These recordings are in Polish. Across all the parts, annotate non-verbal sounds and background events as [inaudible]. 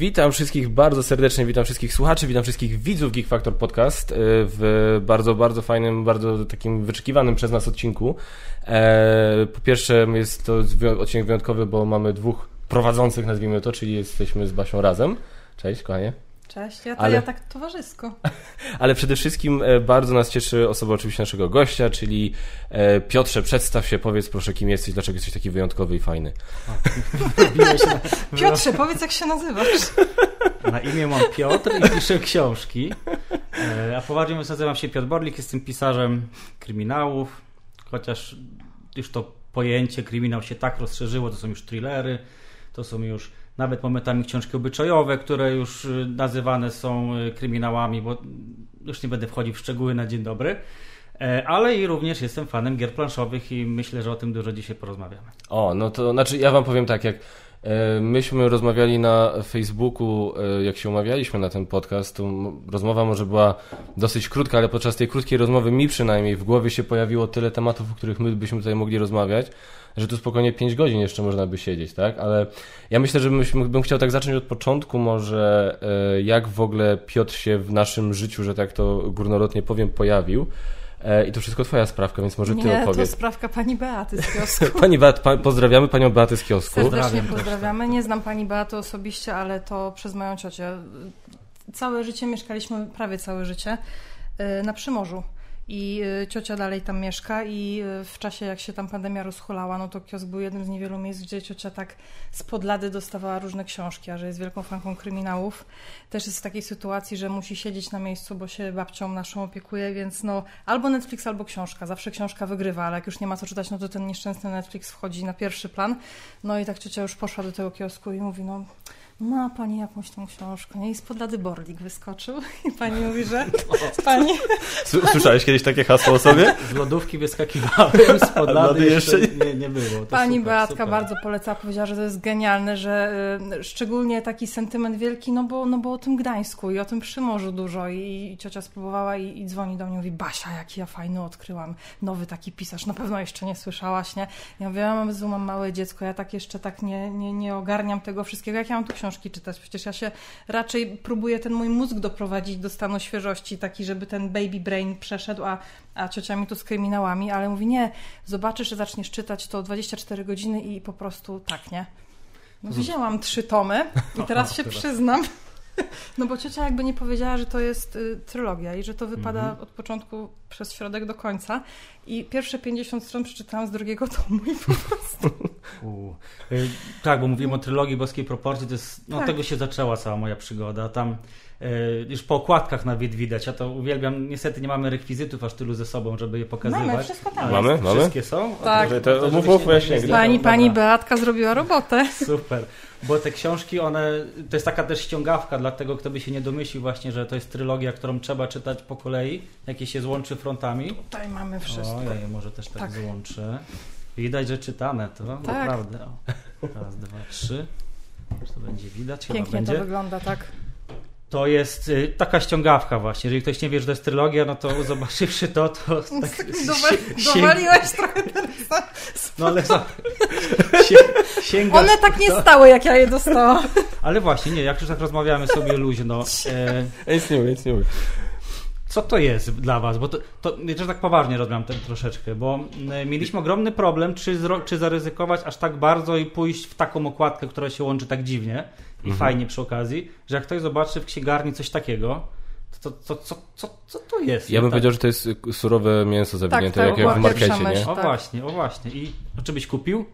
Witam wszystkich bardzo serdecznie, witam wszystkich słuchaczy, witam wszystkich widzów Geek Factor Podcast e, w bardzo, bardzo fajnym, bardzo takim wyczekiwanym przez nas odcinku. E, po pierwsze jest to odcinek wyjątkowy, bo mamy dwóch prowadzących, nazwijmy to, czyli jesteśmy z Basią razem. Cześć, kochanie. Cześć, ja, to, ale, ja tak towarzysko. [laughs] Ale przede wszystkim e, bardzo nas cieszy osoba oczywiście naszego gościa, czyli e, Piotrze, przedstaw się, powiedz proszę kim jesteś, dlaczego jesteś taki wyjątkowy i fajny. [laughs] Piotrze, powiedz jak się nazywasz. Na imię mam Piotr i piszę książki. E, a poważnie mówiąc nazywam się Piotr Borlik, jestem pisarzem kryminałów, chociaż już to pojęcie kryminał się tak rozszerzyło, to są już thrillery, to są już nawet momentami książki obyczajowe, które już y, nazywane są y, kryminałami, bo już nie będę wchodził w szczegóły na dzień dobry. E, ale i również jestem fanem gier planszowych i myślę, że o tym dużo dzisiaj porozmawiamy. O, no to znaczy ja wam powiem tak, jak e, myśmy rozmawiali na Facebooku, e, jak się umawialiśmy na ten podcast, to rozmowa może była dosyć krótka, ale podczas tej krótkiej rozmowy mi przynajmniej w głowie się pojawiło tyle tematów, o których my byśmy tutaj mogli rozmawiać, że tu spokojnie 5 godzin jeszcze można by siedzieć, tak? Ale ja myślę, że bym chciał tak zacząć od początku może, e, jak w ogóle Piotr się w naszym życiu, że tak to górnolotnie powiem, pojawił. E, I to wszystko twoja sprawka, więc może ty Nie, opowiedz. to sprawka pani Beaty z kiosku. [laughs] pani Beat, pa, pozdrawiamy panią Beatę z kiosku. Serdecznie pozdrawiamy. Nie znam pani Beaty osobiście, ale to przez moją ciocię. Całe życie mieszkaliśmy, prawie całe życie, e, na Przymorzu i y, ciocia dalej tam mieszka i y, w czasie jak się tam pandemia rozchulała, no to kiosk był jednym z niewielu miejsc, gdzie ciocia tak z podlady dostawała różne książki, a że jest wielką fanką kryminałów, też jest w takiej sytuacji, że musi siedzieć na miejscu, bo się babcią naszą opiekuje, więc no albo Netflix, albo książka. Zawsze książka wygrywa, ale jak już nie ma co czytać, no to ten nieszczęsny Netflix wchodzi na pierwszy plan. No i tak ciocia już poszła do tego kiosku i mówi, no ma pani jakąś tą książkę, nie? I spod lady Borlik wyskoczył i pani [laughs] mówi, że pani... Słyszałeś kiedyś takie hasło o sobie? [laughs] Z lodówki wyskakiwałem, spod lady jeszcze nie, nie było. To pani super, Beatka super. bardzo poleca, powiedziała, że to jest genialne, że y, szczególnie taki sentyment wielki, no bo, no bo o tym Gdańsku i o tym Przymorzu dużo i, i ciocia spróbowała i, i dzwoni do mnie i mówi, Basia, jaki ja fajny odkryłam, nowy taki pisarz, na pewno jeszcze nie słyszałaś, nie? Ja mówię, ja mam, mam małe dziecko, ja tak jeszcze tak nie, nie, nie ogarniam tego wszystkiego, jak ja mam tu książkę książki czytać. Przecież ja się raczej próbuję ten mój mózg doprowadzić do stanu świeżości, taki, żeby ten baby brain przeszedł, a, a ciocia mi tu z kryminałami, ale mówi, nie, zobaczysz, że zaczniesz czytać to 24 godziny i po prostu tak, nie? No wzięłam trzy tomy i [laughs] teraz się przyznam, [laughs] no bo ciocia jakby nie powiedziała, że to jest y, trylogia i że to wypada mm -hmm. od początku przez środek do końca. I pierwsze 50 stron przeczytałam z drugiego tomu i po prostu... [laughs] Y, tak, bo mówimy o trylogii boskiej proporcji, to jest, no tak. tego się zaczęła cała moja przygoda. Tam y, już po okładkach nawet widać, ja to uwielbiam. Niestety nie mamy rekwizytów aż tylu ze sobą, żeby je pokazywać. Mamy, wszystko tam Mamy? Mamy? Wszystkie są? Tak. To, to, to, mów, mów, Pani, pani Beatka zrobiła robotę. Super bo te książki, one, to jest taka też ściągawka dla tego, kto by się nie domyślił właśnie, że to jest trylogia, którą trzeba czytać po kolei, jakie się złączy frontami. Tutaj mamy wszystko. O, ja je może też tak, tak. złączę. Widać, że czytane to, tak. naprawdę. O. Raz, dwa, trzy. Czy to będzie widać? Pięknie będzie. to wygląda, tak. To jest y, taka ściągawka właśnie. Jeżeli ktoś nie wie, że to jest trylogia, no to [laughs] zobaczywszy to, to tak Dowaliłeś trochę ten [laughs] No ale za... [laughs] sięga... One tak nie stały, jak ja je dostałam. Ale właśnie, nie, jak już tak rozmawiamy sobie luźno. E... Nic nie mówię, nic nie mówię. Co to jest dla Was? Bo to, to że tak poważnie rozmawiam ten troszeczkę, bo e, mieliśmy ogromny problem, czy, zro, czy zaryzykować aż tak bardzo i pójść w taką okładkę, która się łączy tak dziwnie i mhm. fajnie przy okazji, że jak ktoś zobaczy w księgarni coś takiego, to, to, co, co, co to jest? Ja bym tak? powiedział, że to jest surowe mięso zawinięte, tak, tak, jak, jak w markecie, nie? O właśnie, o właśnie. I czy byś kupił?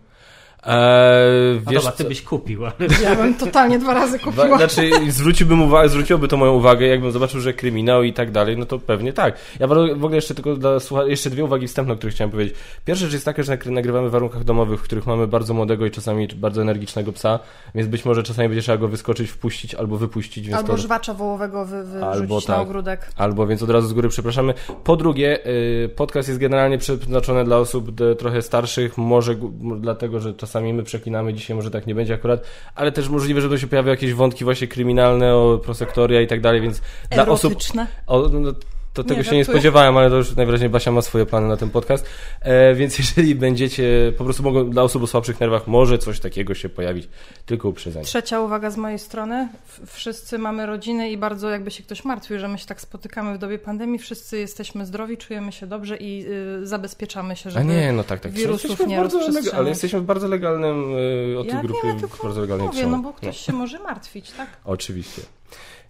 Eee, wiesz, dobra, ty byś kupił. Ale... [laughs] Ja bym totalnie dwa razy kupiła. Znaczy, zwróciłbym uwagę, zwróciłoby to moją uwagę, jakbym zobaczył, że kryminał i tak dalej, no to pewnie tak. Ja w ogóle jeszcze tylko dla słucha... jeszcze dwie uwagi wstępne, o których chciałem powiedzieć. Pierwsza rzecz jest taka, że nagrywamy w warunkach domowych, w których mamy bardzo młodego i czasami bardzo energicznego psa, więc być może czasami będzie trzeba go wyskoczyć, wpuścić albo wypuścić. albo to... żwacza wołowego wy, wyrzucić albo, tak, na ogródek. Albo, więc od razu z góry przepraszamy. Po drugie, yy, podcast jest generalnie przeznaczony dla osób trochę starszych, może dlatego, że czasami my przeklinamy dzisiaj może tak nie będzie akurat, ale też możliwe, że to się pojawią jakieś wątki właśnie kryminalne, o prosektoria i tak dalej, więc Erotyczne. dla osób... O, no, To tego Nie, się nie spodziewałem, ale to już najwyraźniej Basia ma swoje plany na ten podcast. E, więc [laughs] jeżeli będziecie, po prostu mogą, dla osób o słabszych nerwach może coś takiego się pojawić. Tylko uprzedzenie. Trzecia uwaga z mojej strony. Wszyscy mamy rodziny i bardzo jakby się ktoś martwił, że my się tak spotykamy w dobie pandemii. Wszyscy jesteśmy zdrowi, czujemy się dobrze i y, zabezpieczamy się, A żeby... nie, no tak, tak. wirusów nie rozprzestrzeniać. Ale jesteśmy w bardzo legalnym, y, od tej ja grupy, wiem, ja w tylko bardzo legalnej mówię, no bo ktoś się może martwić, tak? [laughs] Oczywiście.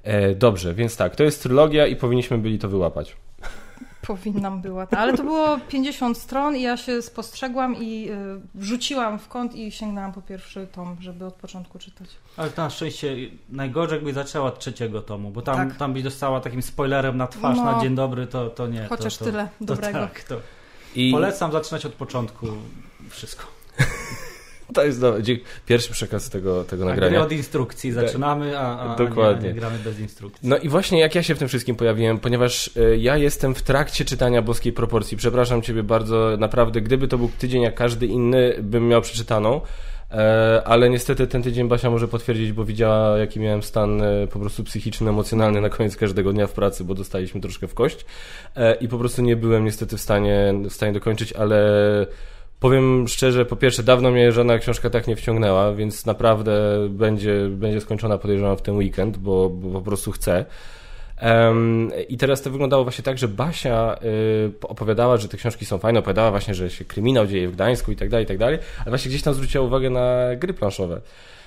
E, dobrze, więc tak, to jest trylogia i powinniśmy byli to wyłapać. Powinnam była. ta- Ale to było 50 stron i ja się spostrzegłam i y, wrzuciłam w kąt i sięgnęłam po pierwszy tom, żeby od początku czytać. Ale na szczęście najgorzej jakby zaczęła od trzeciego tomu, bo tam, Tak. tam byś dostała takim spoilerem na twarz No. na dzień dobry, to, to nie. Chociaż to, to, tyle to dobrego. tak, to I Polecam zaczynać od początku wszystko. [laughs] to jest do... pierwszy przekaz tego, tego Tak, nagrania. od instrukcji zaczynamy, a, a, a Dokładnie. Nie, nie gramy bez instrukcji. No i właśnie jak ja się w tym wszystkim pojawiłem, ponieważ e, ja jestem w trakcie czytania boskiej proporcji. Przepraszam Ciebie bardzo, naprawdę, gdyby to był tydzień jak każdy inny, bym miał przeczytaną. E, ale niestety ten tydzień Basia może potwierdzić, bo widziała jaki miałem stan e, po prostu psychiczny, emocjonalny na koniec każdego dnia w pracy, bo dostaliśmy troszkę w kość e, i po prostu nie byłem niestety w stanie, w stanie dokończyć, ale powiem szczerze, po pierwsze dawno mnie żadna książka tak nie wciągnęła, więc naprawdę będzie, będzie skończona podejrzewam w ten weekend, bo, bo po prostu chcę. Em, I teraz to wyglądało właśnie tak, że Basia y, opowiadała, że te książki są fajne, opowiadała właśnie, że się kryminał dzieje w Gdańsku i tak dalej, i tak dalej, ale właśnie gdzieś tam zwróciła uwagę na gry planszowe,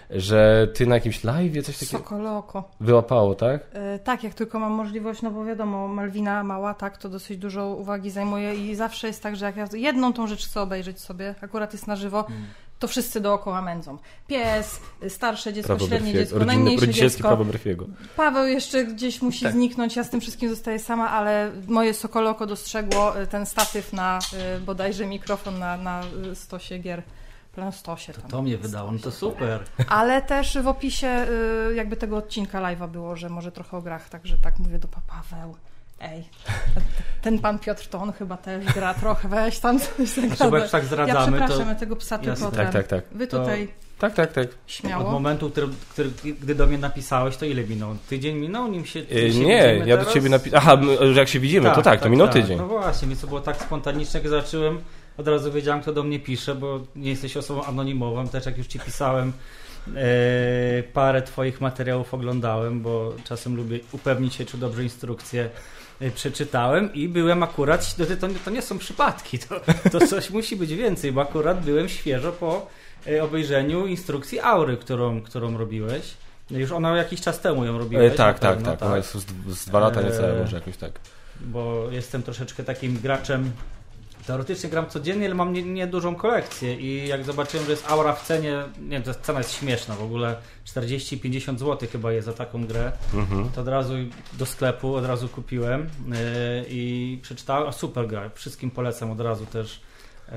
że ty na jakimś live coś takiego Sokole oko. wyłapało, tak? E, Tak, jak tylko mam możliwość, no bo wiadomo, Malwina mała, tak, to dosyć dużo uwagi zajmuje i zawsze jest tak, że jak ja jedną tą rzecz chcę obejrzeć sobie, akurat jest na żywo, Mm. to wszyscy dookoła mędzą. Pies, starsze dziecko, Prawo średnie dziecko, najmniejsze dziecko. prawo Murphy'ego. Paweł jeszcze gdzieś musi Tak. zniknąć, ja z tym wszystkim zostaję sama, ale moje sokoloko dostrzegło y, ten statyw na y, bodajże mikrofon na, na stosie gier. Plan stosie tam. To mnie wydało, no to super. Ale też w opisie y, jakby tego odcinka live'a było, że może trochę o grach, także tak mówię do pa Paweł. Ej, ten pan Piotr to on chyba też gra trochę, weź tam coś Znaczy, zagadaj. tak Ja zdradzamy, przepraszam, to ja tego psa Jasne. tylko Tak, ten. tak, tak. Wy To- tutaj Tak, tak, tak. od śmiało. momentu, który, który, gdy do mnie napisałeś, to ile minął? Tydzień minął, nim się, nim Y, się nie, ja do teraz? ciebie napisałem. Aha, że jak się widzimy, to tak, to minął tydzień. No właśnie, więc to było tak spontaniczne, jak zacząłem, od razu wiedziałem, kto do mnie pisze, bo nie jesteś osobą anonimową, też jak już ci pisałem, e, parę twoich materiałów oglądałem, bo czasem lubię upewnić się, czy dobrze instrukcje e, przeczytałem i byłem akurat, to, to, to nie są przypadki, to, to coś [laughs] musi być więcej, bo akurat byłem świeżo po e, obejrzeniu instrukcji Aury, którą, którą robiłeś. Już ona jakiś czas temu ją robiłeś. tak, tak, pewno, tak. Ona jest z, z dwa lata niecałe, może jakoś tak. bo jestem troszeczkę takim graczem. Teoretycznie gram codziennie, ale mam niedużą nie kolekcję i jak zobaczyłem, że jest aura w cenie, nie wiem, cena jest śmieszna w ogóle, 40-50 zł chyba jest za taką grę, Mhm. to od razu do sklepu, od razu kupiłem yy, i przeczytałem, a super gra, wszystkim polecam od razu też, yy,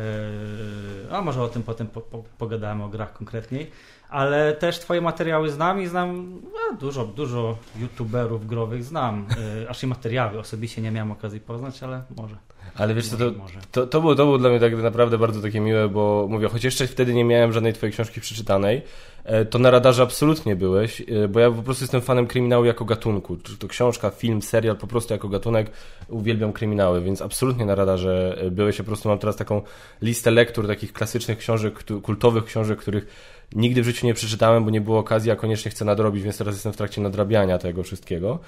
a może o tym potem po, po, pogadamy o grach konkretniej, ale też twoje materiały znam i znam no, dużo, dużo youtuberów growych znam, yy, aż i materiały osobiście nie miałem okazji poznać, ale może. Ale wiesz co, to, to, to, było, to było dla mnie tak naprawdę bardzo takie miłe, bo mówię, choć jeszcze wtedy nie miałem żadnej twojej książki przeczytanej, e, to na radarze absolutnie byłeś, e, bo ja po prostu jestem fanem kryminału jako gatunku. Czy to książka, film, serial, po prostu jako gatunek uwielbiam kryminały, więc absolutnie na radarze e, byłeś. Ja po prostu mam teraz taką listę lektur, takich klasycznych książek, kultowych książek, których nigdy w życiu nie przeczytałem, bo nie było okazji, a koniecznie chcę nadrobić, więc teraz jestem w trakcie nadrabiania tego wszystkiego.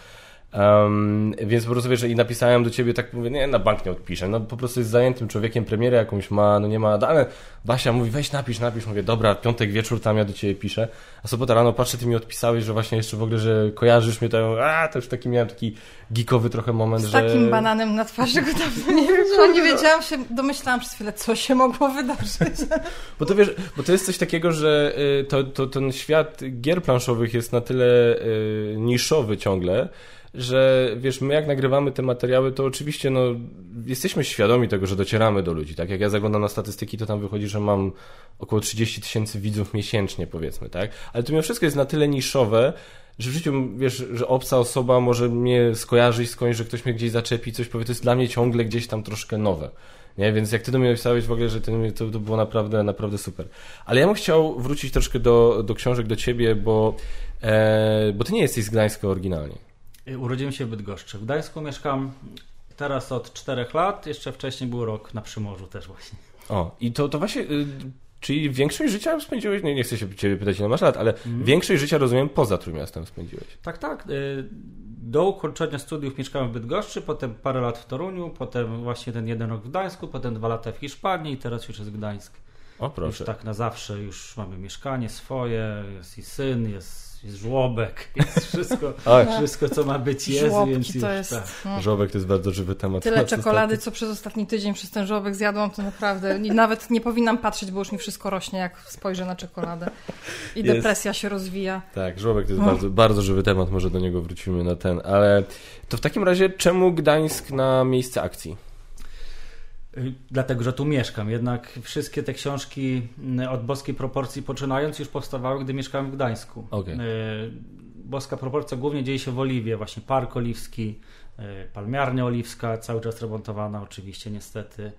Um, więc po prostu wiesz, i napisałem do ciebie tak, mówię, nie, na bank nie odpiszę, no po prostu jest zajętym człowiekiem, premierę jakąś ma, no nie ma, ale Basia mówi, weź napisz, napisz, mówię, dobra, piątek wieczór, tam ja do ciebie piszę, a sobota rano patrzę, ty mi odpisałeś, że właśnie jeszcze w ogóle, że kojarzysz mnie, to a, to już taki miałem taki geekowy trochę moment, Z że... takim bananem na twarzy go dawno [laughs] nie wiem, nie wiedziałam się, domyślałam przez chwilę, co się mogło wydarzyć. [laughs] Bo to wiesz, bo to jest coś takiego, że y, to, to, ten świat gier planszowych jest na tyle y, niszowy ciągle, że wiesz, my jak nagrywamy te materiały, to oczywiście no, jesteśmy świadomi tego, że docieramy do ludzi. Tak jak ja zaglądam na statystyki, to tam wychodzi, że mam około 30 tysięcy widzów miesięcznie, powiedzmy, tak? Ale to mimo wszystko jest na tyle niszowe, że w życiu, wiesz, że obca osoba może mnie skojarzyć skądś, że ktoś mnie gdzieś zaczepi, coś powie, to jest dla mnie ciągle gdzieś tam troszkę nowe. Nie, więc jak ty do mnie napisałeś w ogóle, że to, to było naprawdę, naprawdę super. Ale ja bym chciał wrócić troszkę do, do książek, do ciebie, bo, e, bo ty nie jesteś z Gdańska oryginalnie. Y, Urodziłem się w Bydgoszczy. W Gdańsku mieszkam Teraz od czterech lat, jeszcze wcześniej był rok na Przymorzu też właśnie. O, i to, to właśnie, y, czyli większość życia spędziłeś, no nie, nie chcę się ciebie pytać ile masz lat, ale większość życia rozumiem poza Trójmiastem spędziłeś. Tak, tak. y, Do ukończenia studiów mieszkałem w Bydgoszczy, potem parę lat w Toruniu, potem właśnie ten jeden rok w Gdańsku, potem dwa lata w Hiszpanii i teraz już jest Gdańsk. O, Już proszę. tak na zawsze, już mamy mieszkanie swoje, jest i syn, jest, jest żłobek, jest wszystko, [laughs] wszystko co ma być jest, Żłobki więc już to jest... tak. no. Żołbek to jest bardzo żywy temat. Tyle czekolady, co przez ostatni tydzień przez ten żołbek zjadłam, to naprawdę nawet nie powinnam patrzeć, bo już mi wszystko rośnie, jak spojrzę na czekoladę. I Jest. depresja się rozwija. Tak, żołbek to jest No. bardzo, bardzo żywy temat, może do niego wrócimy na ten, ale to w takim razie czemu Gdańsk na miejsce akcji? Dlatego, że tu mieszkam. Jednak wszystkie te książki y, od boskiej proporcji poczynając już powstawały, gdy mieszkałem w Gdańsku. Okej. Y, Boska proporcja głównie dzieje się w Oliwie, właśnie Park Oliwski, y, Palmiarnia Oliwska, cały czas remontowana oczywiście niestety.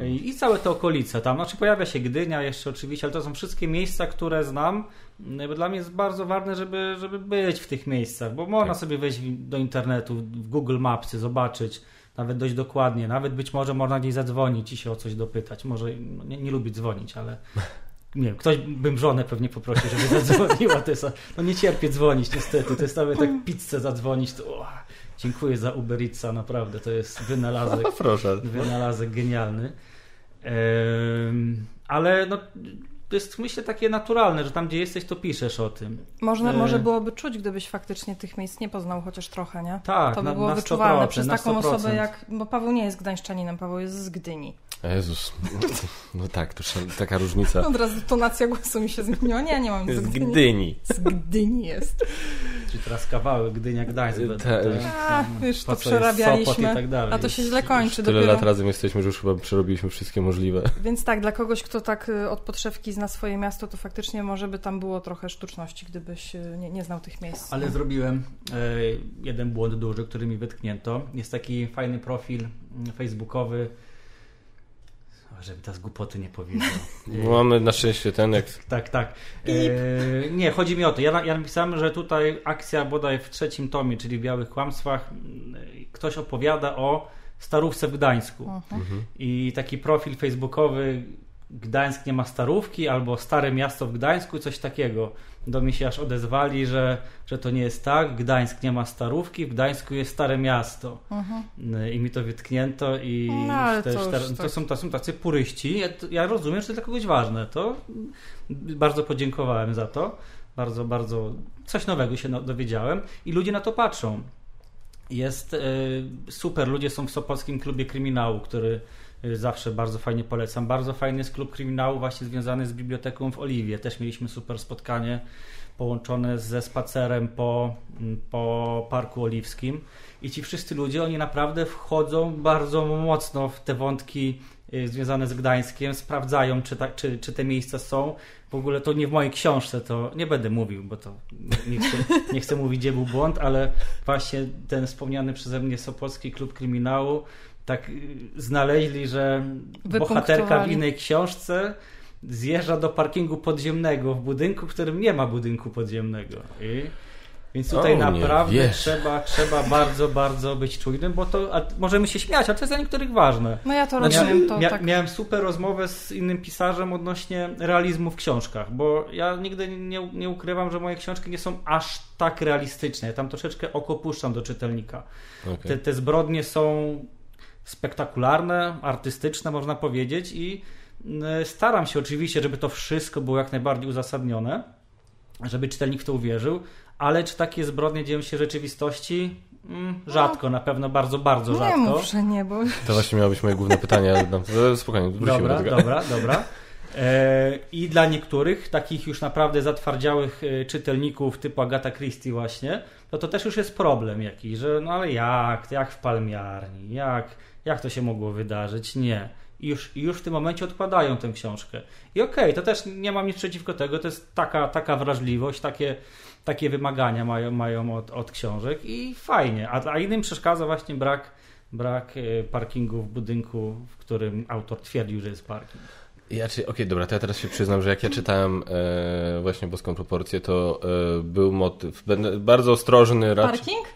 Y, I całe te okolice tam. Znaczy pojawia się Gdynia jeszcze oczywiście, ale to są wszystkie miejsca, które znam. Bo dla mnie jest bardzo ważne, żeby, żeby być w tych miejscach, bo można Tak. sobie wejść do internetu, w Google Mapsy, zobaczyć nawet dość dokładnie. Nawet być może można gdzieś zadzwonić i się o coś dopytać. Może no, nie, nie lubię dzwonić, ale [laughs] nie wiem, ktoś bym żonę pewnie poprosił, żeby zadzwoniła. To jest, no nie cierpię dzwonić niestety. To jest nawet tak pizzę zadzwonić. To, o, dziękuję za Uber Eatsa, naprawdę. To jest wynalazek, [laughs] proszę. wynalazek genialny. Em, ale no, to jest myślę takie naturalne, że tam gdzie jesteś, to piszesz o tym. Można, E. może byłoby czuć, gdybyś faktycznie tych miejsc nie poznał chociaż trochę, nie? Tak, To by na, było na wyczuwalne 100%, przez taką 100%. osobę jak... Bo Paweł nie jest gdańszczaninem, Paweł jest z Gdyni. Jezus, no tak, to taka różnica. Od razu tonacja głosu mi się zmieniła. Nie, nie mam z Z Gdyni. Gdyni. Z Gdyni jest. Czyli teraz kawały Gdynia, Gdańsk. Ta- tak? A, już to przerabialiśmy. I tak dalej. A to się źle kończy Tyle dopiero. lat razem jesteśmy, że już chyba przerobiliśmy wszystkie możliwe. Więc tak, dla kogoś, kto tak y, od podszewki zna swoje miasto, to faktycznie może by tam było trochę sztuczności, gdybyś y, nie, nie znał tych miejsc. Ale zrobiłem e, jeden błąd duży, który mi wytknięto. Jest taki fajny profil mm, facebookowy. Żeby teraz głupoty nie powiedział. [laughs] E, Mamy na szczęście ten, jak Tak, tak. E, nie, chodzi mi o to. Ja, ja napisałem, że tutaj akcja bodaj w trzecim tomie, czyli w Białych Kłamstwach, mm, ktoś opowiada o starówce w Gdańsku. Mhm. I taki profil facebookowy Gdańsk nie ma starówki albo Stare Miasto w Gdańsku, coś takiego. Do mnie się aż odezwali, że, że to nie jest tak. Gdańsk nie ma starówki, w Gdańsku jest Stare Miasto. Mhm. I mi to wytknięto i No, to tak. to, są, to są tacy puryści. Ja, ja rozumiem, że to dla kogoś ważne. To bardzo podziękowałem za to. Bardzo, bardzo coś nowego się no- dowiedziałem i ludzie na to patrzą. Jest e, super, ludzie są w Sopockim Klubie Kryminału, który zawsze bardzo fajnie polecam. Bardzo fajny jest klub kryminału właśnie związany z biblioteką w Oliwie. Też mieliśmy super spotkanie połączone ze spacerem po, m, po Parku Oliwskim. I ci wszyscy ludzie, oni naprawdę wchodzą bardzo mocno w te wątki y, związane z Gdańskiem, sprawdzają, czy, ta, czy, czy te miejsca są. W ogóle to nie w mojej książce, to nie będę mówił, bo to nie chcę, nie chcę mówić, gdzie był błąd, ale właśnie ten wspomniany przeze mnie Sopocki Klub Kryminału tak y, znaleźli, że bohaterka w innej książce zjeżdża do parkingu podziemnego w budynku, w którym nie ma budynku podziemnego. I więc tutaj O, naprawdę wiesz. trzeba, trzeba bardzo, bardzo być czujnym, bo to a, możemy się śmiać, ale to jest dla niektórych ważne. No ja to Znaczy, rozumiem, to mia- tak. Miałem super rozmowę z innym pisarzem odnośnie realizmu w książkach, bo ja nigdy nie, nie ukrywam, że moje książki nie są aż tak realistyczne. Ja tam troszeczkę oko puszczam do czytelnika. Okej. Te, te zbrodnie są spektakularne, artystyczne, można powiedzieć, i y, staram się oczywiście, żeby to wszystko było jak najbardziej uzasadnione, żeby czytelnik w to uwierzył, ale czy takie zbrodnie dzieją się w rzeczywistości? Mm, rzadko, na pewno bardzo, bardzo Nie rzadko. mów, że nie, bo To właśnie miało być moje główne pytanie, ale e, spokojnie, wrócimy Dobra, do tego. dobra, dobra. E, I dla niektórych, takich już naprawdę zatwardziałych e, czytelników typu Agata Christie właśnie, no to też już jest problem jakiś, że no ale jak, jak w palmiarni, jak, jak to się mogło wydarzyć? Nie. I już, już w tym momencie odkładają tę książkę. I okej, to też nie mam nic przeciwko tego, to jest taka, taka wrażliwość, takie, takie wymagania mają, mają od, od książek i fajnie. A, a innym przeszkadza właśnie brak, brak e, parkingu w budynku, w którym autor twierdził, że jest parking. Ja, czy, okej, dobra, to ja teraz się przyznam, że jak ja czytałem e, właśnie Boską Proporcję, to e, był motyw, będę bardzo ostrożny raczej. parking?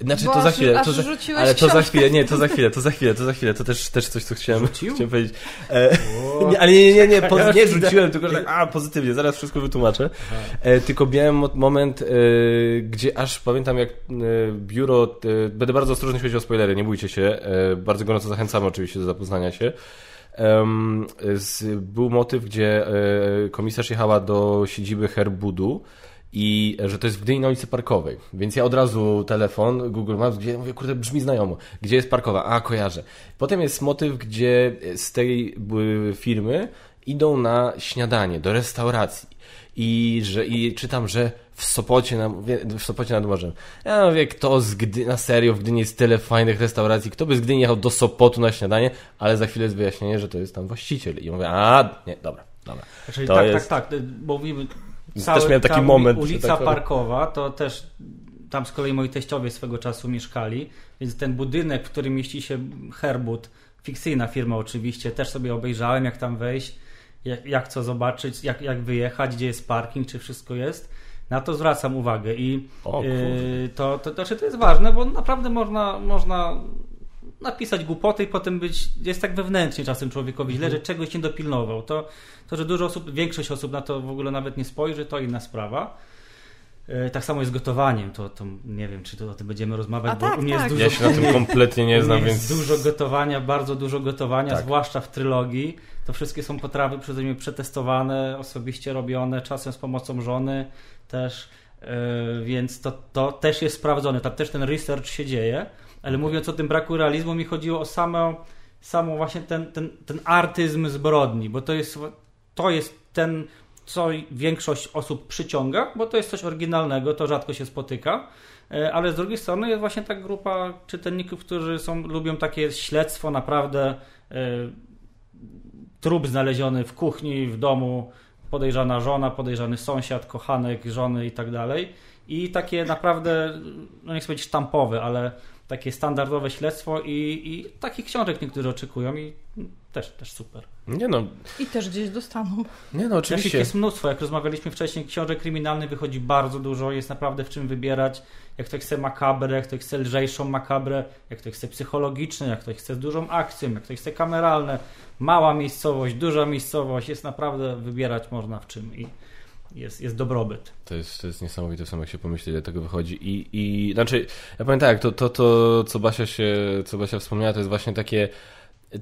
Znaczy Bo to za aż- chwilę, aż to za, rzuciłeś ale to za chwilę, nie, to za chwilę, to za chwilę, to za chwilę, to też, też coś, co chciałem, chciałem powiedzieć. E, [laughs] nie, ale nie, nie, nie, już nie rzuciłem, tylko że tak, a, pozytywnie, zaraz wszystko wytłumaczę. E, tylko miałem mo- moment, e, gdzie aż pamiętam, jak e, biuro, e, będę bardzo ostrożny, jeśli chodzi o spoilery, nie bójcie się, e, bardzo gorąco zachęcamy oczywiście do zapoznania się. Em, z, był motyw, gdzie e, komisarz jechała do siedziby Herbudu i że to jest w Gdyni na ulicy Parkowej. Więc ja od razu telefon, Google Maps, gdzie mówię, kurde, brzmi znajomo. Gdzie jest Parkowa? A, kojarzę. Potem jest motyw, gdzie z tej y, firmy idą na śniadanie, do restauracji. I, że, I czytam, że w Sopocie, na, w Sopocie nad morzem. Ja mówię, kto z Gdy, na serio w Gdyni jest tyle fajnych restauracji, kto by z Gdyni jechał do Sopotu na śniadanie, ale za chwilę jest wyjaśnienie, że to jest tam właściciel. I mówię, a, nie, dobra, dobra. Czyli To tak, jest- tak, tak, bo mówimy... Też cały- miałem taki ta moment, Ulica tak. Parkowa, to też tam z kolei moi teściowie swego czasu mieszkali, więc ten budynek, w którym mieści się Herbut, fikcyjna firma oczywiście, też sobie obejrzałem, jak tam wejść, jak, jak co zobaczyć, jak, jak wyjechać, gdzie jest parking, czy wszystko jest. Na to zwracam uwagę i O yy, to, to, to, znaczy to jest ważne, bo naprawdę można, można napisać głupoty i potem być, jest tak wewnętrznie czasem człowiekowi źle, że czegoś nie dopilnował. To, to, że dużo osób, większość osób na to w ogóle nawet nie spojrzy, to inna sprawa. E, Tak samo jest z gotowaniem, to, to nie wiem, czy to o tym będziemy rozmawiać, A bo tak, u mnie tak. jest dużo, Ja się na tym kompletnie nie [laughs] znam, więc... jest dużo gotowania, bardzo dużo gotowania, Tak. zwłaszcza w trylogii. To wszystkie są potrawy przeze mnie przetestowane, osobiście robione, czasem z pomocą żony też, e, więc to, to też jest sprawdzone, tam też ten research się dzieje, ale mówiąc o tym braku realizmu, mi chodziło o samą, samą właśnie ten, ten, ten artyzm zbrodni, bo to jest, to jest ten, co większość osób przyciąga, bo to jest coś oryginalnego, to rzadko się spotyka. E, Ale z drugiej strony jest właśnie ta grupa czytelników, którzy są, lubią takie śledztwo, naprawdę e, trup znaleziony w kuchni, w domu, podejrzana żona, podejrzany sąsiad, kochanek, żony i tak dalej. I takie naprawdę, no nie chcę powiedzieć sztampowe, ale takie standardowe śledztwo i, i takich książek niektórzy oczekują i też, też super. Nie no, I też gdzieś dostaną. nie no, Oczywiście oczywiście. jest mnóstwo, jak rozmawialiśmy wcześniej, książek kryminalnych wychodzi bardzo dużo, jest naprawdę w czym wybierać. Jak ktoś chce makabrę, jak ktoś chce lżejszą makabrę, jak ktoś chce psychologiczne, jak ktoś chce z dużą akcją, jak ktoś chce kameralne, mała miejscowość, duża miejscowość, jest naprawdę wybierać można w czym i jest, jest dobrobyt. To jest, to jest niesamowite sam, jak się pomyśli, ile tego wychodzi. I, i znaczy, ja powiem tak, to, to, to co, Basia się, co Basia wspomniała, to jest właśnie takie.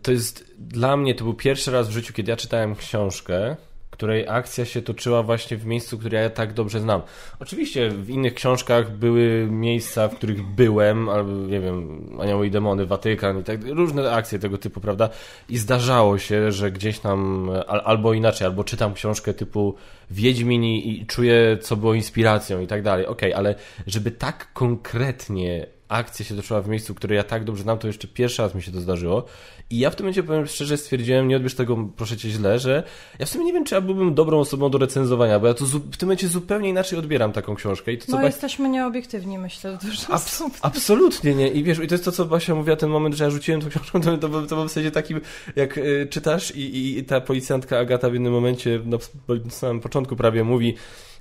To jest dla mnie, to był pierwszy raz w życiu, kiedy ja czytałem książkę, której akcja się toczyła właśnie w miejscu, które ja tak dobrze znam. Oczywiście w innych książkach były miejsca, w których byłem, albo nie wiem, Anioły i Demony, Watykan i tak, różne akcje tego typu, prawda? I zdarzało się, że gdzieś tam, al, albo inaczej, albo czytam książkę typu Wiedźmin i, czuję, co było inspiracją i tak dalej. Okej, ale żeby tak konkretnie akcja się toczyła w miejscu, które ja tak dobrze znam, to jeszcze pierwszy raz mi się to zdarzyło. I ja w tym momencie, powiem szczerze, stwierdziłem, nie odbierz tego, proszę cię, źle, że ja w sumie nie wiem, czy ja byłbym dobrą osobą do recenzowania, bo ja to w tym momencie zupełnie inaczej odbieram taką książkę. I to, co No Ba- jesteśmy nieobiektywni, myślę, dużo Abs- absolutnie nie. I wiesz, i to jest to, co Basia mówiła, ten moment, że ja rzuciłem tą książkę, to, to, to był w zasadzie taki, jak y, czytasz i, i, i ta policjantka Agata w jednym momencie, na, na samym początku prawie mówi,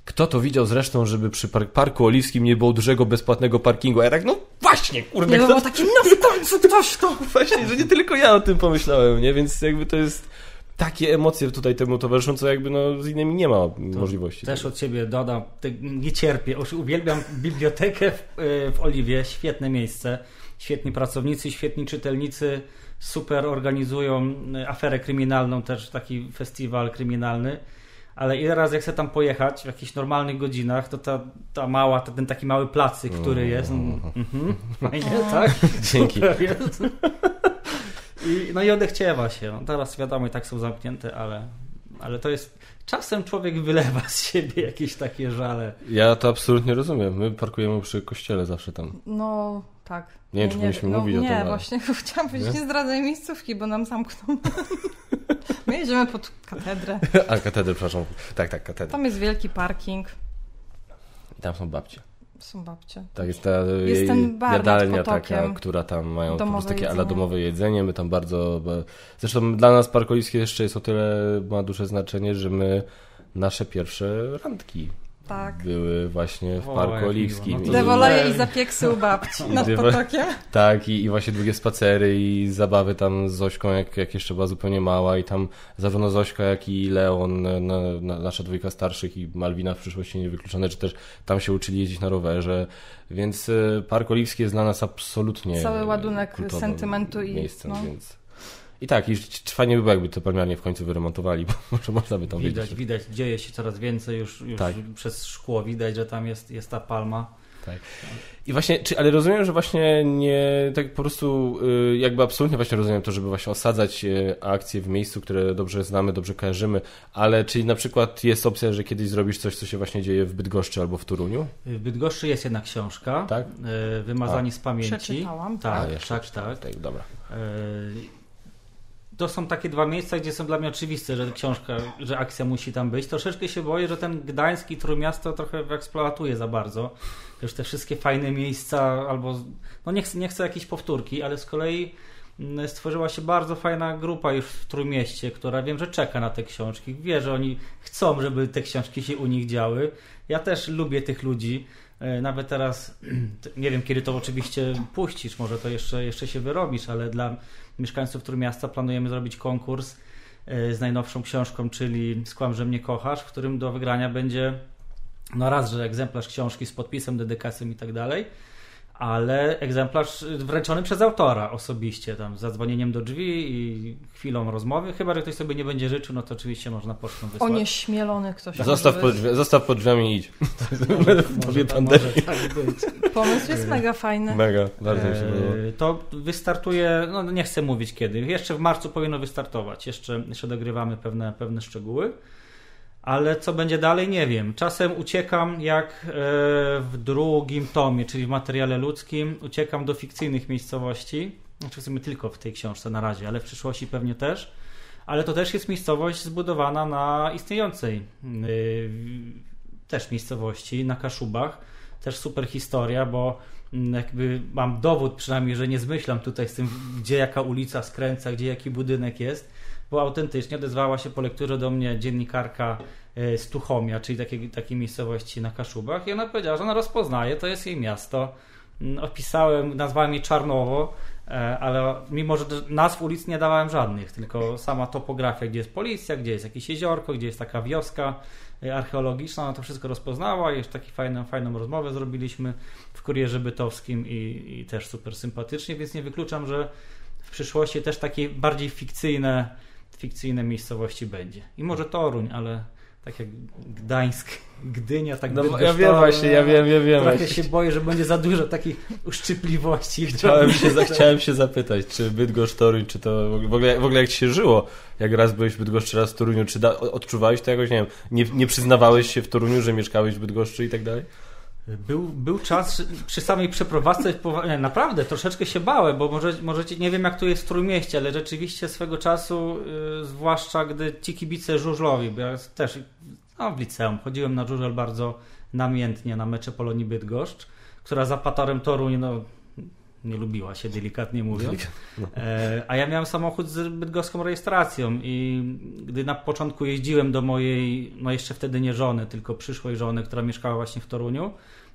kto to widział zresztą, żeby przy par- Parku Oliwskim nie było dużego, bezpłatnego parkingu? A ja tak, no właśnie, kurde, Nie, kto było takie, no w końcu ktoś to... [laughs] Właśnie, że nie tylko ja o tym pomyślałem, nie? Więc jakby to jest takie emocje tutaj temu towarzyszą, co jakby no z innymi nie ma możliwości. Też od siebie dodam, nie cierpię, uwielbiam bibliotekę w, y, w Oliwie, świetne miejsce, świetni pracownicy, świetni czytelnicy, super organizują y, aferę kryminalną, też taki festiwal kryminalny. Ale ile razy jak chcę tam pojechać w jakichś normalnych godzinach, to ta, ta mała, ten taki mały placyk, który jest. Mm, mhm, [laughs] fajnie, tak? Dzięki. I, no i odechciewa się. No, teraz wiadomo, i tak są zamknięte, ale, ale to jest. Czasem człowiek wylewa z siebie jakieś takie żale. Ja to absolutnie rozumiem. My parkujemy przy kościele zawsze tam. No, tak. Nie wiem, czy powinniśmy mówić o nie, tym, ale- właśnie [laughs] chciałam powiedzieć, Nie? nie zdradzaj miejscówki, bo nam zamkną. [laughs] My jedziemy pod katedrę. A katedrę, przepraszam. Tak, tak, katedrę. Tam jest wielki parking. Tam są babcie. Są babcie. Tak, jest ta Jest jej ten jadalnia taka, która tam mają po prostu takie jedzenie. domowe jedzenie. My tam bardzo... Zresztą dla nas Park Oliwski jeszcze jest o tyle ma duże znaczenie, że my nasze pierwsze randki Tak. były właśnie w O, Parku. Oliwskim. No Dewoleje i zapieksu u babci [laughs] nad potokiem. Tak, i, i właśnie długie spacery i zabawy tam z Zośką, jak, jak jeszcze była zupełnie mała i tam zarówno Zośka, jak i Leon, na, na, nasza dwójka starszych i Malwina w przyszłości niewykluczone, czy też tam się uczyli jeździć na rowerze, więc y, Park Oliwski jest dla nas absolutnie Cały ładunek sentymentu i- miejscem, no. więc... I tak, i c- fajnie by było, jakby to palmiarnię w końcu wyremontowali, [laughs] bo może można by tam Widać, wiedzieć. widać, dzieje się coraz więcej, już, już Tak. przez szkło widać, że tam jest, jest ta palma. I właśnie, czy, ale rozumiem, że właśnie nie, tak po prostu y, jakby absolutnie właśnie rozumiem to, żeby właśnie osadzać y, akcje w miejscu, które dobrze znamy, dobrze kojarzymy, ale czy na przykład jest opcja, że kiedyś zrobisz coś, co się właśnie dzieje w Bydgoszczy albo w Toruniu? W Bydgoszczy jest jedna książka, Tak? Wymazani z pamięci. Przeczytałam, Tak, A, jeszcze tak, tak. tak. Dobra. To są takie dwa miejsca, gdzie są dla mnie oczywiste, że książka, że akcja musi tam być. Troszeczkę się boję, że ten gdański Trójmiasto trochę eksploatuje za bardzo. Już te wszystkie fajne miejsca, albo no nie chcę, nie chcę jakiejś powtórki, ale z kolei mm, stworzyła się bardzo fajna grupa już w Trójmieście, która wiem, że czeka na te książki. Wie, że oni chcą, żeby te książki się u nich działy. Ja też lubię tych ludzi. E, Nawet teraz, [clears throat] nie wiem kiedy to oczywiście puścisz, może to jeszcze, jeszcze się wyrobisz, ale dla mieszkańców Trójmiasta planujemy zrobić konkurs e, z najnowszą książką, czyli Skłam, że mnie kochasz, w którym do wygrania będzie no raz, że egzemplarz książki z podpisem, dedykacją i tak dalej, ale egzemplarz wręczony przez autora osobiście, tam z zadzwonieniem do drzwi i chwilą rozmowy, chyba, że ktoś sobie nie będzie życzył, no to oczywiście można pocztą wysłać. Onieśmielony ktoś. Zostaw może pod, drzwi, zostaw pod drzwiami i idź. [laughs] [laughs] może, Tobie to- pandemii. może tak być. Pomysł jest mega fajny. Mega, bardzo mi się podoba. Eee, To wystartuje, no nie chcę mówić kiedy, jeszcze w marcu powinno wystartować, jeszcze, jeszcze dogrywamy pewne, pewne szczegóły, ale co będzie dalej nie wiem. Czasem uciekam jak e, w drugim tomie, czyli w materiale ludzkim, uciekam do fikcyjnych miejscowości, znaczy w sumie tylko w tej książce na razie, ale w przyszłości pewnie też, ale to też jest miejscowość zbudowana na istniejącej yy, też miejscowości, na Kaszubach. Też super historia, bo mm, jakby mam dowód przynajmniej, że nie zmyślam tutaj z tym, gdzie jaka ulica skręca, gdzie jaki budynek jest, bo autentycznie odezwała się po lekturze do mnie dziennikarka e, z Tuchomia, czyli takiej, takiej miejscowości na Kaszubach i ona powiedziała, że ona rozpoznaje, to jest jej miasto. Mm, Opisałem, nazwałem je Czarnowo, e, ale mimo, że nazw ulic nie dawałem żadnych, tylko sama topografia, gdzie jest policja, gdzie jest jakieś jeziorko, gdzie jest taka wioska e, archeologiczna, ona to wszystko rozpoznała i już taką fajną, fajną rozmowę zrobiliśmy w Kurierze Bytowskim i, i też super sympatycznie, więc nie wykluczam, że w przyszłości też takie bardziej fikcyjne, fikcyjne miejscowości będzie. I może Toruń, ale tak jak Gdańsk, [laughs] Gdynia, tak No, Bydgoszcz, ja wiem właśnie, ja wiem, ja wiem. Trochę się boję, że będzie za dużo takich uszczypliwości. Chciałem się, za- chciałem się zapytać, czy Bydgoszcz, Toruń, czy to w ogóle, w ogóle jak ci się żyło, jak raz byłeś w Bydgoszczy, raz w Toruniu, czy da, odczuwałeś to jakoś, nie wiem, nie, nie przyznawałeś się w Toruniu, że mieszkałeś w Bydgoszczy i tak dalej? Był, był czas przy samej przeprowadzce, naprawdę troszeczkę się bałem, bo może, możecie, nie wiem jak tu jest w Trójmieście, ale rzeczywiście swego czasu, y, zwłaszcza gdy ci kibice żużlowi, bo ja też no, w liceum chodziłem na żużel bardzo namiętnie na mecze Polonii Bydgoszcz, która za patorem Toruń no, nie lubiła się, delikatnie mówiąc. E, A ja miałem samochód z bydgoską rejestracją i gdy na początku jeździłem do mojej, no jeszcze wtedy nie żony, tylko przyszłej żony, która mieszkała właśnie w Toruniu,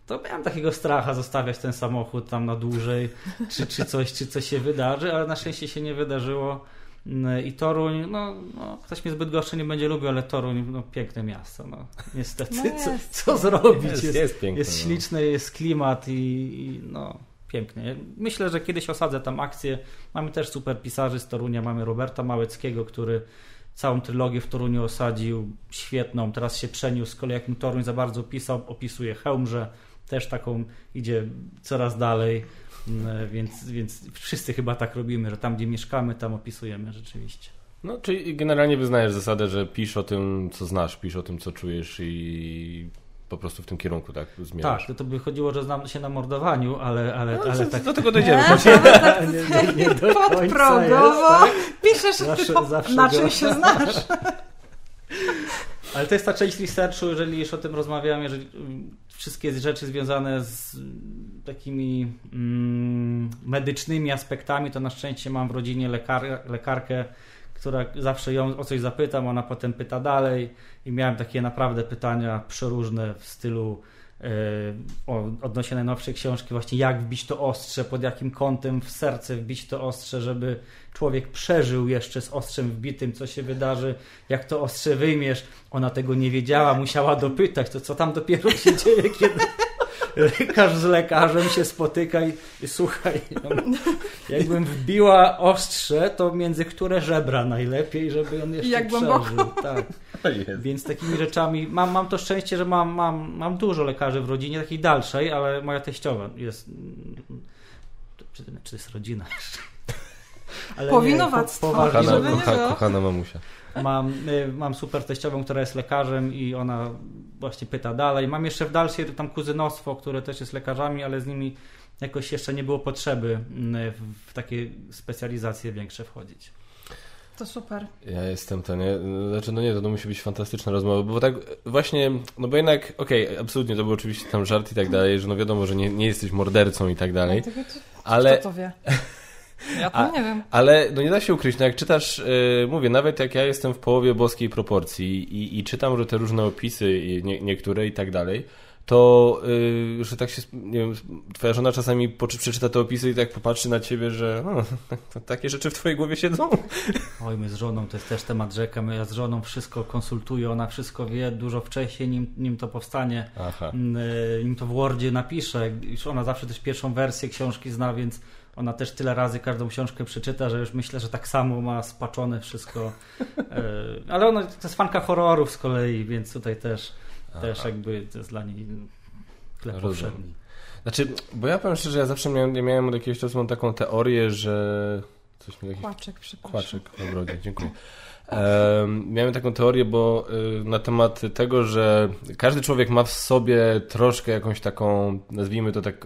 to miałem takiego stracha zostawiać ten samochód tam na dłużej, czy, czy, coś, czy coś się wydarzy, ale na szczęście się nie wydarzyło. Mm, I Toruń, no, no ktoś mnie zbyt Bydgoszczy nie będzie lubił, ale Toruń, no piękne miasto, no niestety, No co, jest. co zrobić? Jest, Jest, jest piękne. jest no. śliczny, jest klimat i, i no pięknie. Myślę, że kiedyś osadzę tam akcję. Mamy też super pisarzy z Torunia. Mamy Roberta Małeckiego, który całą trylogię w Toruniu osadził, świetną. Teraz się przeniósł, z kolei jak mu Toruń za bardzo pisał, opisuje Chełmże, też taką idzie coraz dalej. Mm, Więc, więc wszyscy chyba tak robimy, że tam gdzie mieszkamy, tam opisujemy rzeczywiście. No, czyli generalnie wyznajesz zasadę, że pisz o tym, co znasz, pisz o tym, co czujesz i po prostu w tym kierunku, tak, zmierzasz. Tak, to, by chodziło, że znam się na mordowaniu, ale, ale, No, ale do, tak do tego dojdziemy. Tak nie, [laughs] [laughs] nie, nie do podprogowo jest, tak? piszesz, Zawsze- po, zawsze na czym się znasz. [laughs] Ale to jest ta część researchu, jeżeli już o tym rozmawiam, jeżeli mm, wszystkie rzeczy związane z takimi mm, medycznymi aspektami, to na szczęście mam w rodzinie lekar, lekarkę, która zawsze ją o coś zapytam, ona potem pyta dalej i miałem takie naprawdę pytania przeróżne w stylu odnośnie najnowszej książki, właśnie jak wbić to ostrze, pod jakim kątem w serce wbić to ostrze, żeby człowiek przeżył jeszcze z ostrzem wbitym, co się wydarzy, jak to ostrze wyjmiesz. Ona tego nie wiedziała, musiała dopytać, to co tam dopiero się dzieje, kiedy lekarz z lekarzem się spotyka i, i słuchaj, jakbym wbiła ostrze, to między które żebra najlepiej, żeby on jeszcze Jak przeżył. Tak. Więc takimi rzeczami, mam, mam to szczęście, że mam, mam, mam dużo lekarzy w rodzinie, takiej dalszej, ale moja teściowa jest... Czy, czy to jest rodzina jeszcze? [laughs] Ale. Nie, po, kochana, kocha, kochana mamusia. Mam, y, mam super teściową, która jest lekarzem i ona właśnie pyta dalej. Mam jeszcze w dalszej tam kuzynostwo, które też jest lekarzami, ale z nimi jakoś jeszcze nie było potrzeby mm, w, w takie specjalizacje większe wchodzić. To super. Ja jestem to, nie? Znaczy, no nie, to, to musi być fantastyczna rozmowa, bo tak właśnie, no bo jednak, okej, okay, absolutnie, to był oczywiście tam żart i tak dalej, że no wiadomo, że nie, nie jesteś mordercą i tak dalej, ale... Kto to wie? [laughs] Ja to nie wiem. Ale no nie da się ukryć, no jak czytasz, yy, mówię, nawet jak ja jestem w połowie boskiej proporcji i, i czytam że te różne opisy, i nie, niektóre i tak dalej, to, yy, że tak się, nie wiem, twoja żona czasami przeczyta te opisy i tak popatrzy na ciebie, że [laughs] no, takie rzeczy w twojej głowie siedzą. Oj, my z żoną, to jest też temat rzeka, my ja z żoną wszystko konsultuję, ona wszystko wie dużo wcześniej, nim, nim to powstanie, Aha. Yy, nim to w Wordzie napisze, już ona zawsze też pierwszą wersję książki zna, więc ona też tyle razy każdą książkę przeczyta, że już myślę, że tak samo ma spaczone wszystko. E, ale ona to jest fanka horrorów z kolei, więc tutaj też, też jakby to jest dla niej chleb powszedni. Znaczy, bo ja powiem szczerze, ja zawsze miałem, ja miałem od jakiegoś czasu taką teorię, że... Coś mi jakiś... Kłaczek, przepraszam. Kłaczek w ogrodzie, dziękuję. Miałem taką teorię, bo y, na temat tego, że każdy człowiek ma w sobie troszkę jakąś taką, nazwijmy to tak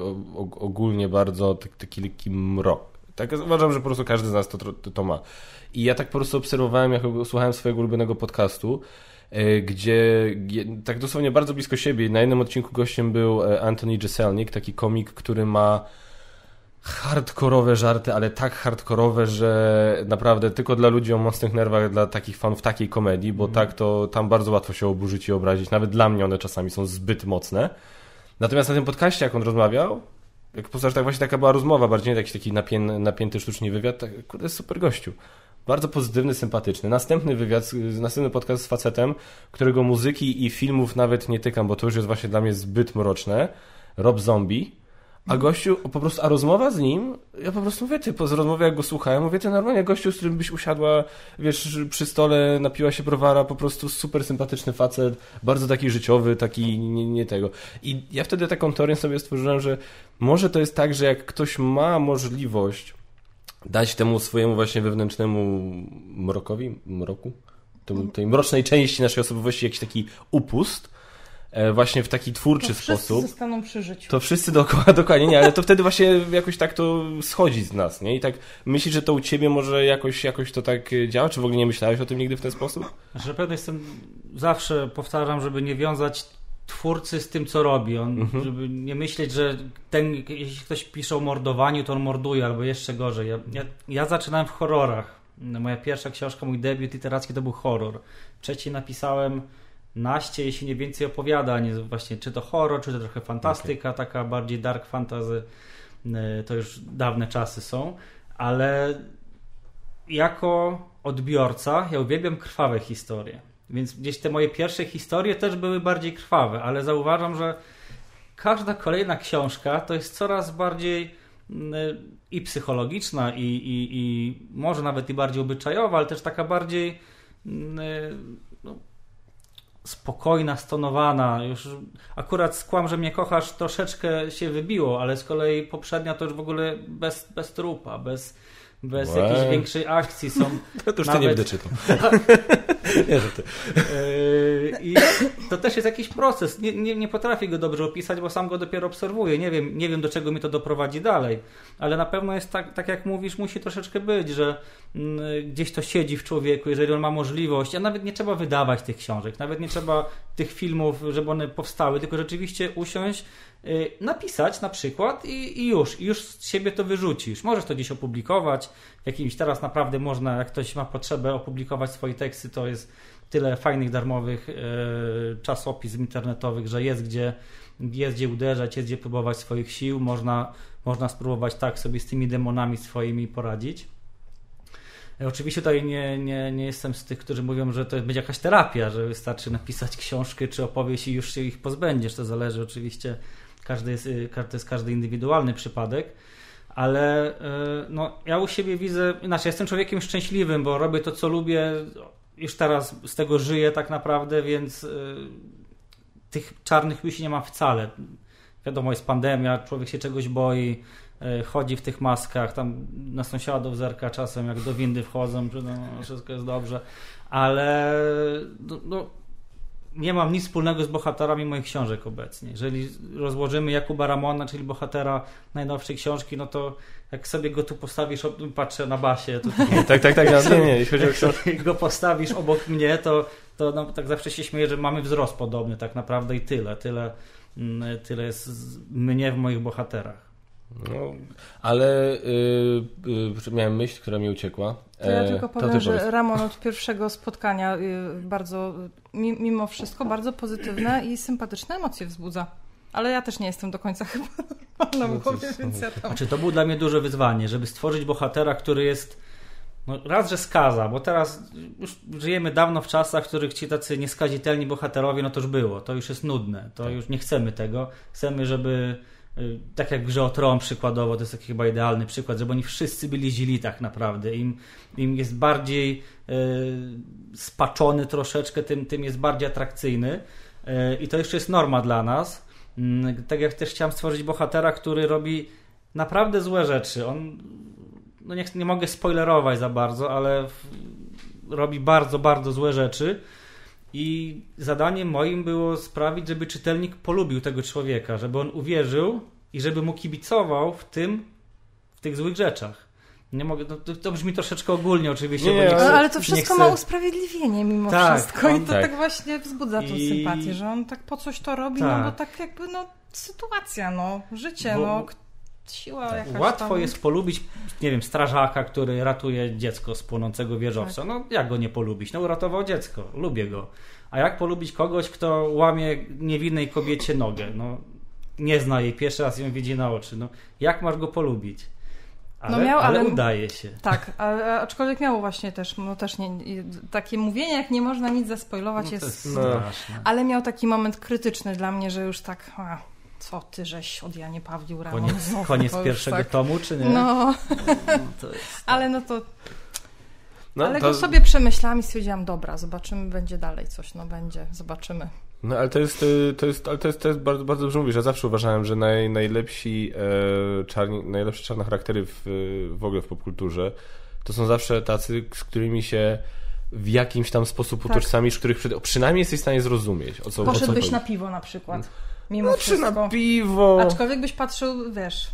ogólnie bardzo, taki lekki mrok. Tak uważam, że po prostu każdy z nas to, to, to ma. I ja tak po prostu obserwowałem, jak słuchałem swojego ulubionego podcastu, y, gdzie tak dosłownie bardzo blisko siebie, na jednym odcinku gościem był e, Anthony Jeselnik, taki komik, który ma hardkorowe żarty, ale tak hardkorowe, że naprawdę tylko dla ludzi o mocnych nerwach, dla takich fanów takiej komedii, bo mm. tak to tam bardzo łatwo się oburzyć i obrazić. Nawet dla mnie one czasami są zbyt mocne. Natomiast na tym podcaście, jak on rozmawiał, jak postaż, tak właśnie taka była rozmowa, bardziej taki, taki napię, napięty sztucznie wywiad, tak, kurde, super gościu. Bardzo pozytywny, sympatyczny. Następny wywiad, następny podcast z facetem, którego muzyki i filmów nawet nie tykam, bo to już jest właśnie dla mnie zbyt mroczne. Rob Zombie a gościu, po prostu, a rozmowa z nim, ja po prostu mówię, ty, po rozmowie jak go słuchałem, mówię, ty normalnie gościu, z którym byś usiadła, wiesz, przy stole, napiła się browara, po prostu super sympatyczny facet, bardzo taki życiowy, taki nie, nie tego. I ja wtedy taką teorię sobie stworzyłem, że może to jest tak, że jak ktoś ma możliwość dać temu swojemu właśnie wewnętrznemu mrokowi, mroku, tej mrocznej części naszej osobowości jakiś taki upust, właśnie w taki twórczy to sposób. Wszyscy zostaną przy życiu. To wszyscy dookoła, [laughs] dokładnie, nie, ale to wtedy właśnie jakoś tak to schodzi z nas, nie? I tak myślisz, że to u ciebie może jakoś, jakoś to tak działa? Czy w ogóle nie myślałeś o tym nigdy w ten sposób? Znaczy, na pewno jestem, zawsze powtarzam, żeby nie wiązać twórcy z tym, co robi. On, mhm. Żeby nie myśleć, że ten, jeśli ktoś pisze o mordowaniu, to on morduje, albo jeszcze gorzej. Ja, ja, ja zaczynałem w horrorach. Moja pierwsza książka, mój debiut literacki to był horror. Trzeci napisałem naście, jeśli nie więcej opowiadań, właśnie czy to horror, czy to trochę fantastyka, okay. taka bardziej dark fantasy, e, to już dawne czasy są, ale jako odbiorca ja uwielbiam krwawe historie. Więc gdzieś te moje pierwsze historie też były bardziej krwawe, ale zauważam, że każda kolejna książka to jest coraz bardziej e, i psychologiczna, i, i, i może nawet i bardziej obyczajowa, ale też taka bardziej e, spokojna, stonowana. Już akurat skłam, że mnie kochasz troszeczkę się wybiło, ale z kolei poprzednia to już w ogóle bez, bez trupa, bez, bez Łe. jakiejś większej akcji są. [laughs] To, już nawet... nie będę czytał. [laughs] nie, że ty. I to też jest jakiś proces. Nie, nie, nie potrafię go dobrze opisać, bo sam go dopiero obserwuję. Nie wiem, nie wiem, do czego mi to doprowadzi dalej. Ale na pewno jest tak, tak jak mówisz, musi troszeczkę być, że mm, gdzieś to siedzi w człowieku, jeżeli on ma możliwość, a nawet nie trzeba wydawać tych książek, nawet nie trzeba tych filmów, żeby one powstały, tylko rzeczywiście usiąść, y, napisać na przykład i, i już, i już z siebie to wyrzucisz. Możesz to gdzieś opublikować jakimś. Teraz naprawdę można, jak ktoś ma potrzebę opublikować swoje teksty, to jest tyle fajnych, darmowych e, czasopism internetowych, że jest gdzie, jest gdzie uderzać, jest gdzie próbować swoich sił. Można, można spróbować tak sobie z tymi demonami swoimi poradzić. E, Oczywiście tutaj nie, nie, nie jestem z tych, którzy mówią, że to będzie jakaś terapia, że wystarczy napisać książkę czy opowieść i już się ich pozbędziesz. To zależy oczywiście, każdy jest, y, ka- to jest każdy indywidualny przypadek, ale y, no, ja u siebie widzę, inaczej, jestem człowiekiem szczęśliwym, bo robię to, co lubię, już teraz z tego żyję tak naprawdę, więc y, tych czarnych myśli nie mam wcale. Wiadomo, jest pandemia, człowiek się czegoś boi, y, chodzi w tych maskach, tam na sąsiadów zerka czasem, jak do windy wchodzą, że no, wszystko jest dobrze, ale no, no, nie mam nic wspólnego z bohaterami moich książek obecnie. Jeżeli rozłożymy Jakuba Ramona, czyli bohatera najnowszej książki, no to jak sobie go tu postawisz, patrzę na basie, to [laughs] Tak, tak, tak, nie, nie, jeśli chodzi o książkę. go postawisz obok mnie, to, to no, tak zawsze się śmieję, że mamy wzrost podobny tak naprawdę i tyle. Tyle, mm, tyle jest mnie w moich bohaterach. No, ale y, y, miałem myśl, która mi uciekła. To ja E, tylko powiem, ty że powiedz. Ramon od pierwszego spotkania y, bardzo, mi- mimo wszystko, bardzo pozytywne i sympatyczne emocje wzbudza. Ale ja też nie jestem do końca [laughs] chyba normalna No w głowie, więc ja tam... Znaczy, to było dla mnie duże wyzwanie, żeby stworzyć bohatera, który jest no, raz, że skaza, bo teraz już żyjemy dawno w czasach, w których ci tacy nieskazitelni bohaterowie, no to już było, to już jest nudne, to Tak. już nie chcemy tego. Chcemy, żeby tak jak w grze o Tron przykładowo, to jest taki chyba idealny przykład, żeby oni wszyscy byli źli tak naprawdę. Im, im jest bardziej y, spaczony troszeczkę, tym, tym jest bardziej atrakcyjny. Y, I to jeszcze jest norma dla nas. Mm, Tak jak też chciałem stworzyć bohatera, który robi naprawdę złe rzeczy. On, no nie, nie mogę spoilerować za bardzo, ale w, robi bardzo, bardzo złe rzeczy. I zadaniem moim było sprawić, żeby czytelnik polubił tego człowieka, żeby on uwierzył i żeby mu kibicował w tym, w tych złych rzeczach. Nie mogę, no, to, to brzmi troszeczkę ogólnie oczywiście. Nie, bo nie, chcę- Ale, to wszystko chcę- ma usprawiedliwienie mimo Tak, wszystko i to tak. tak. właśnie wzbudza tą I- sympatię, że on tak po coś to robi, Tak. no bo tak jakby no sytuacja, no życie, Bo- no siła jakaś Tak. Łatwo tam. jest polubić, nie wiem, strażaka, który ratuje dziecko z płonącego wieżowca. No jak go nie polubić? No uratował dziecko, lubię go. A jak polubić kogoś, kto łamie niewinnej kobiecie nogę? No nie zna jej, pierwszy raz ją widzi na oczy. No jak masz go polubić? Ale, No miał, ale ale- udaje się. Tak, a, a- aczkolwiek miało właśnie też, no też nie, takie mówienie, jak nie można nic zaspoilować No, jest... jest No. Ale miał taki moment krytyczny dla mnie, że już tak, a, co ty żeś od Janie Pawlił Ramon Koniec, znowu, koniec pierwszego tak. tomu, czy nie? No, To [laughs] jest... ale no to, No, ale to, go sobie przemyślałam i stwierdziłam, dobra, zobaczymy, będzie dalej coś, no będzie, zobaczymy. no ale to jest, y, to jest, ale to jest, to jest bardzo, bardzo dobrze mówisz. Ja zawsze uważałem, że naj, najlepsi e, czarni, najlepsze czarne charaktery w, w ogóle w popkulturze to są zawsze tacy, z którymi się w jakimś tam sposób Tak. utożsamisz, których przy, przynajmniej jesteś w stanie zrozumieć, o co, o co Poszedłbyś chodzi. na piwo na przykład, mimo No, czy wszystko. na piwo. Aczkolwiek byś patrzył, wiesz,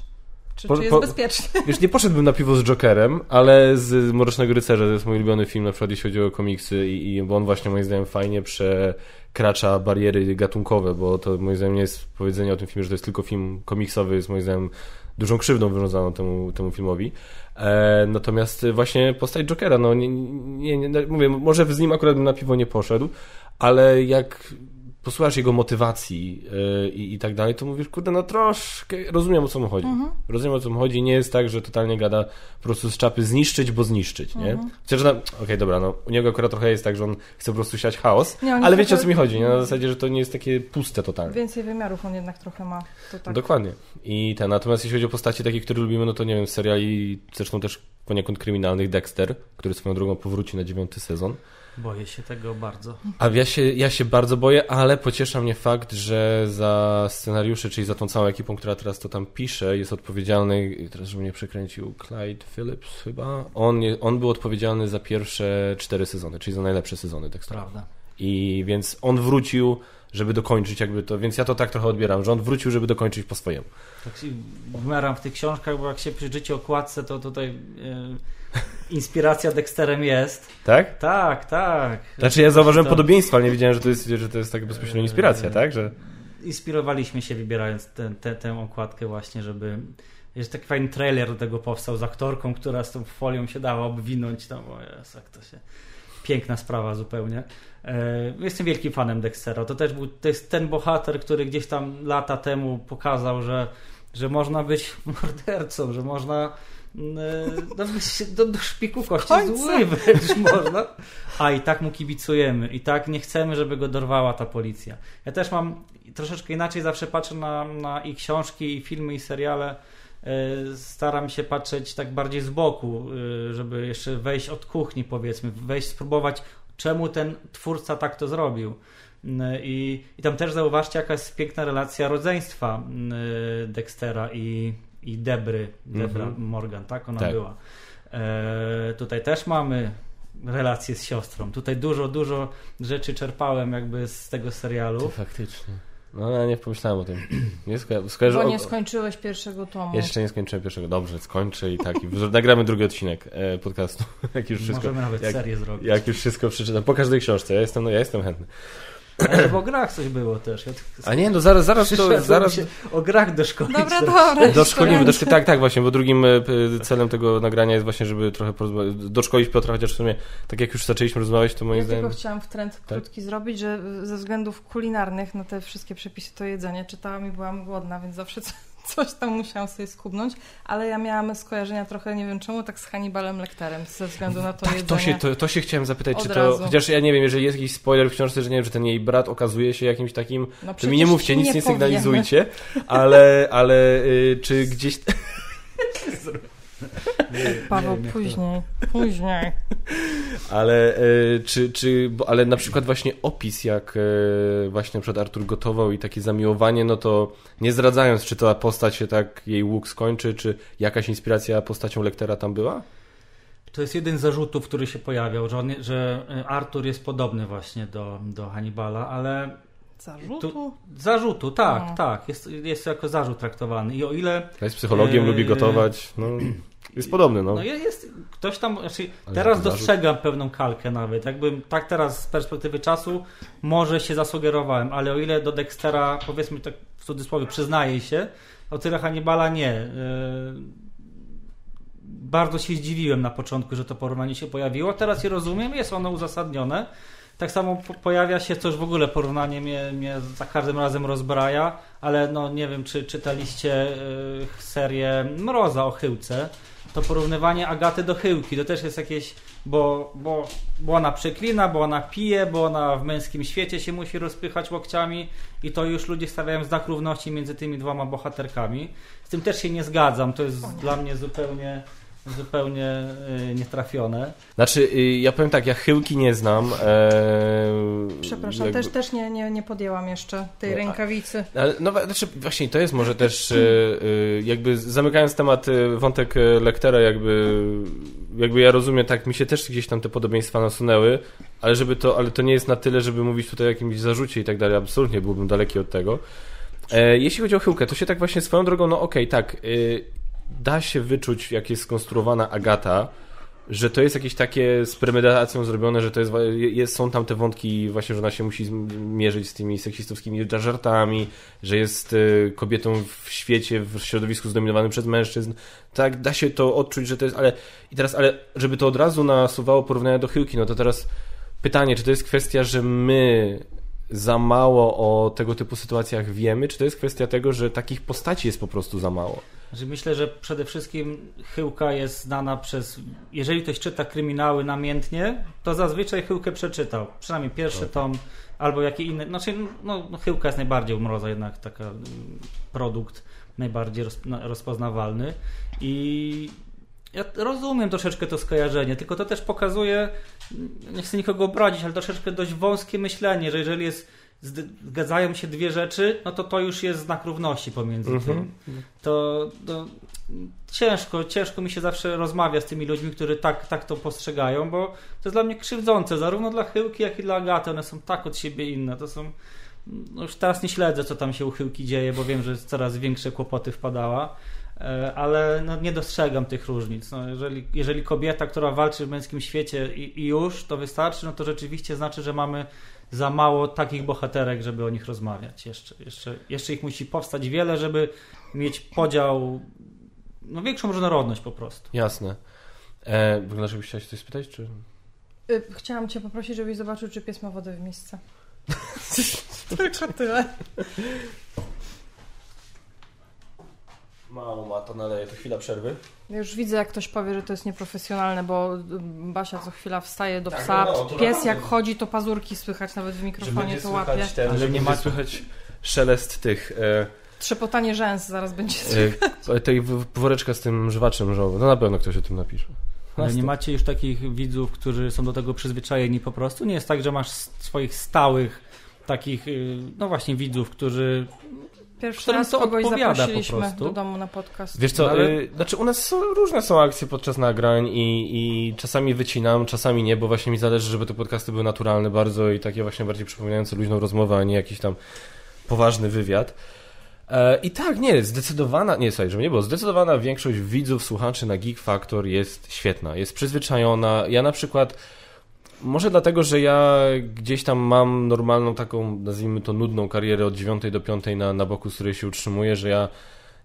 czy, Po- czy jest po- bezpiecznie. [laughs] Wiesz, nie poszedłbym na piwo z Jokerem, ale z Mrocznego Rycerza, to jest mój ulubiony film, na przykład jeśli chodzi o komiksy i, i bo on właśnie moim zdaniem fajnie przekracza bariery gatunkowe, bo to moim zdaniem nie jest powiedzenie o tym filmie, że to jest tylko film komiksowy, jest moim zdaniem dużą krzywdą wyrządzaną temu, temu filmowi. E, natomiast właśnie postać Jokera, no nie, nie, nie, mówię, może z nim akurat bym na piwo nie poszedł, ale jak posłuchasz jego motywacji yy, i, tak dalej, to mówisz, kurde, no troszkę rozumiem o co mu chodzi. Rozumiem o co mu chodzi. Nie jest tak, że totalnie gada po prostu z czapy zniszczyć, bo zniszczyć, nie? Chociaż, no, okej, dobra, no u niego akurat trochę jest tak, że on chce po prostu siać chaos, Nie, ale wiecie o co mi chodzi, nie? Na zasadzie, że to nie jest takie puste totalnie. Więcej wymiarów on jednak trochę ma. Tak. Dokładnie. I ten, natomiast jeśli chodzi o postacie takie, które lubimy, no to nie wiem, seriali, zresztą też poniekąd kryminalnych, Dexter, który swoją drogą powróci na dziewiąty sezon. Boję się tego bardzo. A ja się, ja się bardzo boję, ale pociesza mnie fakt, że za scenariusze, czyli za tą całą ekipą, która teraz to tam pisze, jest odpowiedzialny, teraz żeby mnie przekręcił, Clyde Phillips chyba. On, on był odpowiedzialny za pierwsze cztery sezony, czyli za najlepsze sezony Dextera. Prawda. I więc on wrócił, żeby dokończyć jakby to, więc ja to tak trochę odbieram, że on wrócił, żeby dokończyć po swojemu. Tak się w tych książkach, bo jak się przyjrzycie okładce, to tutaj e, inspiracja Dexterem jest. Tak? Tak, tak. Znaczy ja zauważyłem To- podobieństwo, ale nie wiedziałem, że to jest, że to jest taka bezpośrednia inspiracja, tak? Że... Inspirowaliśmy się wybierając tę tę- tę okładkę właśnie, żeby Jest taki fajny trailer do tego powstał z aktorką, która z tą folią się dała obwinąć. Tam, o jest, jak to się... Piękna sprawa zupełnie. E, jestem wielkim fanem Dextera. To też był to jest ten bohater, który gdzieś tam lata temu pokazał, że, że można być [laughs] mordercą, że można do, do szpiku kości zły wręcz można. A i tak mu kibicujemy. I tak nie chcemy, żeby go dorwała ta policja. Ja też mam troszeczkę inaczej zawsze patrzę na, na i książki, i filmy, i seriale E, staram się patrzeć tak bardziej z boku, e, żeby jeszcze wejść od kuchni, powiedzmy, wejść, spróbować, czemu ten twórca tak to zrobił. E, I, i tam też zauważcie, jaka jest piękna relacja rodzeństwa Dextera i, i Debry, Debra mm -hmm. Morgan, tak ona tak. była. E, tutaj też mamy relację z siostrą. Tutaj dużo, dużo rzeczy czerpałem jakby z tego serialu. To faktycznie. No, ja nie pomyślałem o tym. [clears throat] Nie sko. Bo nie skończyłeś pierwszego tomu. Jeszcze nie skończyłem pierwszego. Dobrze, skończę i tak. I [laughs] nagramy drugi odcinek e, podcastu. [laughs] jak już wszystko, Możemy nawet jak, serię zrobić. Jak już wszystko przeczytam. Po każdej książce. Ja jestem, no, ja jestem chętny. Ale o grach coś było też. Ja A nie, no zaraz, zaraz to, zaraz... o grach doszkolić. Dobra, dobra. [laughs] Doszkolimy, doszko... tak, tak właśnie, bo drugim e, celem tego nagrania jest właśnie, żeby trochę doszkolić Piotra, chociaż w sumie, tak jak już zaczęliśmy rozmawiać, to moim ja zdaniem... tylko chciałam w trend tak? krótki zrobić, że ze względów kulinarnych na te wszystkie przepisy to jedzenie czytałam i byłam głodna, więc zawsze coś tam musiałam sobie skubnąć, ale ja miałam skojarzenia trochę, nie wiem czemu, tak z Hannibalem Lecterem, ze względu na to tak, jedzenie. To się, to, to się chciałem zapytać, czy to, razu. chociaż ja nie wiem, jeżeli jest jakiś spoiler w książce, że nie wiem, że ten jej brat okazuje się jakimś takim, no to mi nie mówcie, nic nie, nie sygnalizujcie, ale, ale y, czy gdzieś... [laughs] Paweł, nie, później, później. Ale, e, czy, czy, bo, ale na przykład właśnie opis, jak e, właśnie przed Artur gotował i takie zamiłowanie, no to nie zdradzając, czy ta postać się tak, jej łuk skończy, czy jakaś inspiracja postacią Lektera tam była? To jest jeden z zarzutów, który się pojawiał, że, on, że Artur jest podobny właśnie do, do Hannibala, ale Zarzutu? Tu, zarzutu, tak, no. tak. Jest, jest jako zarzut traktowany. I o ile. Jest psychologiem, e, lubi gotować. No. Jest podobny, no. No jest, ktoś tam, znaczy teraz dostrzegam pewną kalkę nawet, jakbym tak teraz z perspektywy czasu może się zasugerowałem, ale o ile do Dextera powiedzmy tak w cudzysłowie przyznaję się, o tyle Hannibala nie. Yy, bardzo się zdziwiłem na początku, że to porównanie się pojawiło, teraz je rozumiem, jest ono uzasadnione. Tak samo pojawia się coś w ogóle, porównanie mnie, mnie za każdym razem rozbraja, ale no nie wiem, czy czytaliście yy, serię Mroza o Chyłce to porównywanie Agaty do Chyłki, to też jest jakieś, bo, bo, bo ona przeklina, bo ona pije, bo ona w męskim świecie się musi rozpychać łokciami i to już ludzie stawiają znak równości między tymi dwoma bohaterkami. Z tym też się nie zgadzam, to jest dla mnie zupełnie zupełnie y, nietrafione. Znaczy, y, ja powiem tak, ja chyłki nie znam. E, Przepraszam, jakby... też, też nie, nie, nie podjęłam jeszcze tej no, rękawicy. Ale, no, znaczy, właśnie to jest może też, e, jakby zamykając temat, e, wątek Lektera, jakby, jakby ja rozumiem, tak, mi się też gdzieś tam te podobieństwa nasunęły, ale żeby to, ale to nie jest na tyle, żeby mówić tutaj o jakimś zarzucie i tak dalej, absolutnie byłbym daleki od tego. Jeśli chodzi o chyłkę, to się tak właśnie swoją drogą, no okej, okay, tak, da się wyczuć, jak jest skonstruowana Agata, że to jest jakieś takie z premedytacją zrobione, że to jest, jest, są tam te wątki właśnie, że ona się musi mierzyć z tymi seksistowskimi żartami, że jest y, kobietą w świecie, w środowisku zdominowanym przez mężczyzn. Tak, da się to odczuć, że to jest, ale i teraz, ale żeby to od razu nasuwało porównania do chyłki, no to teraz pytanie, czy to jest kwestia, że my za mało o tego typu sytuacjach wiemy, czy to jest kwestia tego, że takich postaci jest po prostu za mało? Myślę, że przede wszystkim Chyłka jest znana przez. Jeżeli ktoś czyta kryminały namiętnie, to zazwyczaj Chyłkę przeczytał. Przynajmniej pierwszy okay. tom, albo jakie inne. Znaczy, no, no Chyłka jest najbardziej umroza, jednak taka mm, produkt najbardziej rozpoznawalny. I ja rozumiem troszeczkę to skojarzenie, tylko to też pokazuje, nie chcę nikogo obrazić, ale troszeczkę dość wąskie myślenie, że jeżeli jest zgadzają się dwie rzeczy, no to to już jest znak równości pomiędzy mm -hmm. tym. To, to, ciężko, ciężko mi się zawsze rozmawia z tymi ludźmi, którzy tak, tak to postrzegają, bo to jest dla mnie krzywdzące, zarówno dla Chyłki, jak i dla Agaty. One są tak od siebie inne. To są. No już teraz nie śledzę, co tam się u Chyłki dzieje, bo wiem, że coraz większe kłopoty wpadała e, ale no, nie dostrzegam tych różnic. No, jeżeli, jeżeli kobieta, która walczy w męskim świecie i, i, już to wystarczy, no to rzeczywiście znaczy, że mamy za mało takich bohaterek, żeby o nich rozmawiać. Jeszcze, jeszcze, jeszcze ich musi powstać wiele, żeby mieć podział no, większą różnorodność po prostu. Jasne. E, wygląda, żebyś chciałeś coś spytać, czy... Y, Chciałam cię poprosić, żebyś zobaczył, czy pies ma wodę w misce. [laughs] Tylko tyle. Mało ma, to naleje, to chwila przerwy. Ja Już widzę, jak ktoś powie, że to jest nieprofesjonalne, bo y, Basia co chwila wstaje do Tak, psa. no, no, Pies jak chodzi, to pazurki słychać nawet w mikrofonie, to łapie. ten, Ale że nie ma- słychać szelest tych... E, Trzepotanie rzęs zaraz będzie. e, tej w- woreczka z tym żwaczem żołowym. No na pewno ktoś o tym napisze. Ale nie macie już takich widzów, którzy są do tego przyzwyczajeni po prostu? Nie jest tak, że masz swoich stałych takich, y, no właśnie widzów, którzy... Pierwszy raz to kogoś odpowiada po zaprosiliśmy prostu. do domu na podcast. Wiesz co, No, ale- y, znaczy u nas są, różne są akcje podczas nagrań i, i czasami wycinam, czasami nie, bo właśnie mi zależy, żeby te podcasty były naturalne bardzo i takie właśnie bardziej przypominające luźną rozmowę, a nie jakiś tam poważny wywiad. E, I tak, nie, zdecydowana, nie, słuchaj, żeby nie było, zdecydowana większość widzów, słuchaczy na Geek Factor jest świetna, jest przyzwyczajona. Ja na przykład, może dlatego, że ja gdzieś tam mam normalną taką, nazwijmy to nudną karierę od 9 do 5 na, na boku, z której się utrzymuję, że ja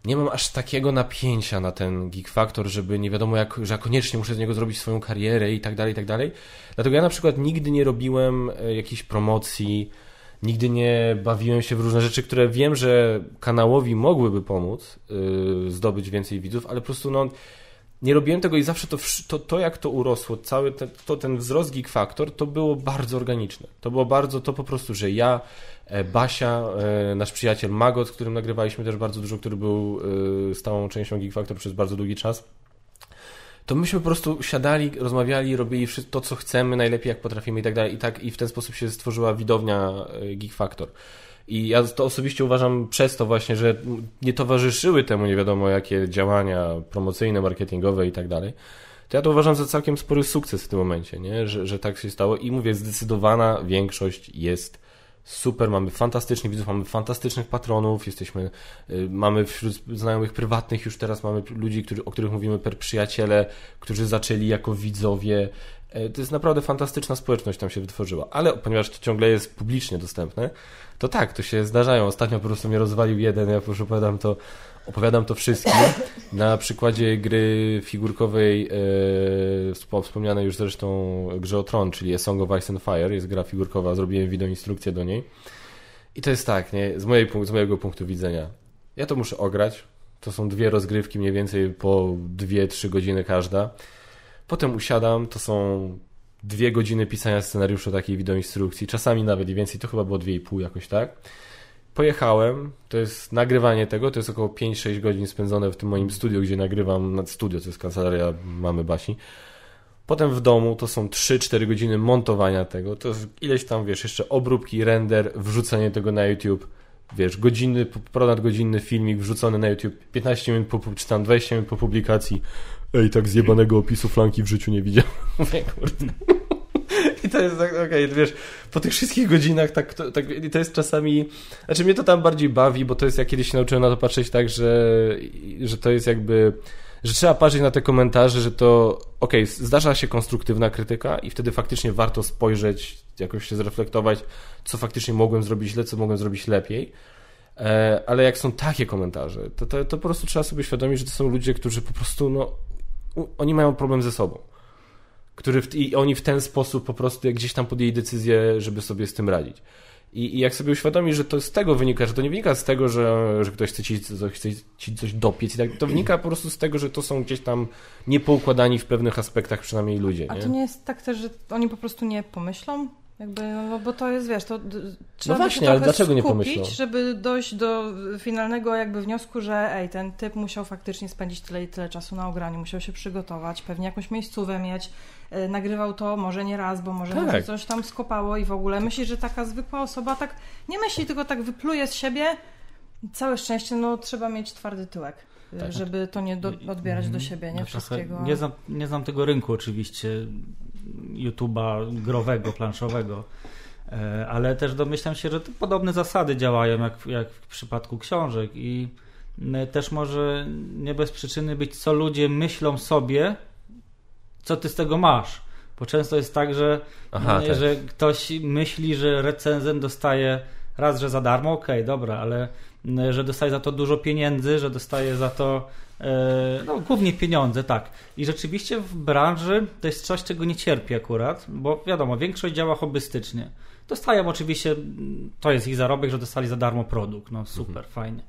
nie mam aż takiego napięcia na ten Geek Factor, żeby nie wiadomo jak, że ja koniecznie muszę z niego zrobić swoją karierę i tak dalej, i tak dalej. Dlatego ja na przykład nigdy nie robiłem e, jakiejś promocji, nigdy nie bawiłem się w różne rzeczy, które wiem, że kanałowi mogłyby pomóc yy, zdobyć więcej widzów, ale po prostu no nie robiłem tego i zawsze to, to, to jak to urosło, cały ten, to, ten wzrost Geek to było bardzo organiczne. To było bardzo to po prostu, że ja, e, Basia, e, nasz przyjaciel Magot, z którym nagrywaliśmy też bardzo dużo, który był e, stałą częścią Geek przez bardzo długi czas, to myśmy po prostu siadali, rozmawiali, robili wszystko to, co chcemy, najlepiej jak potrafimy i tak dalej. I tak i w ten sposób się stworzyła widownia Geek. I ja to osobiście uważam przez to właśnie, że nie towarzyszyły temu nie wiadomo jakie działania promocyjne, marketingowe i tak dalej. To ja to uważam za całkiem spory sukces w tym momencie, nie? Że, że tak się stało. I mówię, zdecydowana większość jest super, mamy fantastycznych widzów, mamy fantastycznych patronów, jesteśmy, y, mamy wśród znajomych prywatnych już teraz mamy ludzi, którzy, o których mówimy per przyjaciele, którzy zaczęli jako widzowie. E, To jest naprawdę fantastyczna społeczność tam się wytworzyła, ale ponieważ to ciągle jest publicznie dostępne, to tak, to się zdarzają. Ostatnio po prostu mnie rozwalił jeden, ja już opowiadam to, opowiadam to wszystkim na przykładzie gry figurkowej e, wspo- wspomnianej już zresztą grze o Tron, czyli A Song of Ice and Fire, jest gra figurkowa, zrobiłem wideoinstrukcję do niej. I to jest tak, nie, z, mojej, z mojego punktu widzenia. Ja to muszę ograć. To są dwie rozgrywki mniej więcej po 2-3 godziny każda. Potem usiadam, to są dwie godziny pisania scenariusza takiej wideoinstrukcji, czasami nawet i więcej, to chyba było 2,5 jakoś tak. Pojechałem, to jest nagrywanie tego, to jest około 5-6 godzin spędzone w tym moim studiu, gdzie nagrywam nad studio, to jest kancelaria mamy Basi. Potem w domu to są 3-4 godziny montowania tego, to jest ileś tam, wiesz, jeszcze obróbki, render, wrzucenie tego na YouTube, wiesz, godziny, ponad godzinny filmik wrzucony na YouTube, 15 minut po, czy tam 20 minut po publikacji. Ej, tak zjebanego opisu flanki w życiu nie widziałem. [laughs] Mówię, kurde. I to jest tak, okej, wiesz, po tych wszystkich godzinach tak, to, tak, i to jest czasami, znaczy mnie to tam bardziej bawi, bo to jest, ja kiedyś się nauczyłem na to patrzeć tak, że, że to jest jakby, że trzeba patrzeć na te komentarze, że to, okej, zdarza się konstruktywna krytyka i wtedy faktycznie warto spojrzeć, jakoś się zreflektować, co faktycznie mogłem zrobić źle, co mogłem zrobić lepiej. E, Ale jak są takie komentarze, to, to, to po prostu trzeba sobie świadomić, że to są ludzie, którzy po prostu, no, oni mają problem ze sobą. Który w, I oni w ten sposób po prostu jak gdzieś tam podjęli decyzję, żeby sobie z tym radzić. I, I jak sobie uświadomisz, że to z tego wynika, że to nie wynika z tego, że, że ktoś chce ci, co- chce ci coś dopiec i tak, to wynika po prostu z tego, że to są gdzieś tam niepoukładani w pewnych aspektach przynajmniej ludzie. A Nie? to nie jest tak też, że oni po prostu nie pomyślą? Jakby, no bo to jest, wiesz, to trzeba by właśnie, się ale trochę dlaczego nie skupić, pomyślą? żeby dojść do finalnego jakby wniosku, że ej, ten typ musiał faktycznie spędzić tyle i tyle czasu na ograniu, musiał się przygotować, pewnie jakąś miejscówę mieć, y, nagrywał to może nie raz, bo może Tak. coś tam skopało i w ogóle. Myślisz, że taka zwykła osoba tak nie myśli, tylko tak wypluje z siebie. Całe szczęście, no trzeba mieć twardy tyłek, y, Tak. żeby to nie do, odbierać do siebie, nie Ja trochę wszystkiego. Nie znam, nie znam tego rynku oczywiście YouTube'a growego, planszowego, e, ale też domyślam się, że podobne zasady działają jak, jak w przypadku książek i też może nie bez przyczyny być, co ludzie myślą sobie, co ty z tego masz. Bo często jest tak, że, Aha, m, tak. że ktoś myśli, że recenzent dostaje raz, że za darmo, okej, dobra, ale e, że dostaje za to dużo pieniędzy, że dostaje za to e, no, głównie pieniądze, tak. I rzeczywiście w branży to jest coś, czego nie cierpi akurat, bo wiadomo, większość działa hobbystycznie. Dostają oczywiście, to jest ich zarobek, że dostali za darmo produkt, no super, mhm. fajnie.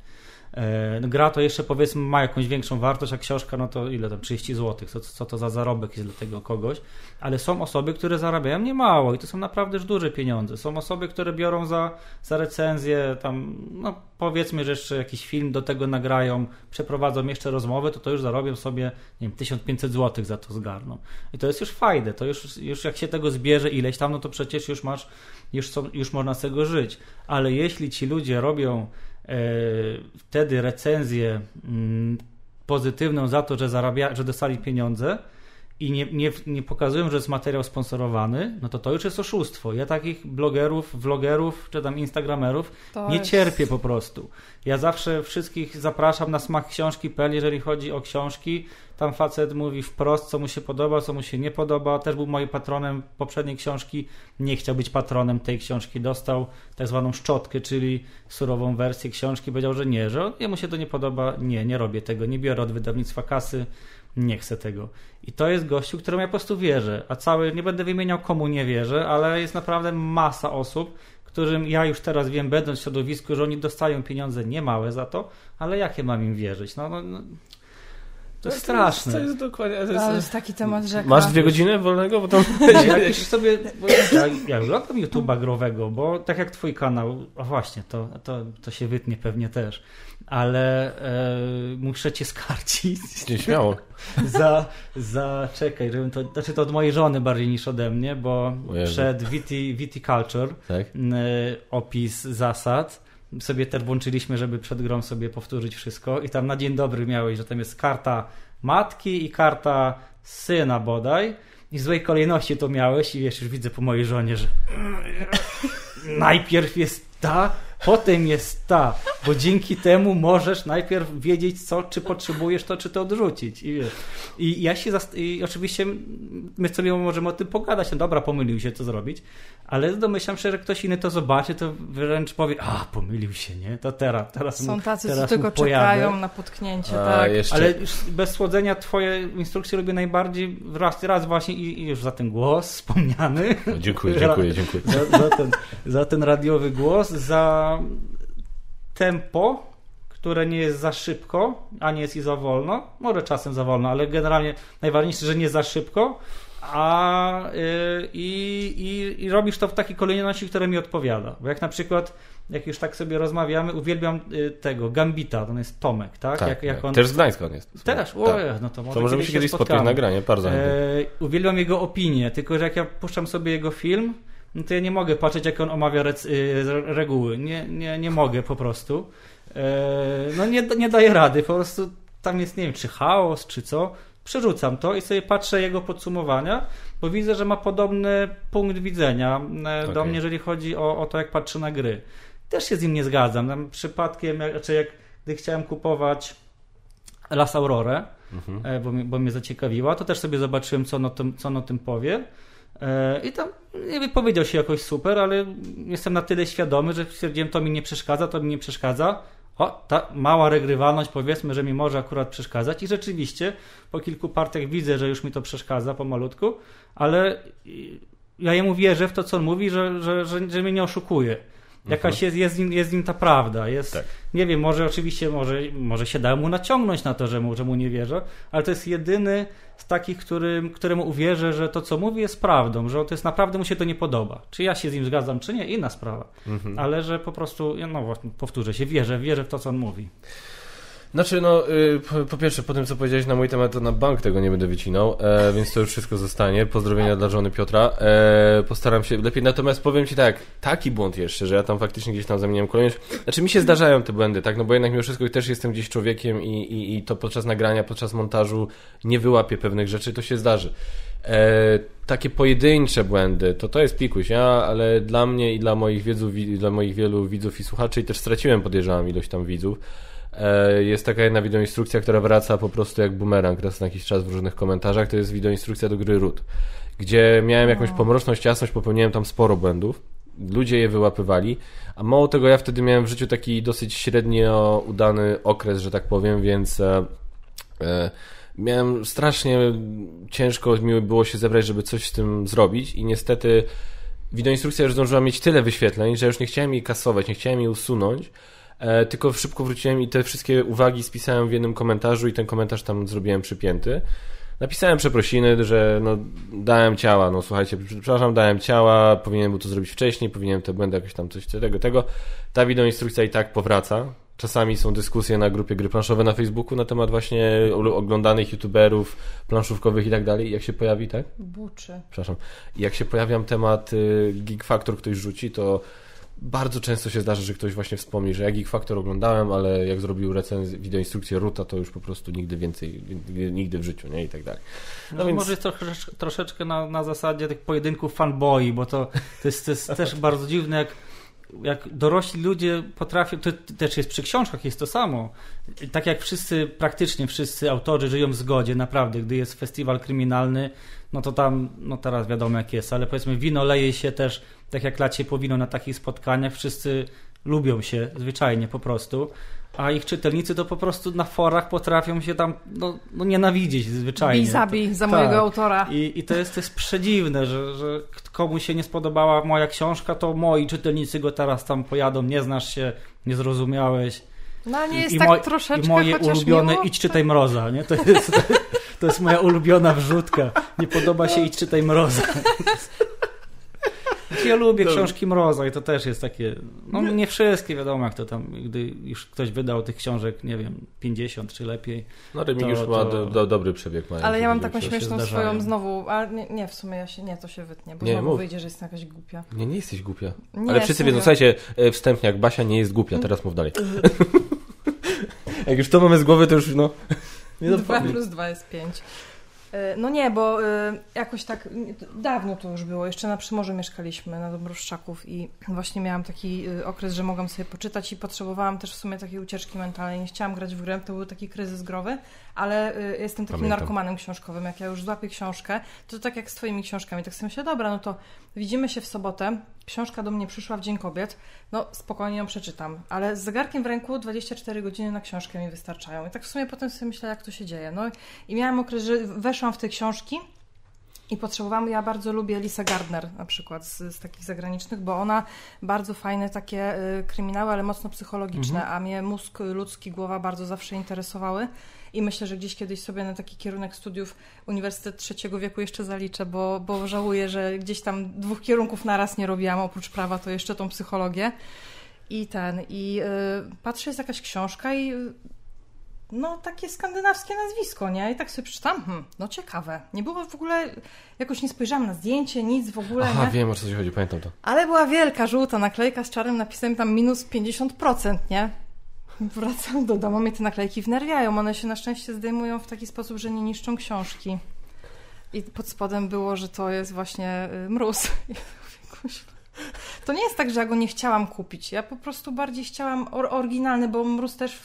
E, gra to jeszcze powiedzmy ma jakąś większą wartość, a książka no to ile tam 30 zł, co, co to za zarobek jest dla tego kogoś, ale są osoby, które zarabiają niemało i to są naprawdę już duże pieniądze. Są osoby, które biorą za, za recenzję tam, no powiedzmy, że jeszcze jakiś film do tego nagrają, przeprowadzą jeszcze rozmowę, to to już zarobią sobie, nie wiem, 1500 zł za to zgarną. I to jest już fajne, to już, już jak się tego zbierze ileś tam, no to przecież już masz, już, są, już można z tego żyć. Ale jeśli ci ludzie robią wtedy recenzję mm, pozytywną za to, że, zarabia, że dostali pieniądze i nie, nie, nie pokazują, że jest materiał sponsorowany, no to to już jest oszustwo. Ja takich blogerów, vlogerów czy tam instagramerów to nie jest... cierpię po prostu. Ja zawsze wszystkich zapraszam na smak książki.pl, jeżeli chodzi o książki. Tam facet mówi wprost, co mu się podoba, co mu się nie podoba. Też był moim patronem poprzedniej książki. Nie chciał być patronem tej książki. Dostał tak zwaną szczotkę, czyli surową wersję książki. Powiedział, że nie, że jemu się to nie podoba. Nie, nie robię tego. Nie biorę od wydawnictwa kasy. Nie chcę tego. I to jest gościu, któremu ja po prostu wierzę. A cały, nie będę wymieniał komu nie wierzę, ale jest naprawdę masa osób, którym ja już teraz wiem, będąc w środowisku, że oni dostają pieniądze niemałe za to, ale jakie mam im wierzyć? No, no, no to jest straszne. To jest, dokładnie. To jest, to jest taki temat rzeka. Masz dwie godziny wolnego? Bo tam... [laughs] [laughs] ja już sobie. Bo ja, ja oglądam YouTube'a growego, bo tak jak twój kanał, a właśnie, to, to, to się wytnie pewnie też ale e, muszę cię skarcić. Nie śmiało. [laughs] za, za, czekaj, żebym to, znaczy to od mojej żony bardziej niż ode mnie, bo przed Viti, Viticulture tak? e, opis zasad sobie też włączyliśmy, żeby przed grą sobie powtórzyć wszystko. I tam na dzień dobry miałeś, że tam jest karta matki i karta syna bodaj. I w złej kolejności to miałeś i wiesz, już widzę po mojej żonie, że [clears throat] najpierw jest ta, potem jest ta, bo dzięki temu możesz najpierw wiedzieć, co, czy potrzebujesz to, czy to odrzucić. I, i ja się, zast- i oczywiście my sobie możemy o tym pogadać, no dobra, pomylił się, co zrobić, ale domyślam się, że ktoś inny to zobaczy, to wręcz powie, a, pomylił się, nie? To teraz, teraz Są mu, tacy, teraz co tylko czekają na potknięcie, a, tak. Jeszcze... Ale bez słodzenia twoje instrukcje lubię najbardziej raz, raz właśnie i, i już za ten głos wspomniany. No, dziękuję, dziękuję, dziękuję. [laughs] Za, za, ten, za ten radiowy głos, za tempo, które nie jest za szybko, a nie jest i za wolno. Może czasem za wolno, ale generalnie najważniejsze, że nie za szybko, a yy, i, i, robisz to w takiej kolejności, która mi odpowiada. Bo jak na przykład, jak już tak sobie rozmawiamy, uwielbiam y, tego Gambita, to jest Tomek, tak? tak jak, jak on... Też z Gdańska on jest. Też, tak. Ojej, no to może To możemy się kiedyś spotkać na granie, bardzo. E, uwielbiam jego opinię, tylko że jak ja puszczam sobie jego film, no to ja nie mogę patrzeć, jak on omawia y, reguły. Nie, nie, nie mogę po prostu. E, no nie, nie daję rady, po prostu tam jest, nie wiem, czy chaos, czy co. Przerzucam to i sobie patrzę jego podsumowania, bo widzę, że ma podobny punkt widzenia e, do mnie, jeżeli chodzi o, o to, jak patrzę na gry. Też się z nim nie zgadzam. Tam przypadkiem, jak, znaczy jak gdy chciałem kupować Las Aurore, mhm. E, bo, bo mnie zaciekawiła, to też sobie zobaczyłem, co on o tym, co on o tym powie. E, I tam nie wypowiedział się jakoś super, ale jestem na tyle świadomy, że stwierdziłem, to mi nie przeszkadza, to mi nie przeszkadza. O, ta mała regrywalność powiedzmy, że mi może akurat przeszkadzać i rzeczywiście po kilku partiach widzę, że już mi to przeszkadza pomalutku, ale ja jemu wierzę w to, co on mówi, że, że, że, że mnie nie oszukuje. Jakaś mhm. jest, jest, nim, jest nim ta prawda. Jest, tak. Nie wiem, może oczywiście może, może się da mu naciągnąć na to, że mu, że mu nie wierzę, ale to jest jedyny z takich, którym, któremu uwierzę, że to, co mówi, jest prawdą, że to jest naprawdę mu się to nie podoba. Czy ja się z nim zgadzam, czy nie, inna sprawa. Mhm. Ale że po prostu, no właśnie, powtórzę się, wierzę, wierzę w to, co on mówi. Znaczy, no, y, po, po, pierwsze, po tym, co powiedziałeś na mój temat, to na bank tego nie będę wycinał, e, więc to już wszystko zostanie. Pozdrowienia dla żony Piotra. E, postaram się lepiej. Natomiast powiem Ci tak, taki błąd jeszcze, że ja tam faktycznie gdzieś tam zamieniam kolejność. Znaczy, mi się zdarzają te błędy, tak, no bo jednak mimo wszystko też jestem gdzieś człowiekiem i, i, i to podczas nagrania, podczas montażu nie wyłapię pewnych rzeczy, to się zdarzy. E, takie pojedyncze błędy, to to jest pikuś, ja, ale dla mnie i dla moich widzów, dla moich wielu widzów i słuchaczy, i też straciłem, podejrzewam, ilość tam widzów, jest taka jedna wideoinstrukcja, która wraca po prostu jak bumerang raz na jakiś czas w różnych komentarzach. To jest wideoinstrukcja do gry Root, gdzie miałem jakąś pomroczność, jasność, popełniłem tam sporo błędów. ludzie je wyłapywali, a mało tego, ja wtedy miałem w życiu taki dosyć średnio udany okres, że tak powiem, więc e, e, miałem strasznie ciężko mi było się zebrać, żeby coś z tym zrobić i niestety wideoinstrukcja już zdążyła mieć tyle wyświetleń, że już nie chciałem jej kasować, nie chciałem jej usunąć, e, tylko szybko wróciłem i te wszystkie uwagi spisałem w jednym komentarzu i ten komentarz tam zrobiłem przypięty. Napisałem przeprosiny, że no, dałem ciała, no słuchajcie, przepraszam, dałem ciała, powinienem był to zrobić wcześniej, powinienem te błędy jakoś tam coś tego, tego. Ta wideoinstrukcja i tak powraca. Czasami są dyskusje na grupie gry planszowe na Facebooku na temat właśnie oglądanych youtuberów, planszówkowych i tak dalej. Jak się pojawi, tak? Buczy. Przepraszam. Jak się pojawiam temat y, Geek Factor ktoś rzuci, to bardzo często się zdarza, że ktoś właśnie wspomni, że ja Geek Factor oglądałem, ale jak zrobił recenzję, wideoinstrukcję Ruta, to już po prostu nigdy więcej, nigdy w życiu, nie? I tak dalej. No, no więc... Może jest trosze, troszeczkę na, na zasadzie tych pojedynków fanboy, bo to, to jest, to jest [laughs] też bardzo dziwne, jak jak dorośli ludzie potrafią, to też jest przy książkach, jest to samo. Tak jak wszyscy, praktycznie wszyscy autorzy żyją w zgodzie, naprawdę, gdy jest festiwal kryminalny, no to tam, no teraz wiadomo jak jest, ale powiedzmy wino leje się też, tak jak lacie po wino na takich spotkaniach, wszyscy lubią się zwyczajnie po prostu a ich czytelnicy to po prostu na forach potrafią się tam no, no nienawidzieć zwyczajnie. Bij zabij za tak. mojego autora. I, I to jest, to jest przedziwne, że, że komuś się nie spodobała moja książka, to moi czytelnicy go teraz tam pojadą, nie znasz się, nie zrozumiałeś. No nie jest I, tak i troszeczkę, I moje ulubione miło? idź czytaj mroza, nie? To jest, [laughs] to jest moja ulubiona wrzutka. Nie podoba się idź czytaj mroza. [laughs] Ja lubię Dobry. książki Mroza i to też jest takie, no nie wszystkie wiadomo jak to tam, gdy już ktoś wydał tych książek, nie wiem, 50 czy lepiej. No Remigiusz ma do, do, dobry przebieg. Mają, ale ja mam taką śmieszną swoją znowu, ale nie, nie, w sumie ja się, nie, to się wytnie, bo nie, znowu mów. wyjdzie, że jestem jakaś głupia. Nie, nie jesteś głupia. Nie, ale wszyscy wiedzą, słuchajcie, e, wstępnie jak Basia nie jest głupia, teraz mów dalej. [laughs] jak już to mamy z głowy, to już no... [laughs] Nie 2 plus 2 jest 5. E, no nie, bo e, jakoś tak dawno to już było. Jeszcze na Przymorzu mieszkaliśmy, na Dobroszczaków i właśnie miałam taki e, okres, że mogłam sobie poczytać i potrzebowałam też w sumie takiej ucieczki mentalnej. Nie chciałam grać w grę, to był taki kryzys growy, ale jestem takim Pamiętam. narkomanem książkowym. Jak ja już złapię książkę, to tak jak z twoimi książkami. Tak sobie myślę, dobra, no to widzimy się w sobotę. Książka do mnie przyszła w Dzień Kobiet. No spokojnie ją przeczytam, ale z zegarkiem w ręku 24 godziny na książkę mi wystarczają. I tak w sumie potem sobie myślę, jak to się dzieje. No i miałam okres, że weszłam w te książki i potrzebowałam, ja bardzo lubię Lisa Gardner na przykład z, z takich zagranicznych, bo ona bardzo fajne takie y, kryminały, ale mocno psychologiczne, mhm. a mnie mózg ludzki, głowa bardzo zawsze interesowały i myślę, że gdzieś kiedyś sobie na taki kierunek studiów Uniwersytet Trzeciego Wieku jeszcze zaliczę, bo, bo żałuję, że gdzieś tam dwóch kierunków naraz nie robiłam, oprócz prawa to jeszcze tą psychologię. I ten, i y, patrzę, jest jakaś książka i no takie skandynawskie nazwisko, nie? I tak sobie przeczytam, hmm, no ciekawe. Nie było w ogóle, jakoś nie spojrzałam na zdjęcie, nic w ogóle, Aha, nie? wiem o co ci chodzi, pamiętam to. Ale była wielka, żółta naklejka z czarnym napisem tam minus 50%, nie? [laughs] Wracam do domu, mnie te naklejki wnerwiają. One się na szczęście zdejmują w taki sposób, że nie niszczą książki. I pod spodem było, że to jest właśnie y, mróz. [laughs] To nie jest tak, że ja go nie chciałam kupić. Ja po prostu bardziej chciałam or oryginalny, bo mróz też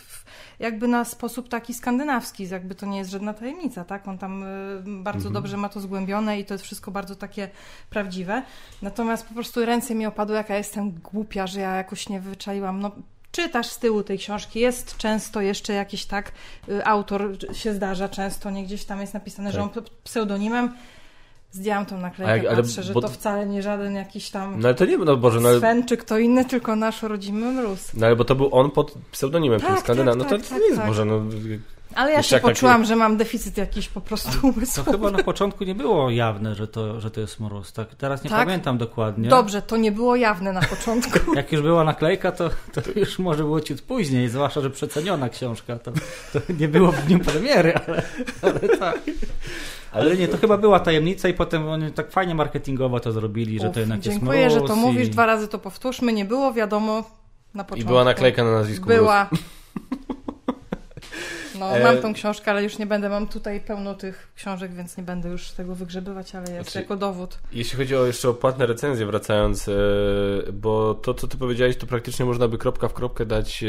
jakby na sposób taki skandynawski, jakby to nie jest żadna tajemnica, tak? On tam y, bardzo mhm. dobrze ma to zgłębione i to jest wszystko bardzo takie prawdziwe. Natomiast po prostu ręce mi opadły, jaka jestem głupia, że ja jakoś nie wyczaiłam. No czytasz z tyłu tej książki, jest często jeszcze jakiś tak, y, autor się zdarza często, nie gdzieś tam jest napisane, tak. że on pseudonimem. Zdjęłam tą naklejkę, jak, ale, patrzę, że bo... to wcale nie żaden jakiś tam no ale to nie, no Boże, no. Sven czy kto inny, tylko nasz rodzimy mróz. No ale bo to był on pod pseudonimem, tak, tak, no to, tak, to nie jest tak. Boże, no ale ja się poczułam, taki... że mam deficyt jakiś po prostu umysłowy. To chyba na początku nie było jawne, że to, że to jest mróz. Tak, teraz nie tak? pamiętam dokładnie. Dobrze, to nie było jawne na początku. [laughs] Jak już była naklejka, to, to już może było ciut później, zwłaszcza, że przeceniona książka. To, to nie było w dniu premiery, ale, ale tak. Ale nie, to chyba była tajemnica i potem oni tak fajnie marketingowo to zrobili, Uf, że to jednak dziękuję, jest Dziękuję, że to i... mówisz, dwa razy to powtórzmy. Nie było wiadomo na początku. I była naklejka na nazwisku Była. No, mam tą książkę, ale już nie będę, mam tutaj pełno tych książek, więc nie będę już tego wygrzebywać, ale jest znaczy, jako dowód. Jeśli chodzi o jeszcze o płatne recenzje, wracając, e, bo to, co ty powiedziałeś, to praktycznie można by kropka w kropkę dać e,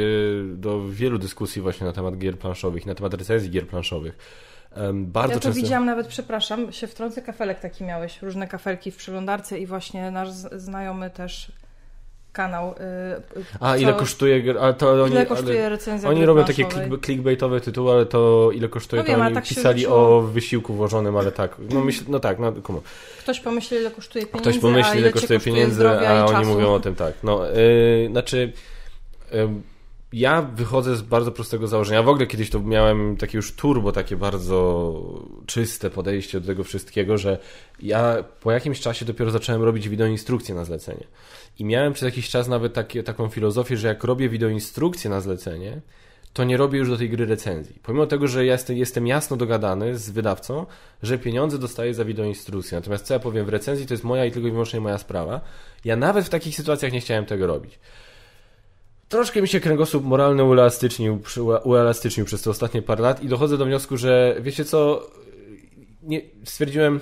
do wielu dyskusji właśnie na temat gier planszowych, na temat recenzji gier planszowych. Bardzo ja to często... widziałam nawet, przepraszam, się wtrącę, kafelek taki miałeś, różne kafelki w przeglądarce i właśnie nasz znajomy też kanał. y, A co- ile kosztuje, a to oni, ile kosztuje recenzja oni robią takie click, clickbaitowe tytuły, ale to ile kosztuje, No to wiem, ale oni tak pisali o wysiłku włożonym, ale tak, no, myśl, no tak, no, on. Ktoś pomyśli, ile kosztuje pieniędzy, Ktoś pomyśli, ile cię kosztuje pieniędzy, a oni czasu. mówią o tym tak. No, yy, znaczy, yy, ja wychodzę z bardzo prostego założenia. W ogóle kiedyś to miałem takie już turbo, takie bardzo czyste podejście do tego wszystkiego, że ja po jakimś czasie dopiero zacząłem robić wideoinstrukcje na zlecenie. I miałem przez jakiś czas nawet takie, taką filozofię, że jak robię wideoinstrukcję na zlecenie, to nie robię już do tej gry recenzji. Pomimo tego, że jestem, jestem jasno dogadany z wydawcą, że pieniądze dostaję za wideoinstrukcję. Natomiast co ja powiem w recenzji, to jest moja i tylko i wyłącznie moja sprawa. Ja nawet w takich sytuacjach nie chciałem tego robić. Troszkę mi się kręgosłup moralny uelastycznił, uelastycznił przez te ostatnie parę lat i dochodzę do wniosku, że wiecie co, nie, stwierdziłem,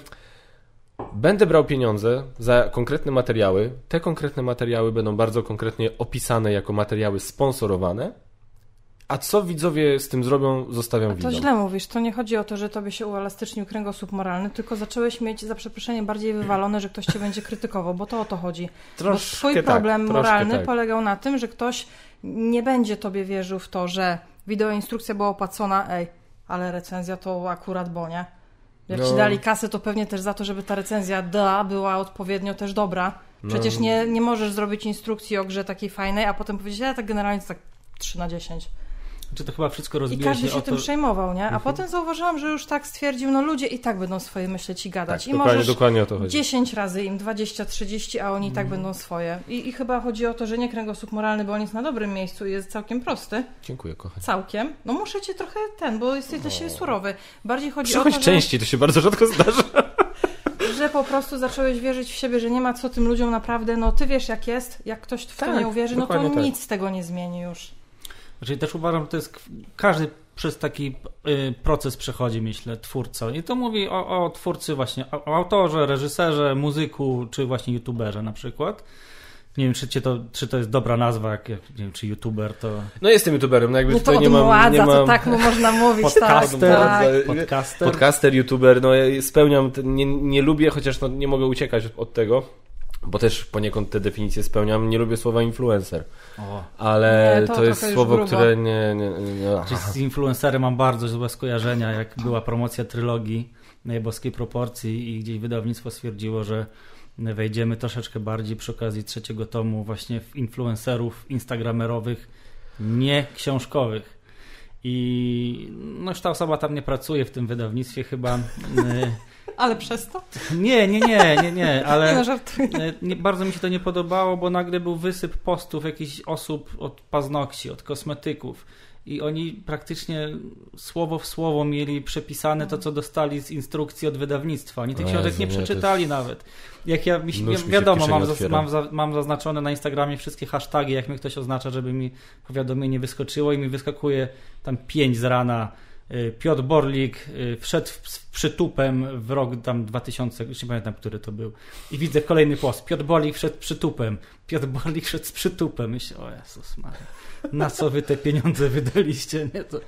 będę brał pieniądze za konkretne materiały. Te konkretne materiały będą bardzo konkretnie opisane jako materiały sponsorowane. A co widzowie z tym zrobią, zostawiam To widzom. źle mówisz, to nie chodzi o to, że tobie się uelastycznił kręgosłup moralny, tylko zacząłeś mieć za przeproszenie bardziej wywalone, że ktoś cię będzie krytykował, bo to o to chodzi. Bo twój tak, problem troszkę moralny tak. polegał na tym, że ktoś nie będzie tobie wierzył w to, że wideoinstrukcja była opłacona, ej, ale recenzja to akurat bonia. Jak No. ci dali kasę, to pewnie też za to, żeby ta recenzja da była odpowiednio też dobra. Przecież No. nie, nie możesz zrobić instrukcji o grze takiej fajnej, a potem powiedzieć, ja tak generalnie to tak 3 na 10. Czy to chyba wszystko I rozbija każdy się się o tym to... przejmował, nie? A Mhm. potem zauważyłam, że już tak stwierdził, no ludzie i tak będą swoje myśleć i gadać. Tak, I dokładnie, dokładnie o to chodzi. 10 razy im, 20, 30, a oni i Mhm. tak będą swoje. I, I chyba chodzi o to, że nie kręgosłup moralny, bo on jest na dobrym miejscu i jest całkiem prosty. Dziękuję, kochani. Całkiem. No muszę cię trochę ten, bo jesteś dla siebie surowy. Bardziej chodzi Przychodź o to, częściej, to się bardzo rzadko zdarza. że, [laughs] że po prostu zacząłeś wierzyć w siebie, że nie ma co tym ludziom naprawdę, no ty wiesz jak jest, jak ktoś w to Tak, nie uwierzy, no to tak. nic z tego nie zmieni już. Czyli też uważam, że to jest każdy przez taki y, proces przechodzi, myślę, twórca. I to mówi o, o twórcy właśnie, o, autorze, reżyserze, muzyku, czy właśnie youtuberze na przykład. Nie wiem, czy, to, czy to jest dobra nazwa, jak, jak nie wiem, czy youtuber to No jestem youtuberem, no jakby No to tutaj nie mam... nie to mam... tak mu można mówić, Podcaster. tak, tak. podcaster. Podcaster, youtuber, no ja spełniam, nie, nie lubię, chociaż no, nie mogę uciekać od tego, bo też poniekąd te definicje spełniam, nie lubię słowa influencer, O. ale Nie, to to, jest słowo, które nie... nie, nie, nie Czyli z influencerem mam bardzo złe skojarzenia, jak była promocja trylogii Najboskiej Proporcji i gdzieś wydawnictwo stwierdziło, że wejdziemy troszeczkę bardziej przy okazji trzeciego tomu właśnie w influencerów instagramerowych, nie książkowych. I no już ta osoba tam nie pracuje w tym wydawnictwie chyba. [laughs] Ale przez to? Nie, nie, nie, nie, nie, [laughs] Nie no, ale żartuję. e, nie, bardzo mi się to nie podobało, bo nagle był wysyp postów jakichś osób od paznokci, od kosmetyków i oni praktycznie słowo w słowo mieli przepisane to, co dostali z instrukcji od wydawnictwa. Oni tych książek nie przeczytali jest- nawet. Jak ja, mi, mi wiadomo, mam, mam, za, mam zaznaczone na Instagramie wszystkie hasztagi, jak mnie ktoś oznacza, żeby mi powiadomienie wyskoczyło i mi wyskakuje tam 5 z rana. Y, Piotr Borlik y, wszedł z przytupem w rok tam 2000, już nie pamiętam, który to był. I widzę kolejny post. Piotr Borlik wszedł przytupem. Piotr Borlik wszedł z przytupem. Myślę, o Jezus Maria, na co wy te pieniądze wydaliście? Nie, to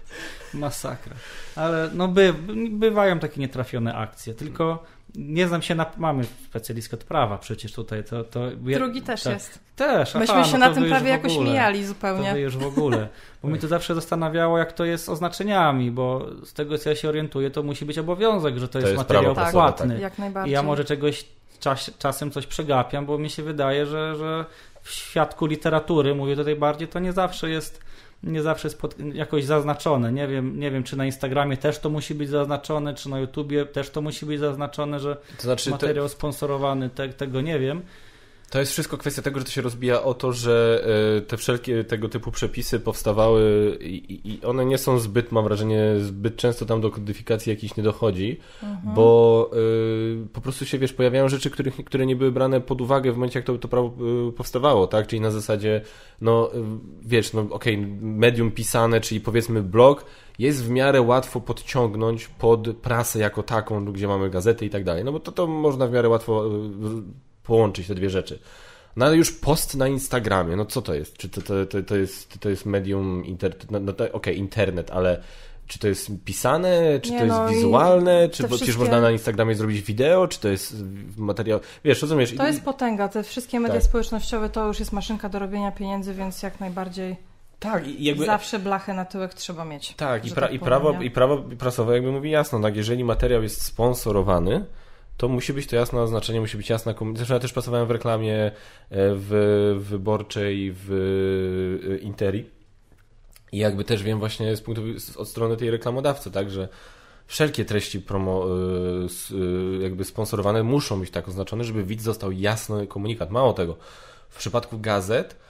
masakra. Ale no by, bywają takie nietrafione akcje, tylko nie znam się na... Mamy specjalistkę od prawa przecież tutaj. To, to, Drugi też tak. jest. Też, Myśmy aha, się no na to tym prawie jakoś mijali To zupełnie. wy już w ogóle. Bo mnie to zawsze zastanawiało, jak to jest z oznaczeniami, bo z tego co ja się orientuję, to musi być obowiązek, że to, jest, jest materiał prawo płatny. Jak I najbardziej. ja może czegoś czas, czasem coś przegapiam, bo mi się wydaje, że, że w świadku literatury, mówię tutaj bardziej, to nie zawsze jest nie zawsze jest pod, jakoś zaznaczone. Nie wiem, nie wiem, czy na Instagramie też to musi być zaznaczone, czy na YouTubie też to musi być zaznaczone, że To znaczy, to, materiał sponsorowany, te, tego nie wiem. To jest wszystko kwestia tego, że to się rozbija o to, że e, te wszelkie tego typu przepisy powstawały i, one nie są zbyt, mam wrażenie, zbyt często tam do kodyfikacji jakichś nie dochodzi, Mhm. bo e, po prostu się, wiesz, pojawiają rzeczy, których, które nie były brane pod uwagę w momencie, jak to, to prawo e, powstawało, tak? Czyli na zasadzie, no, wiesz, no okej, medium pisane, czyli powiedzmy blog, jest w miarę łatwo podciągnąć pod prasę jako taką, gdzie mamy gazety i tak dalej. No bo to, to można w miarę łatwo połączyć te dwie rzeczy. No ale już post na Instagramie, no co to jest? Czy to, to, to, to, jest, to jest medium, inter... no, no, okej, internet, ale Czy to jest pisane, czy Nie, to jest no wizualne, czy bo przecież wszystkie- można na Instagramie zrobić wideo, czy to jest materiał. Wiesz, rozumiesz? To jest potęga. Te wszystkie media Tak. społecznościowe to już jest maszynka do robienia pieniędzy, więc jak najbardziej Tak, i jakby. zawsze blachę na tyłek trzeba mieć. Tak, i, pra, tak i, prawo, i prawo prasowe jakby mówi jasno, tak, jeżeli materiał jest sponsorowany, to musi być to jasne oznaczenie, musi być jasna komunikacja. Zresztą ja też pracowałem w reklamie e, w wyborczej w e, Interi i jakby też wiem właśnie z punktu od strony tej reklamodawcy, tak, że wszelkie treści promo, e, jakby sponsorowane muszą być tak oznaczone, żeby widz dostał jasny komunikat. Mało tego, w przypadku gazet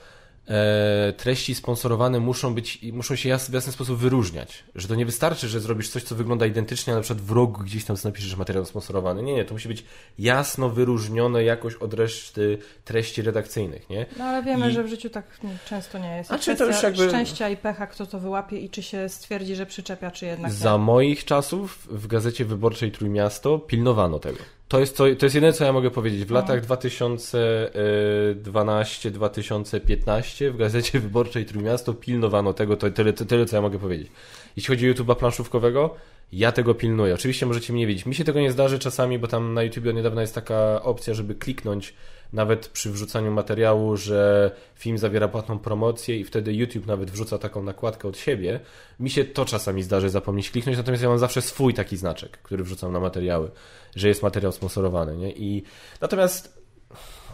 treści sponsorowane muszą być i muszą się jas, w jasny sposób wyróżniać. Że to nie wystarczy, że zrobisz coś, co wygląda identycznie, a na przykład w rogu gdzieś tam napiszesz że materiał sponsorowany. Nie, nie, to musi być jasno wyróżnione jakoś od reszty treści redakcyjnych, nie? No ale wiemy, I- że w życiu tak często nie jest. A A czy to już jakby- szczęścia i pecha, kto to wyłapie i czy się stwierdzi, że przyczepia, czy jednak Za nie. moich czasów w Gazecie Wyborczej Trójmiasto pilnowano tego. To jest, to, to jest jedyne, co ja mogę powiedzieć. W No. latach 2012-2015 w Gazecie Wyborczej Trójmiasto pilnowano tego. To tyle, tyle, co ja mogę powiedzieć. Jeśli chodzi o YouTube'a planszówkowego, ja tego pilnuję. Oczywiście możecie mnie wiedzieć. Mi się tego nie zdarzy czasami, bo tam na YouTube od niedawna jest taka opcja, żeby kliknąć nawet przy wrzucaniu materiału, że film zawiera płatną promocję i wtedy YouTube nawet wrzuca taką nakładkę od siebie. Mi się to czasami zdarzy zapomnieć kliknąć, natomiast ja mam zawsze swój taki znaczek, który wrzucam na materiały, że jest materiał sponsorowany, nie? I natomiast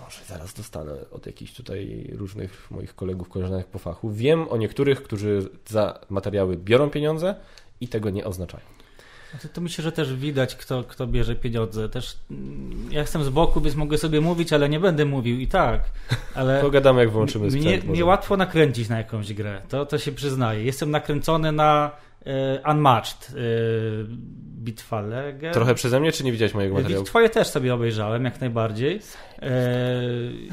może zaraz dostanę od jakichś tutaj różnych moich kolegów, koleżanek po fachu. Wiem o niektórych, którzy za materiały biorą pieniądze i tego nie oznaczają. No To, to myślę, że też widać, kto, kto bierze pieniądze. Też mm, ja jestem z boku, więc mogę sobie mówić, ale nie będę mówił i tak. Ale [laughs] Pogadamy, jak włączymy mnie, sprzęt. mnie może. łatwo nakręcić na jakąś grę. To, to się przyznaję. Jestem nakręcony na Unmatched e, Bitwa Legend. Trochę przeze mnie, czy nie widziałeś mojego materiału? Twoje też sobie obejrzałem, jak najbardziej. E,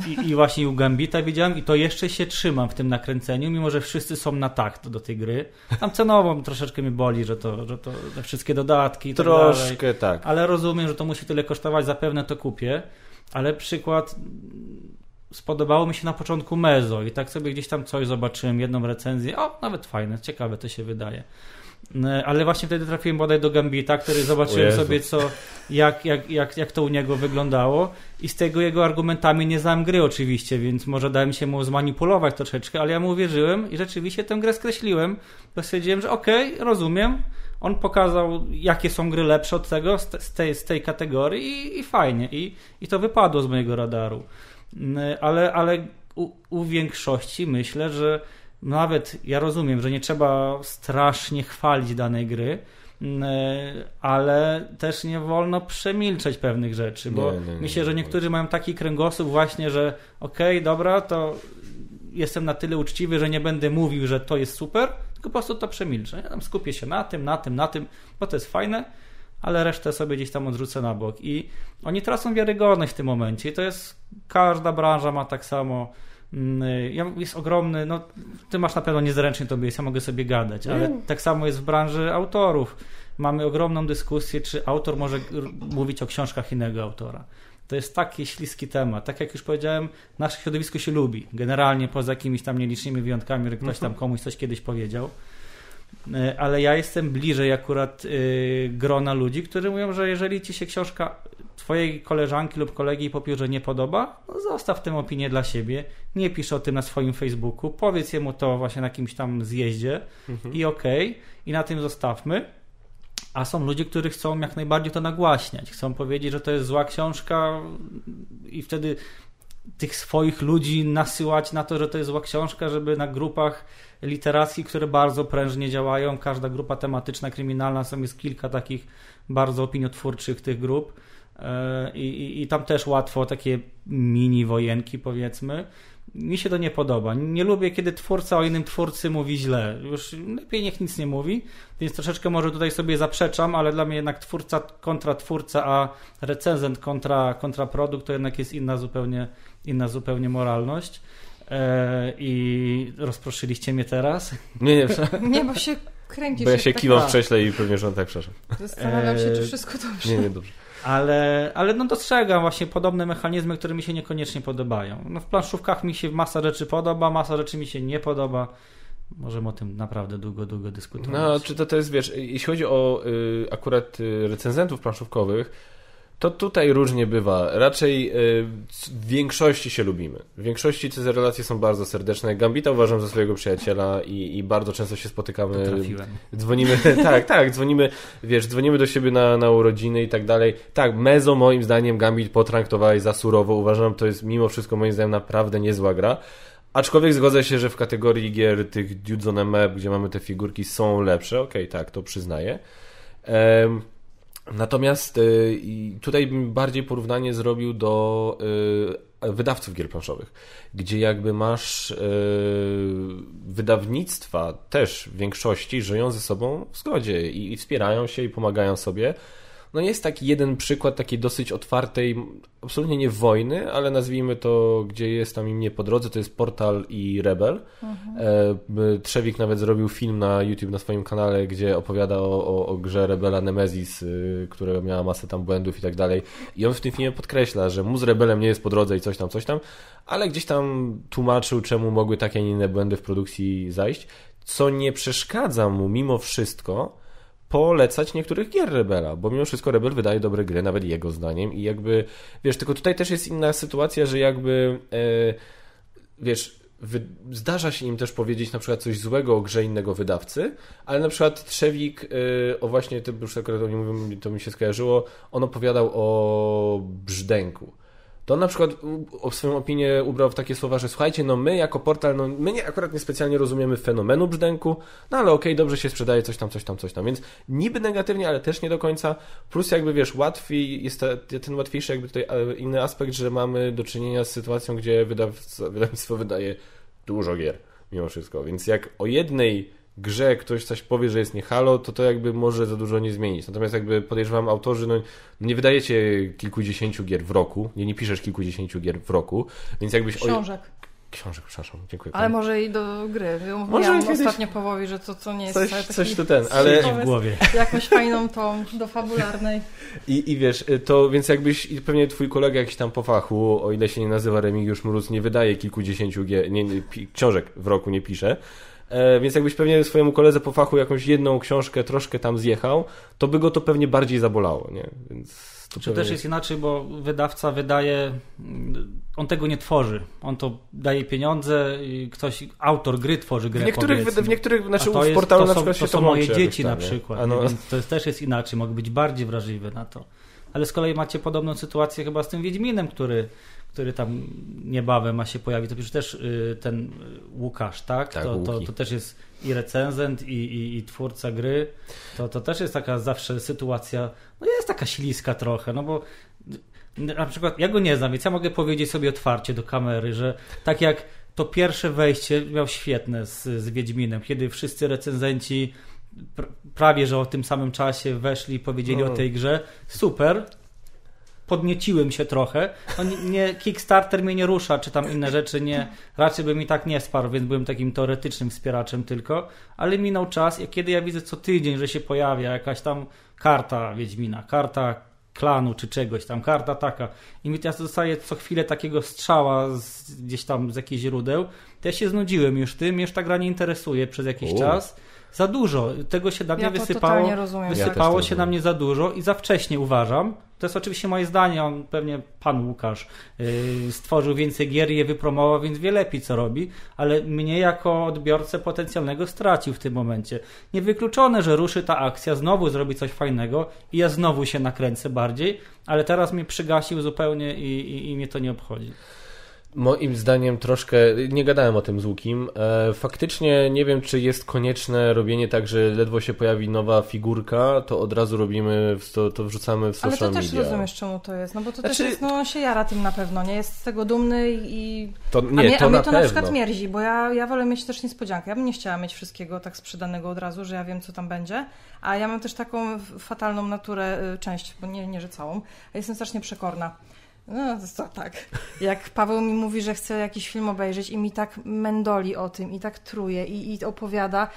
i, I właśnie u Gambita widziałem i to jeszcze się trzymam w tym nakręceniu, mimo że wszyscy są na takt do tej gry. Tam cenowo troszeczkę mi boli, że to, że to te wszystkie dodatki i tak dalej. Troszkę tak. Ale rozumiem, że to musi tyle kosztować, zapewne to kupię. Ale przykład spodobało mi się na początku Mezo i tak sobie gdzieś tam coś zobaczyłem, jedną recenzję. O, nawet fajne, ciekawe to się wydaje. E, Ale właśnie wtedy trafiłem bodaj do Gambita, który zobaczyłem sobie, co, jak, jak, jak, jak to u niego wyglądało. I z tego jego argumentami nie znam gry oczywiście, więc może dałem się mu zmanipulować troszeczkę, ale ja mu uwierzyłem i rzeczywiście tę grę skreśliłem. Bo stwierdziłem, że okej, rozumiem. On pokazał, jakie są gry lepsze od tego, z, te, z, tej, z tej kategorii i, i fajnie. I, I to wypadło z mojego radaru. Mm, Ale, ale u, u większości myślę, że nawet ja rozumiem, że nie trzeba strasznie chwalić danej gry, mm, ale też nie wolno przemilczeć pewnych rzeczy, bo Nie, nie, nie, myślę, że nie. niektórzy mają taki kręgosłup właśnie, że okej, dobra, to jestem na tyle uczciwy, że nie będę mówił, że to jest super, tylko po prostu to przemilczę. Ja tam skupię się na tym, na tym, na tym, bo to jest fajne, ale resztę sobie gdzieś tam odrzucę na bok. I oni tracą wiarygodność w tym momencie. I to jest, każda branża ma tak samo. Mm, ja- Jest ogromny, no ty masz na pewno niezręcznie tobie ja mogę sobie gadać, ale Mm. tak samo jest w branży autorów. Mamy ogromną dyskusję, czy autor może mówić o książkach innego autora. To jest taki śliski temat. Tak jak już powiedziałem, nasze środowisko się lubi. Generalnie poza jakimiś tam nielicznymi wyjątkami, że ktoś tam komuś coś kiedyś powiedział. E, Ale ja jestem bliżej akurat y, grona ludzi, którzy mówią, że jeżeli ci się książka twojej koleżanki lub kolegi po piórze nie podoba, no zostaw tę opinię dla siebie. Nie pisz o tym na swoim Facebooku. Powiedz jemu to właśnie na jakimś tam zjeździe i okej, i na tym zostawmy. A są ludzie, którzy chcą jak najbardziej to nagłaśniać. Chcą powiedzieć, że to jest zła książka i wtedy tych swoich ludzi nasyłać na to, że to jest zła książka, żeby na grupach literackich, które bardzo prężnie działają, każda grupa tematyczna, kryminalna, są jest kilka takich bardzo opiniotwórczych tych grup E, i, i, i tam też łatwo takie mini wojenki powiedzmy. Mi się to nie podoba. Nie lubię, kiedy twórca o innym twórcy mówi źle. Już lepiej niech nic nie mówi, więc troszeczkę może tutaj sobie zaprzeczam, ale dla mnie jednak twórca kontra twórca, a recenzent kontra, kontra produkt to jednak jest inna zupełnie, inna zupełnie moralność. E, I rozproszyliście mnie teraz. Nie, nie, [laughs] Nie, bo się kręcisz. bo ja się tak- kiwam w krześle i pewnie, że on tak przepraszam. Zastanawiam się, czy Eee, wszystko dobrze. Nie, nie, dobrze. Ale, ale no dostrzegam właśnie podobne mechanizmy, które mi się niekoniecznie podobają. No w planszówkach mi się masa rzeczy podoba, masa rzeczy mi się nie podoba. możemy o tym naprawdę długo, długo dyskutować. No, czy to, to jest, wiesz, jeśli chodzi o y, akurat y, recenzentów planszówkowych, to tutaj różnie bywa. Raczej y, w większości się lubimy. W większości te relacje są bardzo serdeczne. Gambita uważam za swojego przyjaciela i, i bardzo często się spotykamy. Trafiłem. Dzwonimy, [laughs] tak, tak, dzwonimy, wiesz, dzwonimy do siebie na, na urodziny i tak dalej. Tak, Mezo moim zdaniem Gambit potraktowałeś za surowo. Uważam, to jest mimo wszystko moim zdaniem naprawdę niezła gra. Aczkolwiek zgodzę się, że w kategorii gier tych Dudes on a Map, gdzie mamy te figurki, są lepsze. Okej, okay, tak, to przyznaję. Um, natomiast y, tutaj bym bardziej porównanie zrobił do y, wydawców gier planszowych, gdzie jakby masz y, wydawnictwa też w większości żyją ze sobą w zgodzie i, i wspierają się i pomagają sobie no jest taki jeden przykład takiej dosyć otwartej, absolutnie nie wojny, ale nazwijmy to, gdzie jest tam im nie po drodze, to jest Portal i Rebel. Mhm. E, Trzewik nawet zrobił film na YouTube na swoim kanale, gdzie opowiada o, o, o grze Rebela Nemesis, y, która miała masę tam błędów i tak dalej. I on w tym filmie podkreśla, że mu z Rebelem nie jest po drodze i coś tam, coś tam, ale gdzieś tam tłumaczył, czemu mogły takie, a nie inne błędy w produkcji zajść, co nie przeszkadza mu mimo wszystko polecać niektórych gier Rebela, bo mimo wszystko Rebel wydaje dobre gry, nawet jego zdaniem i jakby, wiesz, tylko tutaj też jest inna sytuacja, że jakby, e, wiesz, wy, zdarza się im też powiedzieć na przykład coś złego o grze innego wydawcy, ale na przykład Trzewik, e, o właśnie, to już akurat o nim mówię, to mi się skojarzyło, on opowiadał o Brzdęku to on na przykład swoją opinię ubrał w takie słowa, że słuchajcie, no my jako portal, no my nie, akurat niespecjalnie rozumiemy fenomenu brzdęku, no ale okej, okay, dobrze się sprzedaje coś tam, coś tam, coś tam, więc niby negatywnie, ale też nie do końca, plus jakby wiesz, łatwiej, jest ten łatwiejszy jakby tutaj e, inny aspekt, że mamy do czynienia z sytuacją, gdzie wydawnictwo wydaje dużo gier, mimo wszystko, więc jak o jednej grze ktoś coś powie, że jest nie halo, to to jakby może za dużo nie zmienić. Natomiast jakby podejrzewam autorzy, no nie wydajecie kilkudziesięciu gier w roku, nie, nie piszesz kilkudziesięciu gier w roku, więc jakbyś... Książek. O... Książek, przepraszam, dziękuję. Ale może i do gry. Może ja kiedyś... ostatnio połowi, że to co nie jest coś, coś to ten, ale w głowie. [laughs] Jakąś fajną tą do fabularnej. I, I wiesz, to więc jakbyś pewnie twój kolega jakiś tam po fachu, o ile się nie nazywa Remigiusz Mróz, nie wydaje kilkudziesięciu gier, nie, nie, książek w roku nie pisze, E, więc jakbyś pewnie swojemu koledze po fachu jakąś jedną książkę troszkę tam zjechał, to by go to pewnie bardziej zabolało, nie? Więc to Czy też jest inaczej, bo wydawca wydaje, on tego nie tworzy. On to daje pieniądze, ktoś, autor gry tworzy grę. W niektórych, w, w niektórych znaczy w portalu na przykład to są, to są moje dzieci na przykład. Ano. Więc to jest, też jest inaczej, mogę być bardziej wrażliwy na to. Ale z kolei macie podobną sytuację chyba z tym Wiedźminem, który który tam niebawem ma się pojawić, to przecież też y, ten y, Łukasz, tak? tak to, to, to, też jest i recenzent, i, i, i, twórca gry. To, to też jest taka zawsze sytuacja, no jest taka śliska trochę, no bo na przykład ja go nie znam, więc ja mogę powiedzieć sobie otwarcie do kamery, że tak jak to pierwsze wejście miał świetne z, z Wiedźminem, kiedy wszyscy recenzenci prawie że o tym samym czasie weszli i powiedzieli no. o tej grze. Super, podnieciłem się trochę. No nie, nie, Kickstarter mnie nie rusza, czy tam inne rzeczy nie. Raczej bym mi tak nie wsparł, więc byłem takim teoretycznym wspieraczem tylko. Ale minął czas, i kiedy ja widzę co tydzień, że się pojawia jakaś tam karta Wiedźmina, karta klanu czy czegoś tam, karta taka. I mi teraz dostaję co chwilę takiego strzała z, gdzieś tam z jakichś źródeł. To ja się znudziłem już tym, już ta gra nie interesuje przez jakiś U. czas za dużo. Tego się na mnie ja wysypało. Rozumiem, wysypało ja się na mnie za dużo i za wcześnie uważam. To jest oczywiście moje zdanie, on pewnie pan Łukasz yy, stworzył więcej gier i je wypromował, więc wie lepiej co robi, ale mnie jako odbiorcę potencjalnego stracił w tym momencie. Niewykluczone, że ruszy ta akcja, znowu zrobi coś fajnego i ja znowu się nakręcę bardziej, ale teraz mnie przygasił zupełnie i, i, i mnie to nie obchodzi. Moim zdaniem troszkę, nie gadałem o tym z Łukim, e, faktycznie nie wiem, czy jest konieczne robienie tak, że ledwo się pojawi nowa figurka, to od razu robimy, to, to wrzucamy w social media. Ale to też media. rozumiesz, czemu to jest, no bo to znaczy... też jest, no on się jara tym na pewno, nie jest z tego dumny i... To, nie, a mnie to, a mnie na, to na przykład mierzi, bo ja, ja wolę mieć też niespodziankę, ja bym nie chciała mieć wszystkiego tak sprzedanego od razu, że ja wiem, co tam będzie, a ja mam też taką fatalną naturę, y, część, bo nie, nie że całą, jestem strasznie przekorna. No to tak. Jak Paweł mi mówi, że chce jakiś film obejrzeć i mi tak mendoli o tym i tak truje i, i opowiada,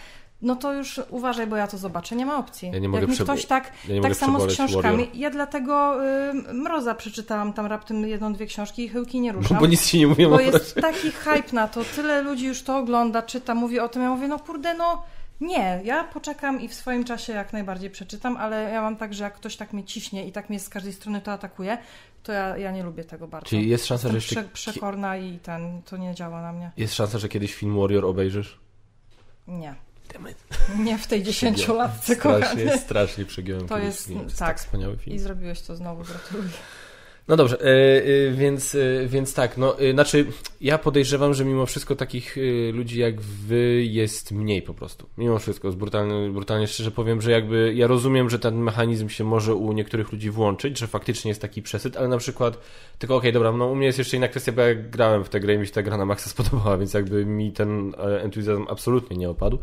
no to już uważaj, bo ja to zobaczę, nie ma opcji. Ja nie mogę Jak mi ktoś tak, ja tak samo z książkami. Warrior. Ja dlatego y, Mroza przeczytałam tam raptem jedną, dwie książki i chyłki nie ruszam. Bo nic ci nie mówią Bo jest taki hype na to, tyle ludzi już to ogląda, czyta, mówi o tym. Ja mówię, no kurde, no nie, ja poczekam i w swoim czasie jak najbardziej przeczytam, ale ja mam tak, że jak ktoś tak mnie ciśnie i tak mnie z każdej strony to atakuje, to ja, ja nie lubię tego bardzo. Czyli jest szansa, że Jestem jeszcze... prze, przekorna i ten, to nie działa na mnie. Jest szansa, że kiedyś film Warrior obejrzysz? Nie. Nie w tej dziesięciolatce, Strasznie, kochany. strasznie przegiąłem jest- film. To jest tak. tak wspaniały film. I zrobiłeś to znowu, gratuluję. No dobrze, e, e, więc, e, więc tak, no, znaczy ja podejrzewam, że mimo wszystko takich ludzi jak wy jest mniej po prostu. Mimo wszystko, brutalnie, brutalnie szczerze powiem, że jakby ja rozumiem, że ten mechanizm się może u niektórych ludzi włączyć, że faktycznie jest taki przesyt, ale na przykład, tylko okej, dobra, no u mnie jest jeszcze inna kwestia, bo ja grałem w tę grę i mi się ta gra na maksa [laughs] spodobała, więc jakby mi ten entuzjazm absolutnie nie opadł.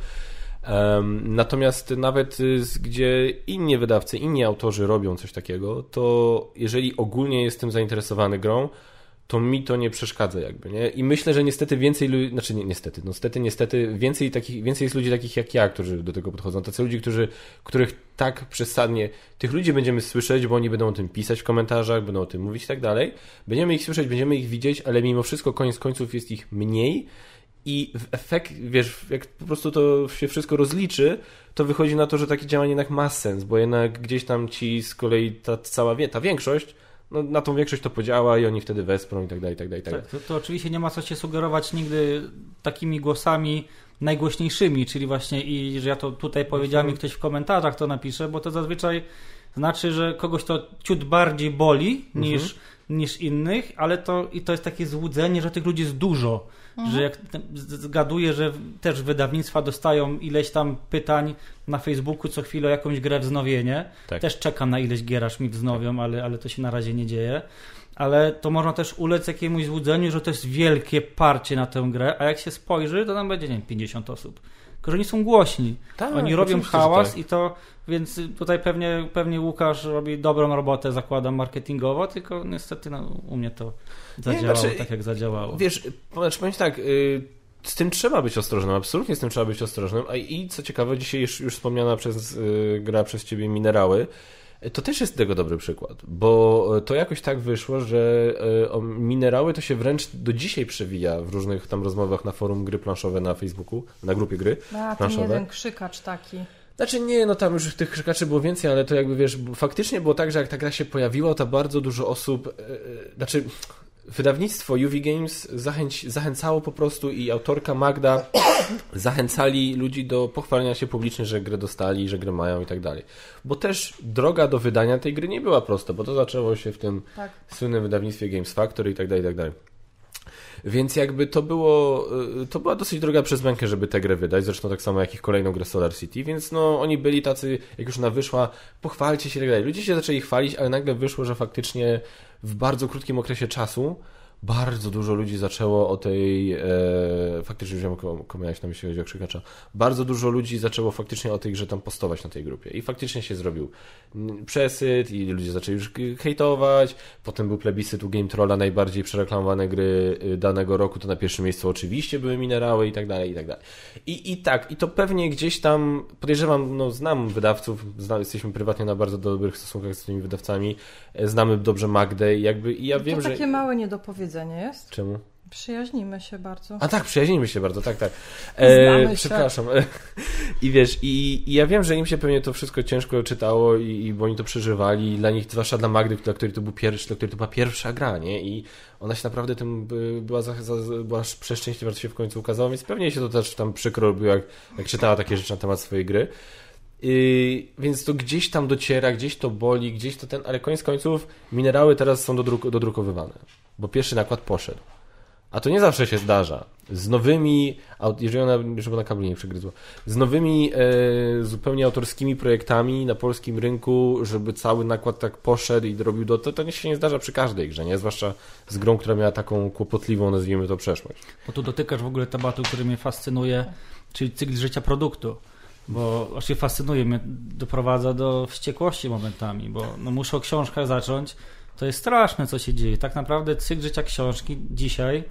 Natomiast nawet y, gdzie inni wydawcy, inni autorzy robią coś takiego, to jeżeli ogólnie jestem zainteresowany grą, to mi to nie przeszkadza jakby, nie? I myślę, że niestety więcej ludzi, znaczy nie, niestety, no niestety, niestety więcej takich, więcej jest ludzi takich jak ja, którzy do tego podchodzą. Tacy ludzi, którzy, których tak przesadnie, tych ludzi będziemy słyszeć, bo oni będą o tym pisać w komentarzach, będą o tym mówić i tak dalej. Będziemy ich słyszeć, będziemy ich widzieć, ale mimo wszystko koniec końców jest ich mniej i w efekt, wiesz, jak po prostu to się wszystko rozliczy, to wychodzi na to, że takie działanie jednak ma sens, bo jednak gdzieś tam ci z kolei ta cała, ta większość, no na tą większość to podziała i oni wtedy wesprą i tak dalej, i tak dalej, tak. Tak, to, to oczywiście nie ma co się sugerować nigdy takimi głosami najgłośniejszymi, czyli właśnie i że ja to tutaj powiedziałem i ktoś w komentarzach to napisze, bo to zazwyczaj znaczy, że kogoś to ciut bardziej boli niż, niż innych, ale to i to jest takie złudzenie, że tych ludzi jest dużo. Że jak zgaduję, że też wydawnictwa dostają ileś tam pytań na Facebooku co chwilę o jakąś grę wznowienie. Tak. Też czekam na ileś gier, aż mi wznowią, ale, ale to się na razie nie dzieje. Ale to można też ulec jakiemuś złudzeniu, że to jest wielkie parcie na tę grę, a jak się spojrzy, to tam będzie, nie wiem, 50 osób. Tylko, że oni są głośni. Tak, oni robią hałas tak. i to, więc tutaj pewnie, pewnie Łukasz robi dobrą robotę, zakładam, marketingowo, tylko niestety no, u mnie to zadziałało znaczy, tak, jak zadziałało. Wiesz, znaczy powiem tak, y, z tym trzeba być ostrożnym, absolutnie z tym trzeba być ostrożnym. A i co ciekawe, dzisiaj już, już wspomniana przez y, gra przez ciebie minerały, y, to też jest tego dobry przykład, bo to jakoś tak wyszło, że minerały to się wręcz do dzisiaj przewija w różnych tam rozmowach na forum gry planszowe na Facebooku, na grupie gry. A, ten jeden krzykacz taki. Znaczy nie, no tam już tych krzykaczy było więcej, ale to jakby wiesz, faktycznie było tak, że jak ta gra się pojawiła, to bardzo dużo osób, e, znaczy wydawnictwo UV Games zachęć, zachęcało po prostu i autorka Magda [coughs] zachęcali ludzi do pochwalenia się publicznie, że grę dostali, że grę mają i tak dalej. Bo też droga do wydania tej gry nie była prosta, bo to zaczęło się w tym Tak. słynnym wydawnictwie Games Factory i tak dalej, i tak dalej. Więc jakby to było, y, to była dosyć droga przez mękę, żeby tę grę wydać, zresztą tak samo jak ich kolejną grę Solar City, więc no oni byli tacy, jak już ona wyszła, pochwalcie się i tak dalej. Ludzie się zaczęli chwalić, ale nagle wyszło, że faktycznie w bardzo krótkim okresie czasu bardzo dużo ludzi zaczęło o tej, e, faktycznie już wiem, kogo miałeś na myśli, chodzi o krzykacza, bardzo dużo ludzi zaczęło faktycznie o tej grze tam postować na tej grupie. I faktycznie się zrobił przesyt i ludzie zaczęli już hejtować, potem był plebiscyt u Game Trolla, najbardziej przereklamowane gry y, danego roku, to na pierwszym miejscu oczywiście były minerały i tak dalej, i tak dalej. I, i tak, i to pewnie gdzieś tam, podejrzewam, no znam wydawców, zna, jesteśmy prywatnie na bardzo dobrych stosunkach z tymi wydawcami, e, znamy dobrze Magdę i jakby, i ja wiem, to że... takie małe niedopowiedzenie jest. Czemu? Przyjaźnimy się bardzo. A tak, przyjaźnimy się bardzo, tak, tak. Się. przepraszam. [laughs] I wiesz, i, i ja wiem, że im się pewnie to wszystko ciężko czytało i, i bo oni to przeżywali, i dla nich, zwłaszcza dla Magdy, dla której to był pierwszy, dla której to była pierwsza gra, nie? I ona się naprawdę tym by- była, za, za, była przeszczęśliwa, że się w końcu ukazało, więc pewnie się to też tam przykro robiło, jak, jak czytała takie rzeczy na temat swojej gry. Yy, więc to gdzieś tam dociera, gdzieś to boli, gdzieś to ten, ale koniec końców minerały teraz są dodruk, dodrukowywane, bo pierwszy nakład poszedł. A to nie zawsze się zdarza. Z nowymi, jeżeli ona, żeby na kablu nie przegryzła, z nowymi e, zupełnie autorskimi projektami na polskim rynku, żeby cały nakład tak poszedł i robił do, to, to nie się nie zdarza przy każdej grze, nie? Zwłaszcza z grą, która miała taką kłopotliwą, nazwijmy to, przeszłość. Bo tu dotykasz w ogóle tematu, który mnie fascynuje, czyli cykl życia produktu. Bo właśnie fascynuje mnie, doprowadza do wściekłości momentami, bo no muszę o książkach zacząć. To jest straszne, co się dzieje. Tak naprawdę cykl życia książki dzisiaj,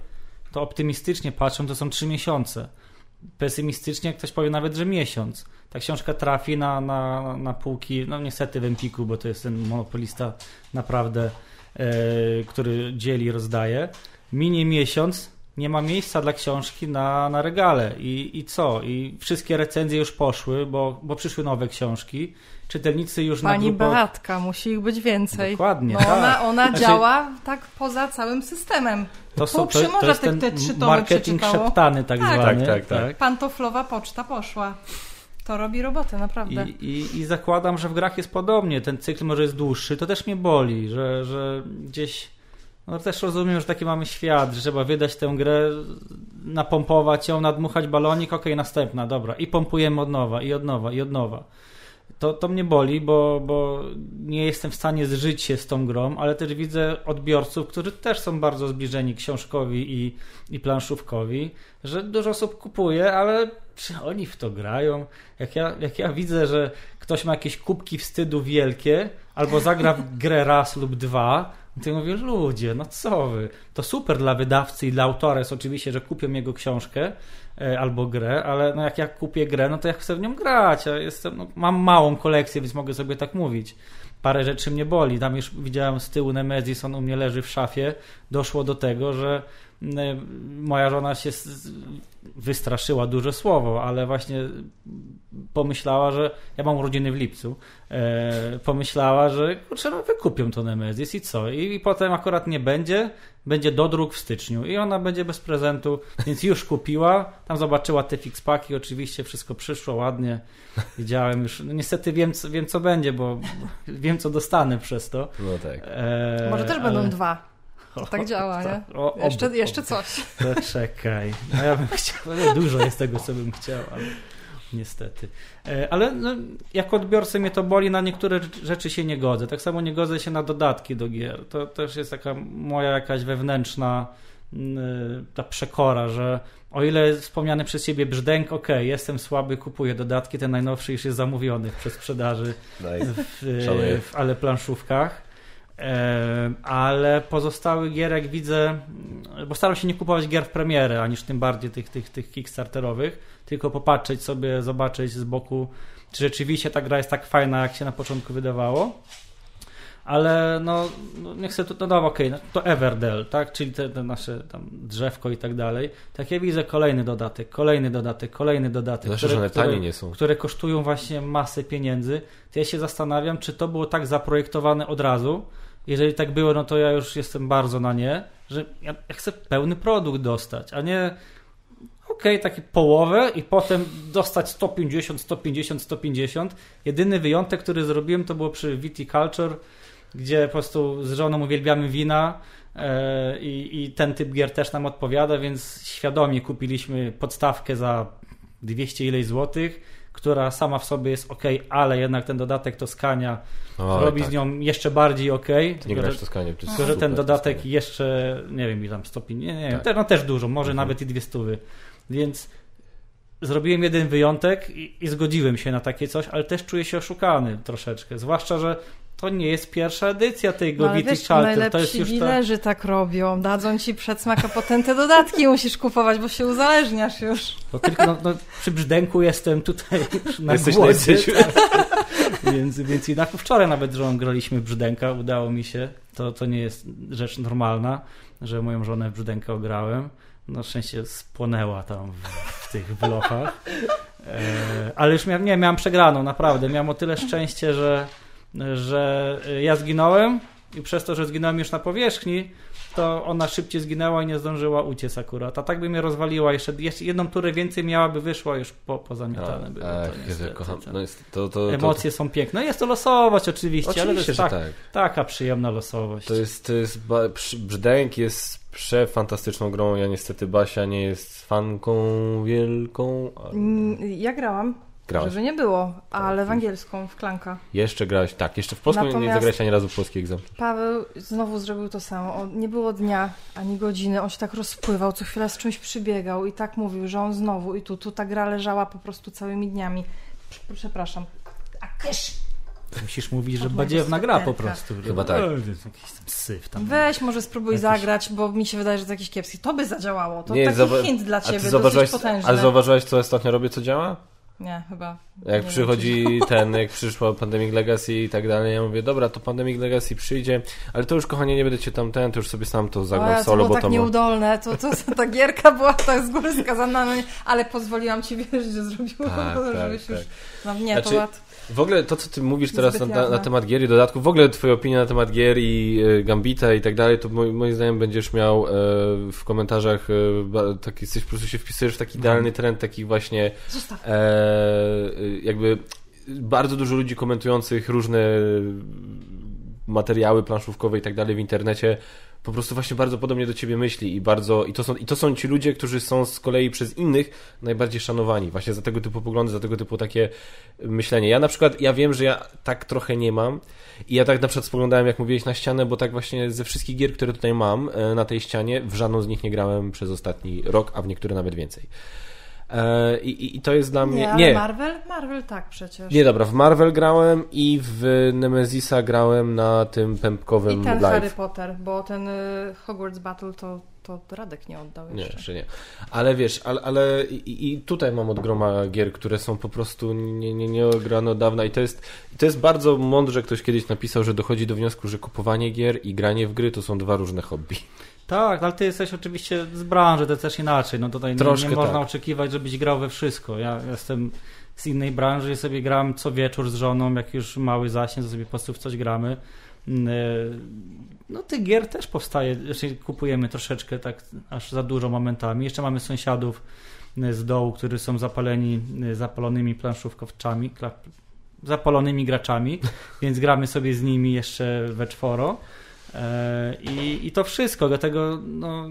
to optymistycznie patrzę, to są trzy miesiące. pesymistycznie ktoś powie nawet, że miesiąc. Ta książka trafi na, na, na półki, no niestety w Empiku, bo to jest ten monopolista naprawdę, e, który dzieli, rozdaje. Minie miesiąc, nie ma miejsca dla książki na, na regale. I, I co? I wszystkie recenzje już poszły, bo, bo przyszły nowe książki. Czytelnicy już Pani na grupach... Beatka, musi ich być więcej. Dokładnie, No tak. ona, ona Znaczy- działa tak poza całym systemem. To, są, to, to jest te- ten te trzy tomy marketing przeczytało. szeptany tak, Tak. zwany. Tak, tak, tak. Pantoflowa poczta poszła. To robi robotę, naprawdę. I, i, I zakładam, że w grach jest podobnie. Ten cykl może jest dłuższy. To też mnie boli, że, że gdzieś. No też rozumiem, że taki mamy świat, że trzeba wydać tę grę, napompować ją, nadmuchać balonik, okej, następna, dobra. I pompujemy od nowa, i od nowa, i od nowa. To, to mnie boli, bo, bo nie jestem w stanie zżyć się z tą grą, ale też widzę odbiorców, którzy też są bardzo zbliżeni książkowi i, i planszówkowi, że dużo osób kupuje, ale czy oni w to grają? Jak ja, jak ja widzę, że ktoś ma jakieś kubki wstydu wielkie, albo zagra w grę raz lub dwa, to ja mówię, ludzie, no co wy? To super dla wydawcy i dla autora jest oczywiście, że kupią jego książkę e, albo grę, ale no jak ja kupię grę, no to ja chcę w nią grać. Ja jestem, no, mam małą kolekcję, więc mogę sobie tak mówić. Parę rzeczy mnie boli. Tam już widziałem z tyłu Nemesis, on u mnie leży w szafie. Doszło do tego, że moja żona się wystraszyła duże słowo, ale właśnie pomyślała, że ja mam urodziny w lipcu, e, pomyślała, że kurczę, no wykupią to Nemesis i co? I, I potem akurat nie będzie, będzie dodruk w styczniu i ona będzie bez prezentu, więc już kupiła, tam zobaczyła te fixpaki, oczywiście wszystko przyszło ładnie, widziałem już, no niestety wiem, co- wiem co będzie, bo wiem co dostanę przez to. No tak. E, Może też ale- będą dwa. To tak działa, nie? O, oby, Jeszcze, oby. jeszcze coś. To czekaj. No ja bym chciał, ale dużo jest tego, co bym chciał, ale niestety. E, Ale no, jako odbiorcy mnie to boli, na niektóre rzeczy się nie godzę. Tak samo nie godzę się na dodatki do gier. To też jest taka moja jakaś wewnętrzna mm, ta przekora, że o ile wspomniany przez ciebie brzdęk, ok, jestem słaby, kupuję dodatki, ten najnowszy już jest zamówiony w przedsprzedaży Nice. w, Szanuję. w ale planszówkach. E, ale pozostałych gierek widzę, bo staram się nie kupować gier w premierę, aniż tym bardziej tych, tych, tych kickstarterowych, tylko popatrzeć sobie, zobaczyć z boku, czy rzeczywiście ta gra jest tak fajna, jak się na początku wydawało. Ale no, no nie chcę, to, no dobra, okej, no, to Everdell, tak, czyli te, te nasze tam drzewko i tak dalej. Tak ja widzę kolejny dodatek, kolejny dodatek, kolejny dodatek. Zwłaszcza, że one tanie nie są. które kosztują właśnie masę pieniędzy, to ja się zastanawiam, czy to było tak zaprojektowane od razu. Jeżeli tak było, no to ja już jestem bardzo na nie, że ja, chcę pełny produkt dostać, a nie okej, takie połowę i potem dostać 150, 150, 150. Jedyny wyjątek, który zrobiłem, to było przy Viticulture, gdzie po prostu z żoną uwielbiamy wina e, i, i ten typ gier też nam odpowiada, więc świadomie kupiliśmy podstawkę za 200 ileś złotych, która sama w sobie jest ok, ale jednak ten dodatek Toskania O, robi tak. z nią jeszcze bardziej ok. Nie tylko, grasz że- Toskanie. to tylko, że ten dodatek jeszcze, nie wiem, ile tam stopień, nie, nie, Tak. te, no też dużo, może Mhm. nawet i dwie stówy. Więc zrobiłem jeden wyjątek i, i zgodziłem się na takie coś, ale też czuję się oszukany troszeczkę. Zwłaszcza, że to nie jest pierwsza edycja tej No, wiesz, Charter. To jest już ta... tak robią. Dadzą ci przedsmak, a potem te dodatki musisz kupować, bo się uzależniasz już. To tylko no, no, przy brzdęku jestem tutaj [laughs] już na Jesteś, głodzie. [laughs] Więc, więc jednak wczoraj nawet z żoną graliśmy w brzdęka, udało mi się. To, to nie jest rzecz normalna, że moją żonę w brzdęka ograłem. Na szczęście spłonęła tam w, w tych blochach. E, ale już miałem, nie, miałem przegraną, naprawdę. Miałem o tyle szczęście, że, że ja zginąłem i przez to, że zginąłem już na powierzchni, to ona szybciej zginęła i nie zdążyła uciec akurat. A tak by mnie rozwaliła jeszcze, jeszcze jedną turę więcej miałaby wyszła już po, pozamiatane były. Ach, to niestety, kocham. to- No jest, to, to, to, Emocje są piękne. No jest to losowość oczywiście, ale to Oczywiście, jest tak, tak. taka przyjemna losowość. To jest, to jest Brzdęk jest przefantastyczną grą. Ja niestety Basia nie jest fanką wielką. ale Mm, Ja grałam, Grałaś. żeby nie było, ale w Tak. angielską, w klanka. Jeszcze grałeś, tak, jeszcze w polską nie Natomiast- zagrałeś ani razu w polski egzemplarz. Paweł znowu zrobił to samo. On, nie było dnia ani godziny. On się tak rozpływał, co chwilę z czymś przybiegał i tak mówił, że on znowu i tu, tu ta gra leżała po prostu całymi dniami. Prze- Przepraszam. A kysz! Musisz mówić, że badziewna gra po sweterka. prostu. Chyba tak. Syf tam. Weź, może spróbuj Jakiś- zagrać, bo mi się wydaje, że to jakiś kiepski. To by zadziałało. To Nie, taki zauwa- hint dla A ciebie, ty zauważyłeś, dosyć potężny. ale zauważyłeś, co ostatnio robię, co działa? Nie, chyba. Jak nie przychodzi [laughs] ten, jak przyszło Pandemic Legacy i tak dalej, ja mówię, dobra, to Pandemic Legacy przyjdzie, ale to już kochanie, nie będę cię tam ten, to już sobie sam to zagram ja, to solo, było bo tak to ma... nieudolne, to, to, ta gierka była tak z góry skazana, no nie, ale pozwoliłam ci wierzyć, że zrobiło, Tak, to, tak, żebyś tak. już... No nie, Znaczy, to była... W ogóle to, co ty mówisz teraz na, na, na temat gier i dodatków, w ogóle twoja opinia na temat gier i y, Gambita i tak dalej, to moi- moim zdaniem będziesz miał e, w komentarzach e, taki, coś, po prostu się wpisujesz w taki idealny trend takich właśnie e, jakby bardzo dużo ludzi komentujących różne materiały planszówkowe i tak dalej w internecie po prostu właśnie bardzo podobnie do ciebie myśli i bardzo i to są, i to są ci ludzie, którzy są z kolei przez innych najbardziej szanowani właśnie za tego typu poglądy, za tego typu takie myślenie. Ja na przykład, ja wiem, że ja tak trochę nie mam i ja tak na przykład spoglądałem, jak mówiłeś, na ścianę, bo tak właśnie ze wszystkich gier, które tutaj mam e, na tej ścianie, w żadną z nich nie grałem przez ostatni rok, a w niektóre nawet więcej. E, I, i, to jest dla mnie... Nie, ale Marvel? Marvel tak przecież. Nie, dobra, w Marvel grałem i w Nemezisa grałem na tym pępkowym I ten live. Harry Potter, bo ten y, Hogwarts Battle to, to Radek nie oddał Nie, jeszcze. jeszcze nie. Ale wiesz, ale, ale i, i tutaj mam od groma gier, które są po prostu nie, nie, nie grane od dawna i to jest, i to jest bardzo mądrze, ktoś kiedyś napisał, że dochodzi do wniosku, że kupowanie gier i granie w gry to są dwa różne hobby. Tak, ale ty jesteś oczywiście z branży, to też inaczej. No tutaj nie, Troszkę nie można tak. oczekiwać, żebyś grał we wszystko. Ja jestem z innej branży i sobie gram co wieczór z żoną, jak już mały zasięg, to sobie po prostu w coś gramy. Mm, e, No tych gier też powstaje, znaczy kupujemy troszeczkę tak aż za dużo momentami. Jeszcze mamy sąsiadów e, z dołu, którzy są zapaleni, e, zapalonymi planszówkowczami, zapalonymi graczami, [laughs] więc gramy sobie z nimi jeszcze we czworo. E, I, I to wszystko, dlatego no,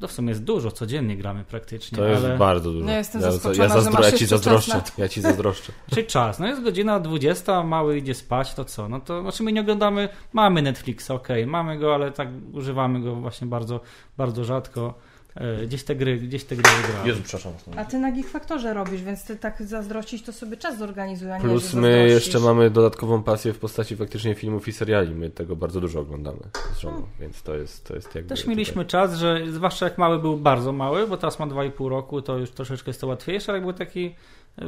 no w sumie jest dużo, codziennie gramy praktycznie. To jest ale... bardzo dużo. No, jestem ja, ja, zazdro, ja ci zazdroszczę. [laughs] czas Ja ci zazdroszczę. Czyli czas, no jest godzina 20, mały idzie spać, to co? No to znaczy my nie oglądamy, mamy Netflix, okej, mamy go, ale tak używamy go właśnie bardzo, bardzo rzadko. E, Gdzieś te gry, gdzieś te gry wygrałem. Jezu, przepraszam. A ty na Geek Faktorze robisz, więc ty tak zazdrościć, to sobie czas zorganizuj, a nie, Plus my zazdrościsz. jeszcze mamy dodatkową pasję w postaci faktycznie filmów i seriali. My tego bardzo dużo oglądamy z żoną, więc to jest, to jest jakby... Też mieliśmy czas, że zwłaszcza jak mały był bardzo mały, bo teraz ma 2,5 roku, to już troszeczkę jest to łatwiejsze, ale jak był taki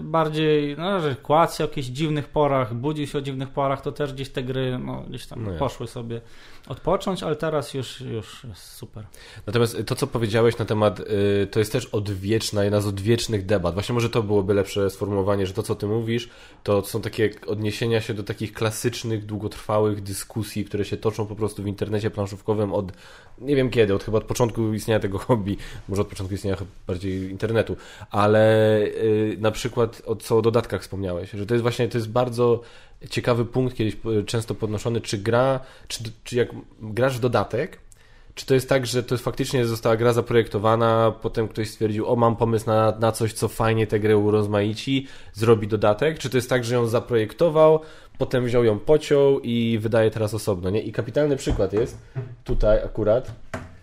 bardziej, no, że kładł się o jakichś dziwnych porach, budził się o dziwnych porach, to też gdzieś te gry no, gdzieś tam No poszły sobie odpocząć, ale teraz już, już jest super. Natomiast to, co powiedziałeś na temat, y, to jest też odwieczna, jedna z odwiecznych debat. Właśnie może to byłoby lepsze sformułowanie, że to, co ty mówisz, to są takie odniesienia się do takich klasycznych, długotrwałych dyskusji, które się toczą po prostu w internecie planszówkowym od, nie wiem kiedy, od chyba od początku istnienia tego hobby, może od początku istnienia bardziej internetu, ale y, na przykład, o, co o dodatkach wspomniałeś, że to jest właśnie, to jest bardzo ciekawy punkt, kiedyś y, często podnoszony, czy gra, czy, czy jak grasz w dodatek, czy to jest tak, że to faktycznie została gra zaprojektowana, potem ktoś stwierdził, o mam pomysł na, na coś, co fajnie tę grę urozmaici, zrobi dodatek? Czy to jest tak, że ją zaprojektował, potem wziął ją, pociął i wydaje teraz osobno, nie? I kapitalny przykład jest tutaj akurat.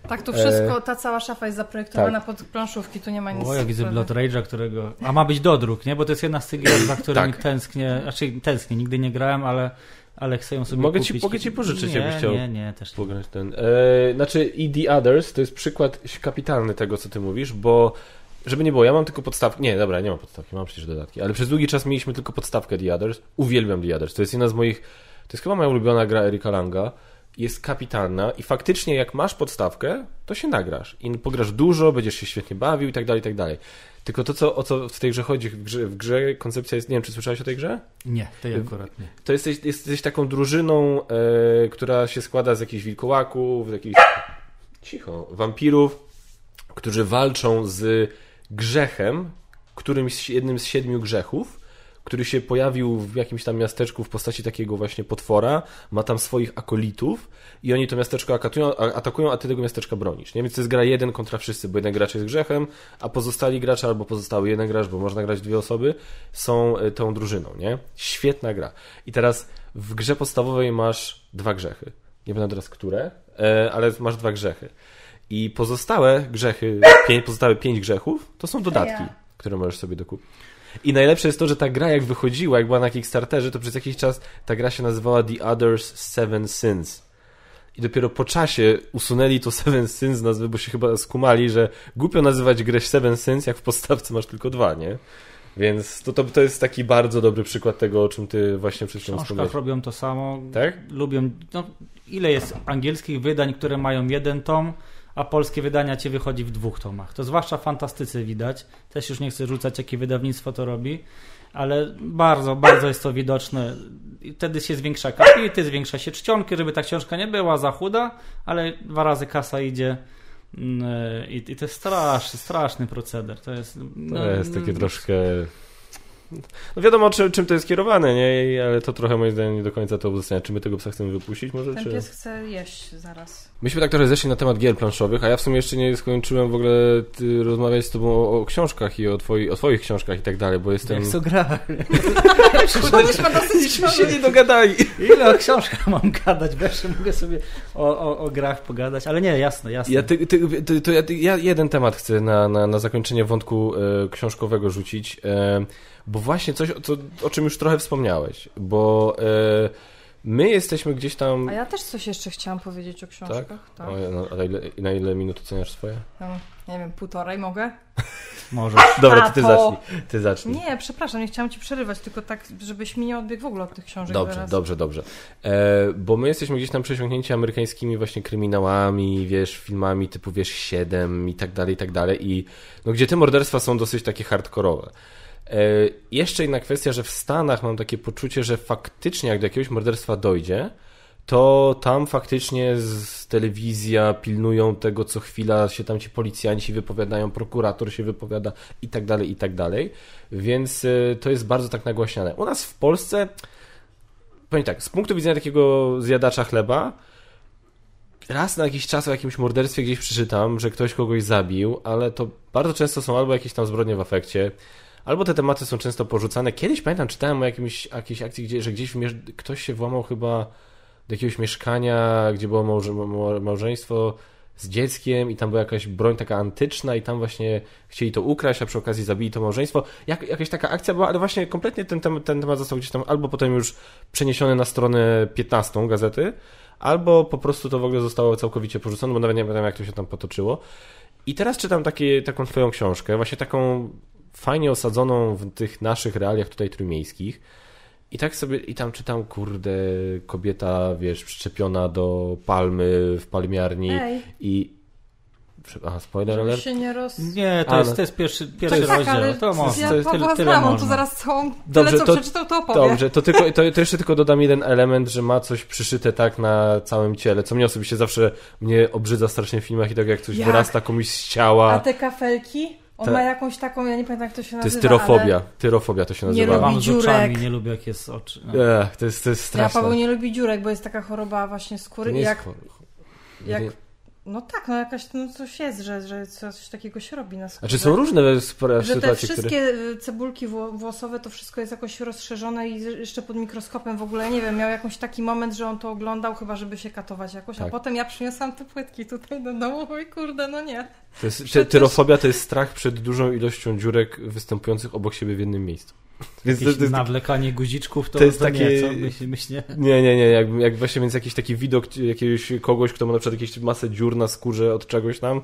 Tak, tu wszystko, E, ta cała szafa jest zaprojektowana tak. pod planszówki, tu nie ma nic. O, ja widzę. Blood Rage'a, którego... A ma być dodruk, nie? Bo to jest jedna z tych gier, za którymi Tak. tęsknię. Znaczy tęsknię, nigdy nie grałem, ale, ale chcę ją sobie Mogę ci- kupić. mogę ci pożyczyć, nie, jakbyś chciał. Nie, nie, też nie. Pograć ten. E, znaczy, i The Others to jest przykład kapitalny tego, co ty mówisz, bo żeby nie było, ja mam tylko podstawkę. Nie, dobra, nie mam podstawki, mam przecież dodatki, ale przez długi czas mieliśmy tylko podstawkę The Others. Uwielbiam The Others. To jest jedna z moich. To jest chyba moja ulubiona gra Erika Langa. Jest kapitalna i faktycznie, jak masz podstawkę, to się nagrasz. I pograsz dużo, będziesz się świetnie bawił i tak dalej, i tak dalej. Tylko to, co, o co w tej grze chodzi, w grze, w grze koncepcja jest. Nie wiem, czy słyszałeś o tej grze? Nie, tej akurat nie. To jesteś, jesteś taką drużyną, e, która się składa z jakichś wilkołaków, z jakichś cicho, wampirów, którzy walczą z grzechem, którymś jednym z siedmiu grzechów, który się pojawił w jakimś tam miasteczku w postaci takiego właśnie potwora, ma tam swoich akolitów i oni to miasteczko atakują, a- atakują, a ty tego miasteczka bronisz. Nie? Więc to jest gra jeden kontra wszyscy, bo jeden gracz jest grzechem, a pozostali gracze albo pozostały jeden gracz, bo można grać dwie osoby, są e, tą drużyną. Nie? Świetna gra. I teraz w grze podstawowej masz dwa grzechy. Nie będę teraz które, e, ale masz dwa grzechy. I pozostałe grzechy, pię- pozostałe pięć grzechów, to są dodatki, Ja. które możesz sobie dokupić. I najlepsze jest to, że ta gra jak wychodziła, jak była na Kickstarterze, to przez jakiś czas ta gra się nazywała The Others Seven Sins. I dopiero po czasie usunęli to Seven Sins z nazwy, bo się chyba skumali, że głupio nazywać grę Seven Sins, jak w podstawce masz tylko dwa, nie? Więc to, to, to jest taki bardzo dobry przykład tego, o czym ty właśnie przed W chwilą wspomniałeś. robią to samo. Tak? Lubią. No, ile jest angielskich wydań, które mają jeden tom, a polskie wydania ci wychodzi w dwóch tomach. To zwłaszcza w fantastyce widać. Też już nie chcę rzucać, jakie wydawnictwo to robi, ale bardzo, bardzo jest to widoczne. I wtedy się zwiększa kapity, zwiększa się czcionki, żeby ta książka nie była za chuda, ale dwa razy kasa idzie. Mm, I, i to jest straszny, straszny proceder. To jest, no, To jest takie troszkę... No wiadomo, czym, czym to jest kierowane, nie? Ale to trochę moim zdaniem nie do końca to uzasadnia. Czy my tego psa chcemy wypuścić może? Ten Czy... pies chce jeść zaraz. Myśmy tak trochę zeszli na temat gier planszowych, a ja w sumie jeszcze nie skończyłem w ogóle ty, rozmawiać z tobą o, o książkach i o, twoi, o twoich książkach i tak dalej, bo jestem... Jak co gra? [laughs] Byliśmy dosyć się nie dogadali. Ile o książkach mam gadać? Wreszcie mogę sobie o, o, o grach pogadać, ale nie, jasne, jasne. Ja, ty, ty, ty, to ja, ty, ja jeden temat chcę na, na, na zakończenie wątku e, książkowego rzucić, e, bo właśnie coś, o, co, o czym już trochę wspomniałeś, bo e, my jesteśmy gdzieś tam... A ja też coś jeszcze chciałam powiedzieć o książkach. Tak? O, no, a na ile, na ile minut oceniasz swoje? No, nie wiem, półtorej mogę? [laughs] Może. [laughs] Dobra, to ty zacznij. Ty zacznij. Nie, przepraszam, nie chciałam ci przerywać, tylko tak, żebyś mi nie odbiegł w ogóle od tych książek Dobrze, teraz. dobrze, dobrze. E, bo my jesteśmy gdzieś tam przesiąknięci amerykańskimi właśnie kryminałami, wiesz, filmami typu, wiesz, 7 i tak dalej, i tak dalej. I no, gdzie te morderstwa są dosyć takie hardkorowe. E, jeszcze inna kwestia, że w Stanach mam takie poczucie, że faktycznie jak do jakiegoś morderstwa dojdzie, to tam faktycznie z telewizja pilnują tego, co chwila się tam ci policjanci wypowiadają, prokurator się wypowiada i tak dalej, i tak dalej. Więc y, to jest bardzo tak nagłaśniane. U nas w Polsce, powiem tak, z punktu widzenia takiego zjadacza chleba, raz na jakiś czas o jakimś morderstwie gdzieś przeczytam, że ktoś kogoś zabił, ale to bardzo często są albo jakieś tam zbrodnie w afekcie, albo te tematy są często porzucane. Kiedyś pamiętam, czytałem o jakimś, jakiejś akcji, gdzie, że gdzieś ktoś się włamał chyba do jakiegoś mieszkania, gdzie było małże, mał- małżeństwo z dzieckiem i tam była jakaś broń taka antyczna i tam właśnie chcieli to ukraść, a przy okazji zabili to małżeństwo. Jak, jakaś taka akcja była, ale właśnie kompletnie ten, tem- ten temat został gdzieś tam albo potem już przeniesiony na stronę 15 gazety, albo po prostu to w ogóle zostało całkowicie porzucone, bo nawet nie pamiętam jak to się tam potoczyło. I teraz czytam takie, taką twoją książkę, właśnie taką fajnie osadzoną w tych naszych realiach tutaj trójmiejskich. I tak sobie, i tam czytam, kurde, kobieta, wiesz, przyczepiona do palmy w palmiarni Ej, i... Aha, spoiler alert? się nie roz... Nie, to, Ale- jest, to jest pierwszy, pierwszy jest- tak, rozdział. ale to można. ja to jest tyle, tyle znam, można. zaraz całą, Dobrze, tyle co to- przeczytał, to opowie. Dobrze, to, tylko, to, to jeszcze tylko dodam jeden element, że ma coś przyszyte tak na całym ciele, co mnie osobiście zawsze mnie obrzydza strasznie w filmach i tak jak coś Jak? wyrasta komuś z ciała. A te kafelki? On Te- ma jakąś taką, ja nie pamiętam jak to się To nazywa, jest tyrofobia. ale Tyrofobia to się Nie nazywa. lubi Mam dziurek. nie lubię jak jest oczy. No. Ech, to jest, to jest Ja straszne. Paweł nie lubi dziurek, bo jest taka choroba właśnie skóry To nie i jest jak, chor- jak nie- no tak, no jakaś, no coś jest, że, że coś takiego się robi na skórze. Znaczy są różne spra- że te wszystkie które... cebulki wło- włosowe, to wszystko jest jakoś rozszerzone i jeszcze pod mikroskopem w ogóle, nie wiem, miał jakiś taki moment, że on to oglądał chyba, żeby się katować jakoś, Tak. a potem ja przyniosłam te płytki tutaj do domu i kurde, no nie. To jest, przecież- tyrofobia to jest strach przed dużą ilością dziurek występujących obok siebie w jednym miejscu. [laughs] Więc to, to jest, nawlekanie guziczków to, to jest to takie- nie, co? Myśl, myśl nie. nie, nie, nie, jak, jak właśnie więc jakiś taki widok jakiegoś kogoś, kto ma na przykład jakieś masę dziur na skórze od czegoś tam,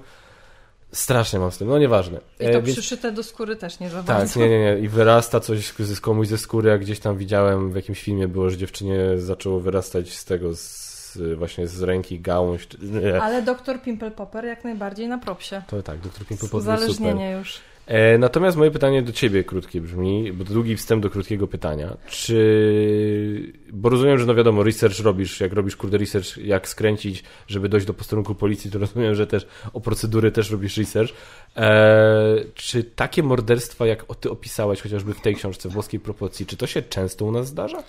strasznie mam z tym, no nieważne. I to E, więc- przyszyte do skóry też nie za Tak, bardzo. nie, nie, nie. I wyrasta coś z komuś ze skóry, jak gdzieś tam widziałem w jakimś filmie było, że dziewczynie zaczęło wyrastać z tego, z, właśnie z ręki gałąź. Ale doktor Pimple Popper jak najbardziej na propsie. To tak, doktor Pimple Popper jest super. Uzależnienie już. E, natomiast moje pytanie do ciebie krótkie brzmi, bo to długi wstęp do krótkiego pytania. Czy, bo rozumiem, że no wiadomo, research robisz, jak robisz kurde research, jak skręcić, żeby dojść do posterunku policji, to rozumiem, że też o procedury też robisz research. E, czy takie morderstwa, jak o- ty opisałeś chociażby w tej książce, włoskiej proporcji, czy to się często u nas zdarza?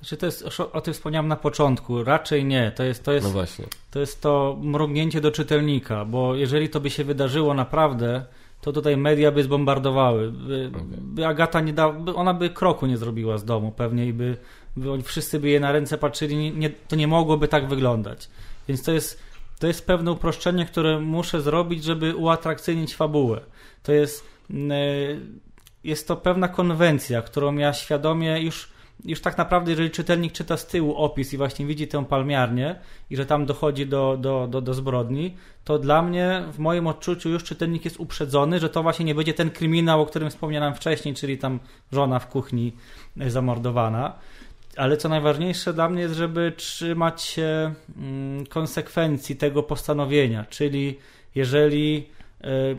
Znaczy to jest, o tym wspomniałem na początku, raczej nie. To jest to, jest, No to, jest to mrugnięcie do czytelnika, bo jeżeli to by się wydarzyło naprawdę, to tutaj media by zbombardowały. By, by Agata nie dała, ona by kroku nie zrobiła z domu pewnie i by, by oni wszyscy by jej na ręce patrzyli, nie, nie, to nie mogłoby tak wyglądać. Więc to jest, to jest pewne uproszczenie, które muszę zrobić, żeby uatrakcyjnić fabułę. To jest... mm, e, jest to pewna konwencja, którą ja świadomie już, już tak naprawdę, jeżeli czytelnik czyta z tyłu opis i właśnie widzi tę palmiarnię i że tam dochodzi do, do, do, do zbrodni, to dla mnie, w moim odczuciu, już czytelnik jest uprzedzony, że to właśnie nie będzie ten kryminał, o którym wspomniałem wcześniej, czyli tam żona w kuchni zamordowana. Ale co najważniejsze dla mnie jest, żeby trzymać się mm, konsekwencji tego postanowienia, czyli jeżeli E,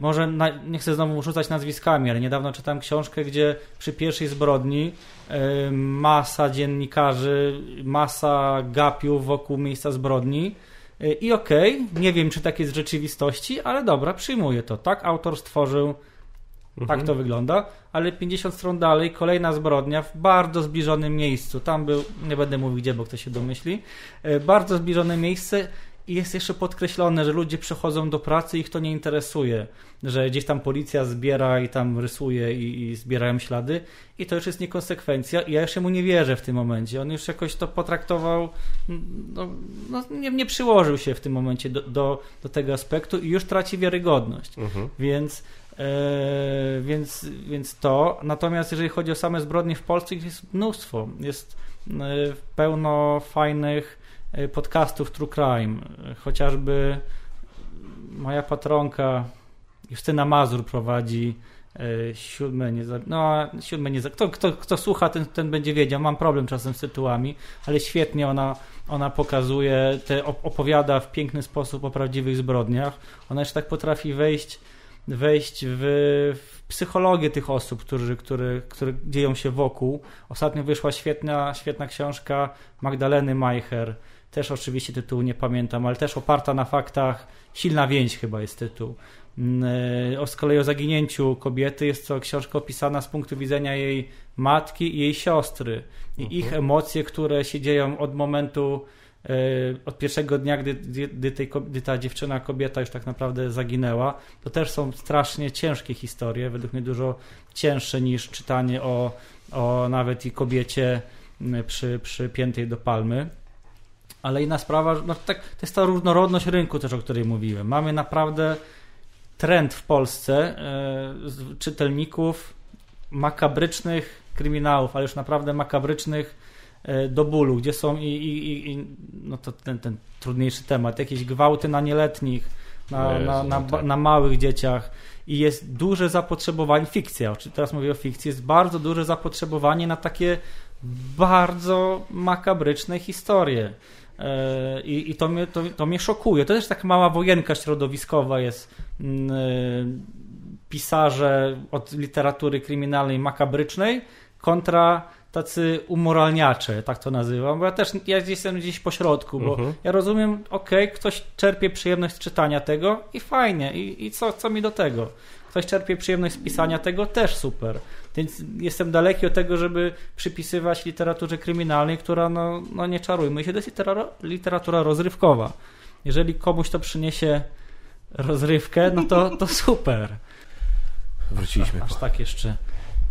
może na, nie chcę znowu rzucać nazwiskami, ale niedawno czytałem książkę, gdzie przy pierwszej zbrodni e, masa dziennikarzy, masa gapiów wokół miejsca zbrodni. E, I okej, okay, nie wiem, czy tak jest w rzeczywistości, ale dobra, przyjmuję to. Tak autor stworzył, tak mhm. tak to wygląda, ale 50 stron dalej, kolejna zbrodnia w bardzo zbliżonym miejscu. Tam był, nie będę mówił gdzie, bo ktoś się domyśli, bardzo zbliżone miejsce i jest jeszcze podkreślone, że ludzie przychodzą do pracy i ich to nie interesuje, że gdzieś tam policja zbiera i tam rysuje i, i zbierają ślady i to już jest niekonsekwencja i ja jeszcze mu nie wierzę w tym momencie. On już jakoś to potraktował, no, no nie, nie, przyłożył się w tym momencie do, do, do tego aspektu i już traci wiarygodność. Mhm. Więc E, więc, więc to. Natomiast jeżeli chodzi o same zbrodnie w Polsce, ich jest mnóstwo. Jest e, pełno fajnych podcastów True Crime. Chociażby moja patronka Justyna Mazur prowadzi e, siódme nie no siódme nie kto, kto, kto słucha ten, ten będzie wiedział, mam problem czasem z tytułami, ale świetnie ona, ona pokazuje, te, opowiada w piękny sposób o prawdziwych zbrodniach, ona jeszcze tak potrafi wejść wejść w, w psychologię tych osób, którzy, którzy, które dzieją się wokół. Ostatnio wyszła świetna, świetna książka Magdaleny Majcher też oczywiście tytułu nie pamiętam, ale też oparta na faktach. Silna więź chyba jest tytuł. Mm, e, o z kolei o zaginięciu kobiety jest to książka opisana z punktu widzenia jej matki i jej siostry. I mhm. ich emocje, które się dzieją od momentu, e, od pierwszego dnia, gdy, gdy, tej, gdy ta dziewczyna, kobieta już tak naprawdę zaginęła. To też są strasznie ciężkie historie, według mnie dużo cięższe niż czytanie o, o nawet i kobiecie przy, przypiętej do palmy. Ale inna sprawa, no tak, to jest ta różnorodność rynku też, o której mówiłem. Mamy naprawdę trend w Polsce e, czytelników makabrycznych kryminałów, ale już naprawdę makabrycznych e, do bólu, gdzie są i, i, i no to ten, ten trudniejszy temat, jakieś gwałty na nieletnich, na, Jezu, na, na, no tak. na małych dzieciach i jest duże zapotrzebowanie, fikcja, teraz mówię o fikcji, jest bardzo duże zapotrzebowanie na takie bardzo makabryczne historie. E, I, i to, mnie, to, to mnie szokuje. To też taka mała wojenka środowiskowa jest. Mm, e, pisarze od literatury kryminalnej makabrycznej kontra tacy umoralniacze, tak to nazywam, bo ja też ja jestem gdzieś po środku, bo mhm. ja rozumiem, okej, okay, ktoś czerpie przyjemność czytania tego i fajnie, i, i co, co mi do tego? Ktoś czerpie przyjemność z pisania tego, też super. Więc jestem daleki od tego, żeby przypisywać literaturze kryminalnej, która, no, no nie czarujmy się, to jest literatura, literatura rozrywkowa. Jeżeli komuś to przyniesie rozrywkę, no to, to super. Wróciliśmy. Aż, aż tak jeszcze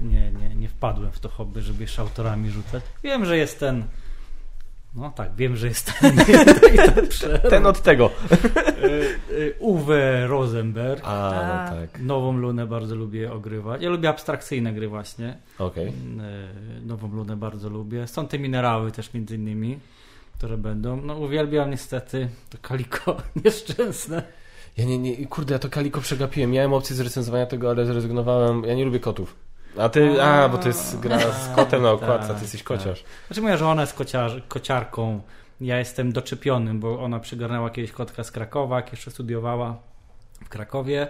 nie, nie, nie wpadłem w to hobby, żeby jeszcze autorami rzucać. Wiem, że jest ten no tak, wiem, że jest [laughs] ten, ten, od tego. E, [laughs] e, Uwe Rosenberg. A, no tak. Nową Lunę bardzo lubię ogrywać. Ja lubię abstrakcyjne gry właśnie. Okej. Okay. Nową Lunę bardzo lubię. Są te minerały też między innymi, które będą. No uwielbiam niestety to kaliko [laughs] nieszczęsne. Ja nie, nie, kurde, ja to kaliko przegapiłem. Miałem opcję zrecenzowania tego, ale zrezygnowałem. Ja nie lubię kotów. A ty, a, bo to jest gra z kotem na okładce, tak, ty jesteś kociarz. Tak. Znaczy moja żona jest kociarz, kociarką, ja jestem doczepionym, bo ona przygarnęła kiedyś kotka z Krakowa, jak jeszcze studiowała w Krakowie.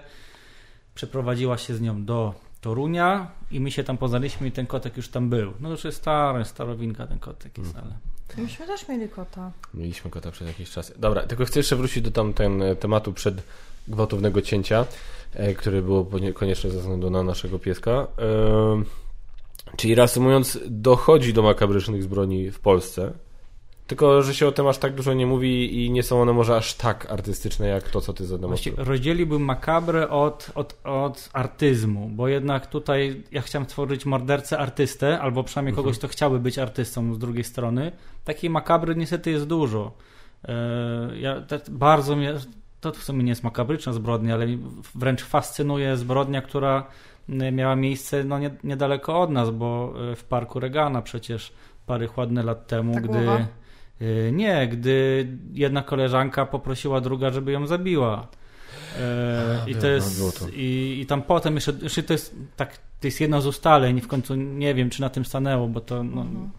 Przeprowadziła się z nią do Torunia i my się tam poznaliśmy i ten kotek już tam był. No już jest stary, starowinka ten kotek jest, hmm. ale... Myśmy też mieli kota. Mieliśmy kota przez jakiś czas. Dobra, tylko chcę jeszcze wrócić do tam ten tematu przed gwałtownego cięcia. E, które było konieczne ze względu na naszego pieska. Czyli reasumując, dochodzi do makabrycznych zbrodni w Polsce. Tylko, że się o tym aż tak dużo nie mówi i nie są one może aż tak artystyczne, jak to, co ty zademonstrowałeś. Rozdzieliłbym makabrę od, od, od artyzmu, bo jednak tutaj ja chciałem stworzyć mordercę artystę, albo przynajmniej kogoś, mhm. kto chciałby być artystą z drugiej strony. Takiej makabry niestety jest dużo. E, ja, bardzo mnie to w sumie nie jest makabryczna zbrodnia, ale wręcz fascynuje zbrodnia, która miała miejsce no, nie, niedaleko od nas, bo w parku Regana przecież parę ładnych lat temu, Ta gdy. głowa? y, Nie, gdy jedna koleżanka poprosiła druga, żeby ją zabiła. E, A, I to jest. to. I, I tam potem jeszcze, jeszcze to jest tak, to jest jedno z ustaleń i w końcu nie wiem, czy na tym stanęło, bo to no, Mhm.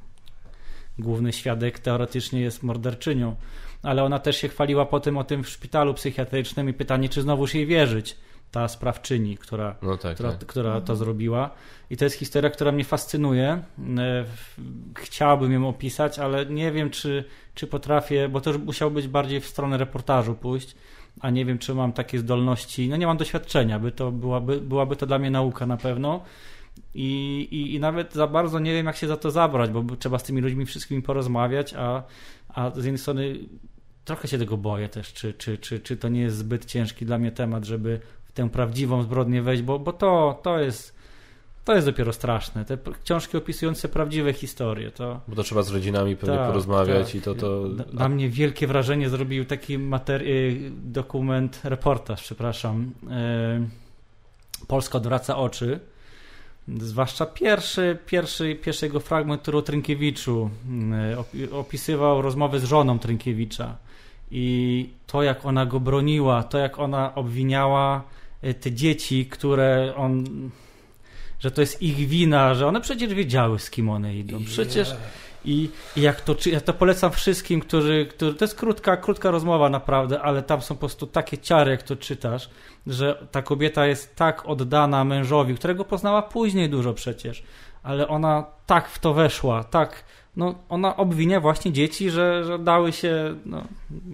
główny świadek teoretycznie jest morderczynią. Ale ona też się chwaliła potem o tym w szpitalu psychiatrycznym i pytanie, czy znowuż jej wierzyć, ta sprawczyni, która, No tak, która, tak. która to zrobiła. I to jest historia, która mnie fascynuje. E, Chciałbym ją opisać, ale nie wiem, czy, czy potrafię, bo to już musiało być bardziej w stronę reportażu pójść, a nie wiem, czy mam takie zdolności. No nie mam doświadczenia, by to byłaby, byłaby to dla mnie nauka na pewno. I, i, I nawet za bardzo nie wiem, jak się za to zabrać, bo trzeba z tymi ludźmi wszystkimi porozmawiać, a, a z jednej strony trochę się tego boję też, czy, czy, czy, czy to nie jest zbyt ciężki dla mnie temat, żeby w tę prawdziwą zbrodnię wejść, bo, bo to, to jest to jest dopiero straszne. Te książki opisujące prawdziwe historie, to Bo to trzeba z rodzinami pewnie Tak, porozmawiać tak. i to to... na, mnie wielkie wrażenie zrobił taki materi- dokument, reportaż, przepraszam. E, Polska odwraca oczy. Zwłaszcza pierwszy, pierwszy, pierwszy jego fragment, który o Trynkiewiczu opi- opisywał rozmowę z żoną Trynkiewicza. I to, jak ona go broniła, to, jak ona obwiniała e, te dzieci, które on. że to jest ich wina, że one przecież wiedziały, z kim one idą. Przecież. I, I jak to, ja to polecam wszystkim, którzy, którzy. To jest krótka, krótka rozmowa, naprawdę, ale tam są po prostu takie ciary, jak to czytasz, że ta kobieta jest tak oddana mężowi, którego poznała później dużo przecież, ale ona tak w to weszła, tak. No, ona obwinia właśnie dzieci, że, że dały się no,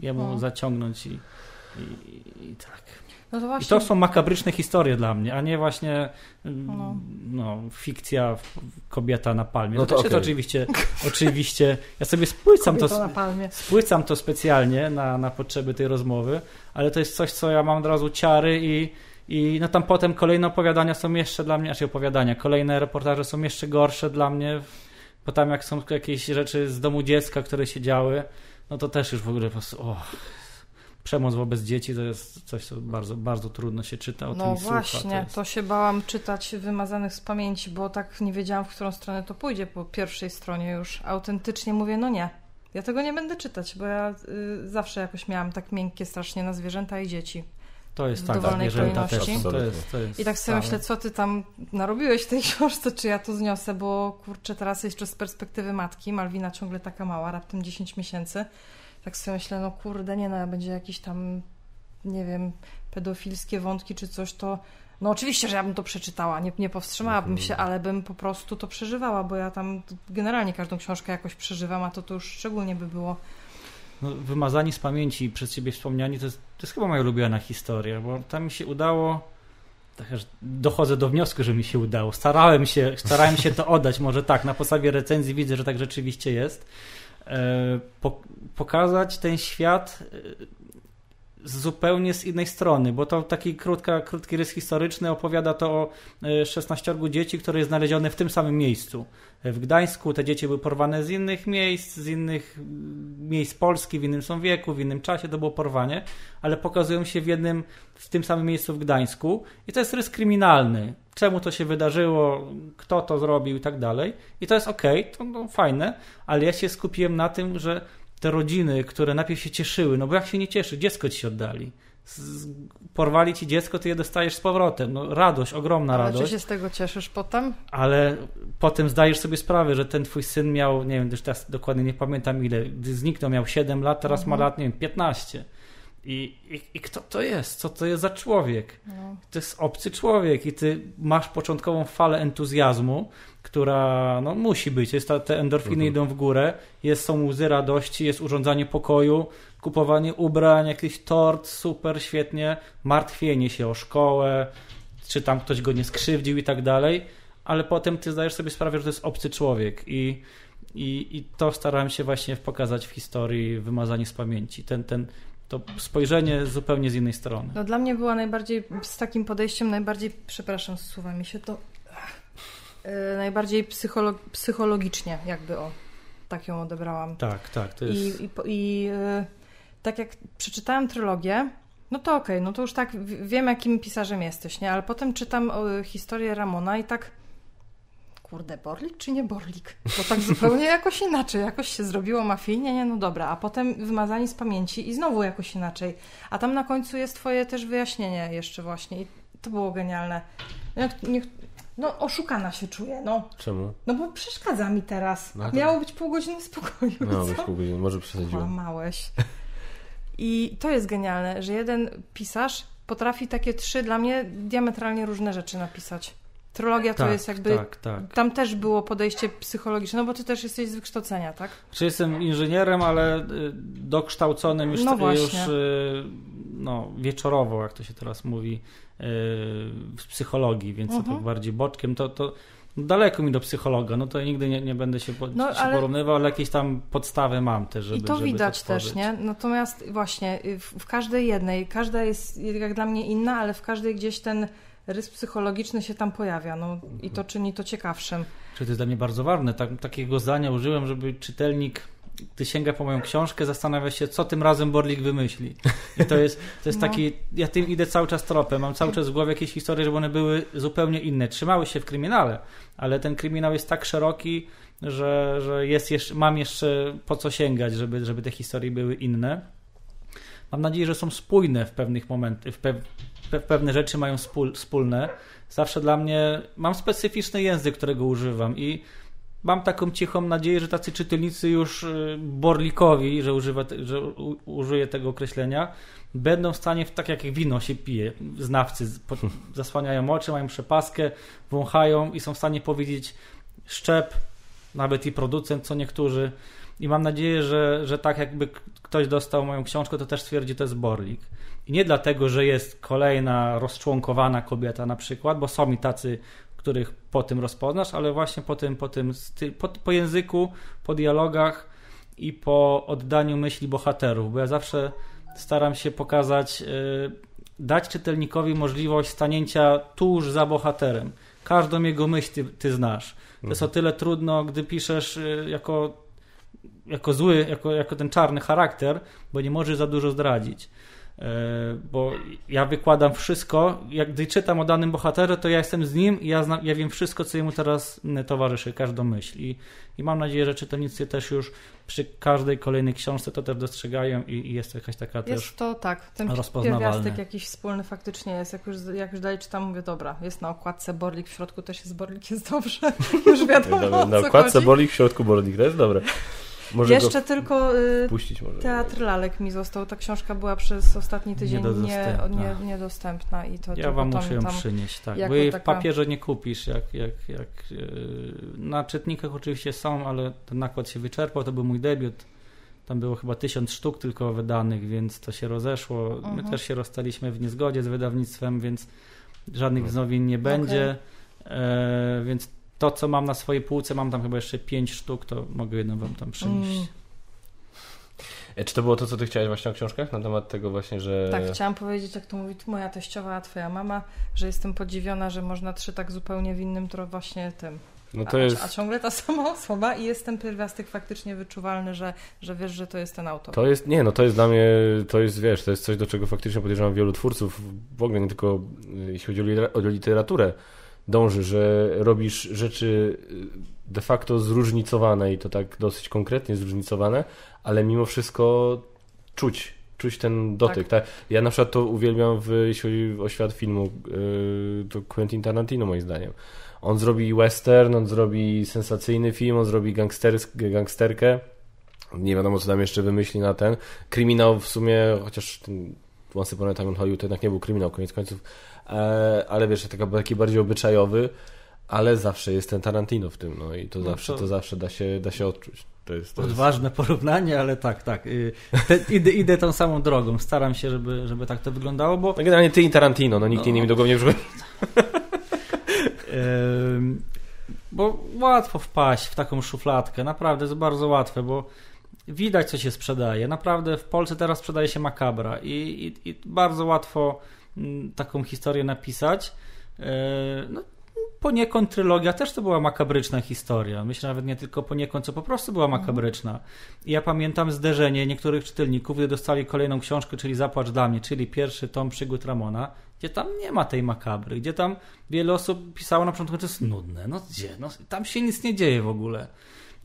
jemu No. zaciągnąć i, i, i tak. No to I właśnie. to są makabryczne historie dla mnie, a nie właśnie No. no, no fikcja kobieta na palmie. No to to też jest okej. oczywiście, oczywiście, ja sobie spłycam to, Kobieta na palmie. spłycam to specjalnie na, na potrzeby tej rozmowy, ale to jest coś, co ja mam od razu ciary i, i no tam potem kolejne opowiadania są jeszcze dla mnie, znaczy opowiadania, kolejne reportaże są jeszcze gorsze dla mnie, bo tam jak są jakieś rzeczy z domu dziecka, które się działy, no to też już w ogóle po prostu, o, przemoc wobec dzieci to jest coś, co bardzo, bardzo trudno się czyta o No tym i słucha. właśnie, to jest... to się bałam czytać wymazanych z pamięci, bo tak nie wiedziałam, w którą stronę to pójdzie po pierwszej stronie już. Autentycznie mówię, no nie. Ja tego nie będę czytać, bo ja y, zawsze jakoś miałam tak miękkie strasznie na zwierzęta i dzieci. To jest w tak, zwierzęta też. kolejności. To jest, to jest I tak sobie myślę, co ty tam narobiłeś w tej [laughs] książce, czy ja to zniosę, bo kurczę, teraz jeszcze z perspektywy matki, Malwina ciągle taka mała, raptem 10 miesięcy. Tak sobie myślę, no kurde, nie no, będzie jakiś tam, nie wiem, pedofilskie wątki czy coś, to no oczywiście, że ja bym to przeczytała, nie, nie powstrzymałabym się, ale bym po prostu to przeżywała, bo ja tam generalnie każdą książkę jakoś przeżywam, a to to już szczególnie by było. No, wymazani z pamięci przez ciebie wspomniani, to jest, to jest chyba moja ulubiona historia, bo tam mi się udało, tak dochodzę do wniosku, że mi się udało. Starałem się, starałem się to oddać, może tak, na podstawie recenzji widzę, że tak rzeczywiście jest. E, po, pokazać ten świat e, zupełnie z innej strony, bo to taki krótka, krótki rys historyczny opowiada to o e, 16 dzieci, które jest znalezione w tym samym miejscu. W Gdańsku te dzieci były porwane z innych miejsc, z innych mm, miejsc Polski, w innym są wieku, w innym czasie to było porwanie, ale pokazują się w jednym, w tym samym miejscu w Gdańsku i to jest rys kryminalny. Czemu to się wydarzyło, kto to zrobił i tak dalej. I to jest okej, to no, fajne, ale ja się skupiłem na tym, że te rodziny, które najpierw się cieszyły, no bo jak się nie cieszy, dziecko ci się oddali. Porwali ci dziecko, ty je dostajesz z powrotem. No radość, ogromna Ale radość czy się z tego cieszysz potem? ale potem zdajesz sobie sprawę, że ten twój syn miał, nie wiem, już teraz dokładnie nie pamiętam ile, gdy zniknął, miał 7 lat, teraz Mhm. ma lat, nie wiem, 15. I, i, I kto to jest? Co to jest za człowiek? No. To jest obcy człowiek i ty masz początkową falę entuzjazmu, która no, musi być. Jest ta, te endorfiny Mhm. idą w górę, jest, są łzy radości, jest urządzanie pokoju, kupowanie ubrań, jakiś tort, super, świetnie, martwienie się o szkołę, czy tam ktoś go nie skrzywdził i tak dalej, ale potem ty zdajesz sobie sprawę, że to jest obcy człowiek i, i, i to starałem się właśnie pokazać w historii wymazanie z pamięci. Ten, ten, to spojrzenie zupełnie z innej strony. No dla mnie była najbardziej, z takim podejściem najbardziej, przepraszam, zsuwa mi się to, e, najbardziej psycholo, psychologicznie jakby o, tak ją odebrałam. Tak, tak, to jest... I, i, i e, tak jak przeczytałam trylogię, No to okej, no to już tak wiem, jakim pisarzem jesteś, nie? Ale potem czytam o, historię Ramona i tak. Kurde, Borlik czy nie Borlik? Bo tak [laughs] zupełnie jakoś inaczej, jakoś się zrobiło mafijnie, nie? No dobra, a potem wymazani z pamięci i znowu jakoś inaczej. A tam na końcu jest twoje też wyjaśnienie jeszcze właśnie i to było genialne. No, niech, no oszukana się czuję, no. Czemu? No bo przeszkadza mi teraz. No to- Miało być pół godziny spokoju, No, co? już pół godziny, może przesadziłem. Kłamałeś. I to jest genialne, że jeden pisarz potrafi takie trzy dla mnie diametralnie różne rzeczy napisać. Trologia to tak, jest jakby. Tak, tak. Tam też było podejście psychologiczne, no bo ty też jesteś z wykształcenia, tak? Czy jestem inżynierem, ale y, dokształconym już, No już y, no, wieczorowo, jak to się teraz mówi, y, w psychologii, więc to Mhm. tak bardziej boczkiem, to, to daleko mi do psychologa, no to nigdy nie, nie będę się, po, No, się ale- porównywał, ale jakieś tam podstawy mam też, żeby I to żeby widać też, tworzyć. nie? Natomiast właśnie y, w, w każdej jednej, każda jest jak dla mnie inna, ale w każdej gdzieś ten rys psychologiczny się tam pojawia, no i to czyni to ciekawszym. Czy to jest dla mnie bardzo ważne. Tak, takiego zdania użyłem, żeby czytelnik, gdy sięga po moją książkę, zastanawia się, co tym razem Borlik wymyśli. I to jest, to jest No. taki, ja tym idę cały czas tropem, mam cały czas w głowie jakieś historie, żeby one były zupełnie inne. Trzymały się w kryminale, ale ten kryminał jest tak szeroki, że, że jest jeszcze, mam jeszcze po co sięgać, żeby, żeby te historie były inne. Mam nadzieję, że są spójne w pewnych momentach, w, pe, pewne rzeczy mają spól, wspólne. Zawsze dla mnie mam specyficzny język, którego używam i mam taką cichą nadzieję, że tacy czytelnicy już y, borlikowi, że, używa, że użyję tego określenia, będą w stanie, tak jak wino się pije, znawcy [laughs] zasłaniają oczy, mają przepaskę, wąchają i są w stanie powiedzieć szczep, nawet i producent, co niektórzy. I mam nadzieję, że, że tak jakby ktoś dostał moją książkę, to też stwierdzi, to jest Borlik. I nie dlatego, że jest kolejna rozczłonkowana kobieta na przykład, bo są i tacy, których po tym rozpoznasz, ale właśnie po tym, po tym po, po języku, po dialogach i po oddaniu myśli bohaterów, bo ja zawsze staram się pokazać, yy, dać czytelnikowi możliwość stanięcia tuż za bohaterem. Każdą jego myśl ty, ty znasz. To jest o tyle trudno, gdy piszesz y, jako, jako zły, jako, jako ten czarny charakter, bo nie możesz za dużo zdradzić. E, Bo ja wykładam wszystko, jak gdy czytam o danym bohaterze, to ja jestem z nim i ja, znam, ja wiem wszystko, co jemu teraz towarzyszy, każdą myśl. I, I mam nadzieję, że czytelnicy też już przy każdej kolejnej książce to też dostrzegają i, i jest jakaś taka też... Jest to tak, ten pierwiastek jakiś wspólny faktycznie jest. Jak już, jak już dalej czytam, mówię, dobra, jest na okładce Borlik, w środku też jest Borlik, jest dobrze. [laughs] już wiadomo na okładce chodzi. Borlik, w środku Borlik, to jest dobre. Może Jeszcze go tylko y, puścić może. Teatr Lalek mi został. Ta książka była przez ostatni tydzień nie, Niedostępna. nie, niedostępna i to Ja wam muszę ją tam przynieść, tak. Bo jej w taka- papierze nie kupisz, jak, jak, jak yy, na czytnikach oczywiście są, ale ten nakład się wyczerpał, to był mój debiut. Tam było chyba tysiąc sztuk tylko wydanych, więc to się rozeszło. My Mhm. też się rozstaliśmy w niezgodzie z wydawnictwem, więc żadnych wznowień nie będzie. E, więc to, co mam na swojej półce, mam tam chyba jeszcze pięć sztuk, to mogę jedną wam tam przynieść. Mm. E, Czy to było to, co ty chciałeś właśnie o książkach? Na temat tego właśnie, że... Tak, chciałam powiedzieć, jak to mówi moja teściowa, a twoja mama, że jestem podziwiona, że można trzy tak zupełnie w innym to właśnie tym. No a, to jest... a ciągle ta [laughs] sama osoba i jest ten pierwiastek faktycznie wyczuwalny, że, że wiesz, że to jest ten autor. To jest, nie, no to jest dla mnie, to jest, wiesz, to jest coś, do czego faktycznie podejrzewam wielu twórców, w ogóle nie tylko y, jeśli chodzi o literaturę, dąży, że robisz rzeczy y, de facto zróżnicowane i to tak dosyć konkretnie zróżnicowane, ale mimo wszystko czuć, czuć ten dotyk. Tak. Ja na przykład to uwielbiam, w, jeśli chodzi o świat filmu, y, to Quentin Tarantino moim zdaniem. On zrobi western, on zrobi sensacyjny film, on zrobi gangsterkę, nie wiadomo, co tam jeszcze wymyśli na ten. Kryminał w sumie, chociaż ten Once Upon a Time in Hollywood to jednak nie był kryminał, koniec końców, ale wiesz, taka, taki bardziej obyczajowy, ale zawsze jest ten Tarantino w tym, no i to No zawsze, to- to zawsze da się, da się odczuć. To jest, to jest... Odważne porównanie, ale tak, tak. y, Te, idę, idę tą samą drogą. Staram się, żeby, żeby tak to wyglądało, bo No generalnie ty i Tarantino, no nikt No. inny mi do głowy nie przychodzi. Bo łatwo wpaść w taką szufladkę, naprawdę jest bardzo łatwe, bo widać co się sprzedaje. Naprawdę w Polsce teraz sprzedaje się makabra i, i, i bardzo łatwo taką historię napisać. Yy, No, poniekąd trylogia też to była makabryczna historia. Myślę nawet nie tylko poniekąd, co po prostu była makabryczna. I ja pamiętam zderzenie niektórych czytelników, gdy dostali kolejną książkę, czyli Zapłacz dla mnie, czyli pierwszy tom przygód Ramona, gdzie tam nie ma tej makabry, gdzie tam wiele osób pisało na początku, że to jest nudne. No gdzie? No, tam się nic nie dzieje w ogóle.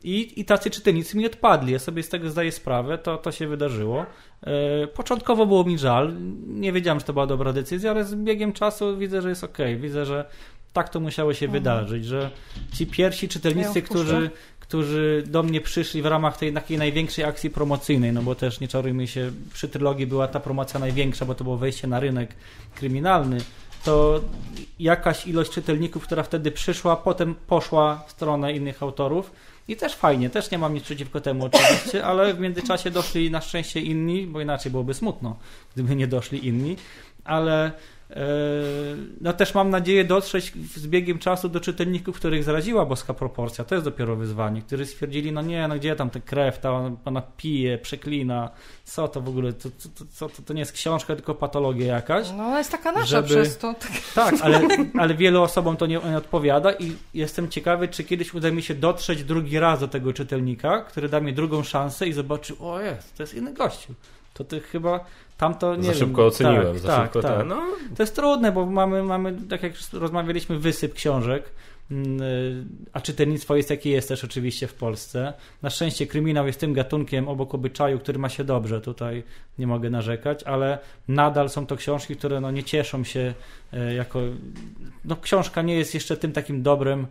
I, I tacy czytelnicy mi odpadli. Ja sobie z tego zdaję sprawę, to, to się wydarzyło. E, początkowo było mi żal. Nie wiedziałem, że to była dobra decyzja, ale z biegiem czasu widzę, że jest ok. Widzę, że tak to musiało się mhm. wydarzyć, że ci pierwsi czytelnicy, ja którzy, którzy do mnie przyszli w ramach tej takiej największej akcji promocyjnej, no bo też nie czarujmy się, przy trylogii była ta promocja największa, bo to było wejście na rynek kryminalny, to jakaś ilość czytelników, która wtedy przyszła, potem poszła w stronę innych autorów i też fajnie, też nie mam nic przeciwko temu oczywiście, ale w międzyczasie doszli na szczęście inni, bo inaczej byłoby smutno, gdyby nie doszli inni, ale no też mam nadzieję dotrzeć z biegiem czasu do czytelników, których zaraziła boska proporcja. To jest dopiero wyzwanie, którzy stwierdzili, no nie, no gdzie tam ta krew, ta ona pije, przeklina, co to w ogóle, to, to, to, to, nie jest książka, tylko patologia jakaś. No jest taka nasza żeby... przez to. Tak, ale, [laughs] ale wielu osobom to nie, nie odpowiada i jestem ciekawy, czy kiedyś uda mi się dotrzeć drugi raz do tego czytelnika, który da mi drugą szansę i zobaczy, o jest, to jest inny gościu. To ty chyba tam to nie Za wiem, szybko oceniłem. Tak, za tak, szybko tak. Ten, no. To jest trudne, bo mamy, mamy, tak jak rozmawialiśmy, wysyp książek. Mm, y, a czytelnictwo jest jakie jest też oczywiście w Polsce. Na szczęście kryminał jest tym gatunkiem obok obyczaju, który ma się dobrze. Tutaj nie mogę narzekać, ale nadal są to książki, które no nie cieszą się y, jako. No, książka nie jest jeszcze tym takim dobrym Mm,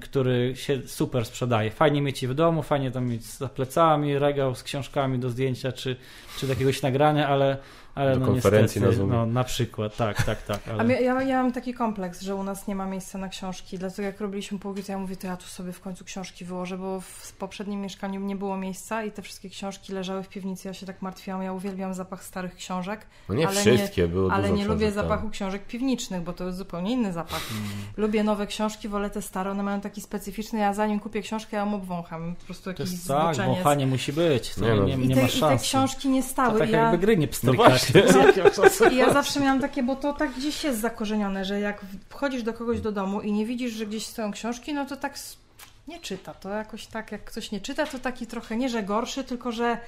który się super sprzedaje. Fajnie mieć je w domu, fajnie tam mieć za plecami regał z książkami do zdjęcia czy, czy do jakiegoś nagrania, ale ale do no konferencji niestety, na Zoomie. No, na przykład, tak, tak, tak. Ale... A ja, ja mam taki kompleks, że u nas nie ma miejsca na książki, dlatego jak robiliśmy półki, to ja mówię, to ja tu sobie w końcu książki wyłożę, bo w poprzednim mieszkaniu nie było miejsca i te wszystkie książki leżały w piwnicy, ja się tak martwiłam, ja uwielbiam zapach starych książek. No nie ale wszystkie, nie, było Ale nie lubię tak. zapachu książek piwniczych, bo to jest zupełnie inny zapach. Hmm. Lubię nowe książki, wolę te stare, one mają taki specyficzny, ja zanim kupię książkę, ja ją obwącham, po prostu jakiś to Tak, wąchanie musi być, nie, no. nie, nie, I, te, ma szans. I te książki nie stały. To tak ja... jakby gry nie pstrykać. No [laughs] I ja zawsze miałam takie, bo to tak gdzieś jest zakorzenione, że jak wchodzisz do kogoś do domu i nie widzisz, że gdzieś stoją książki, no to tak nie czyta. To jakoś tak, jak ktoś nie czyta, to taki trochę nie, że gorszy, tylko że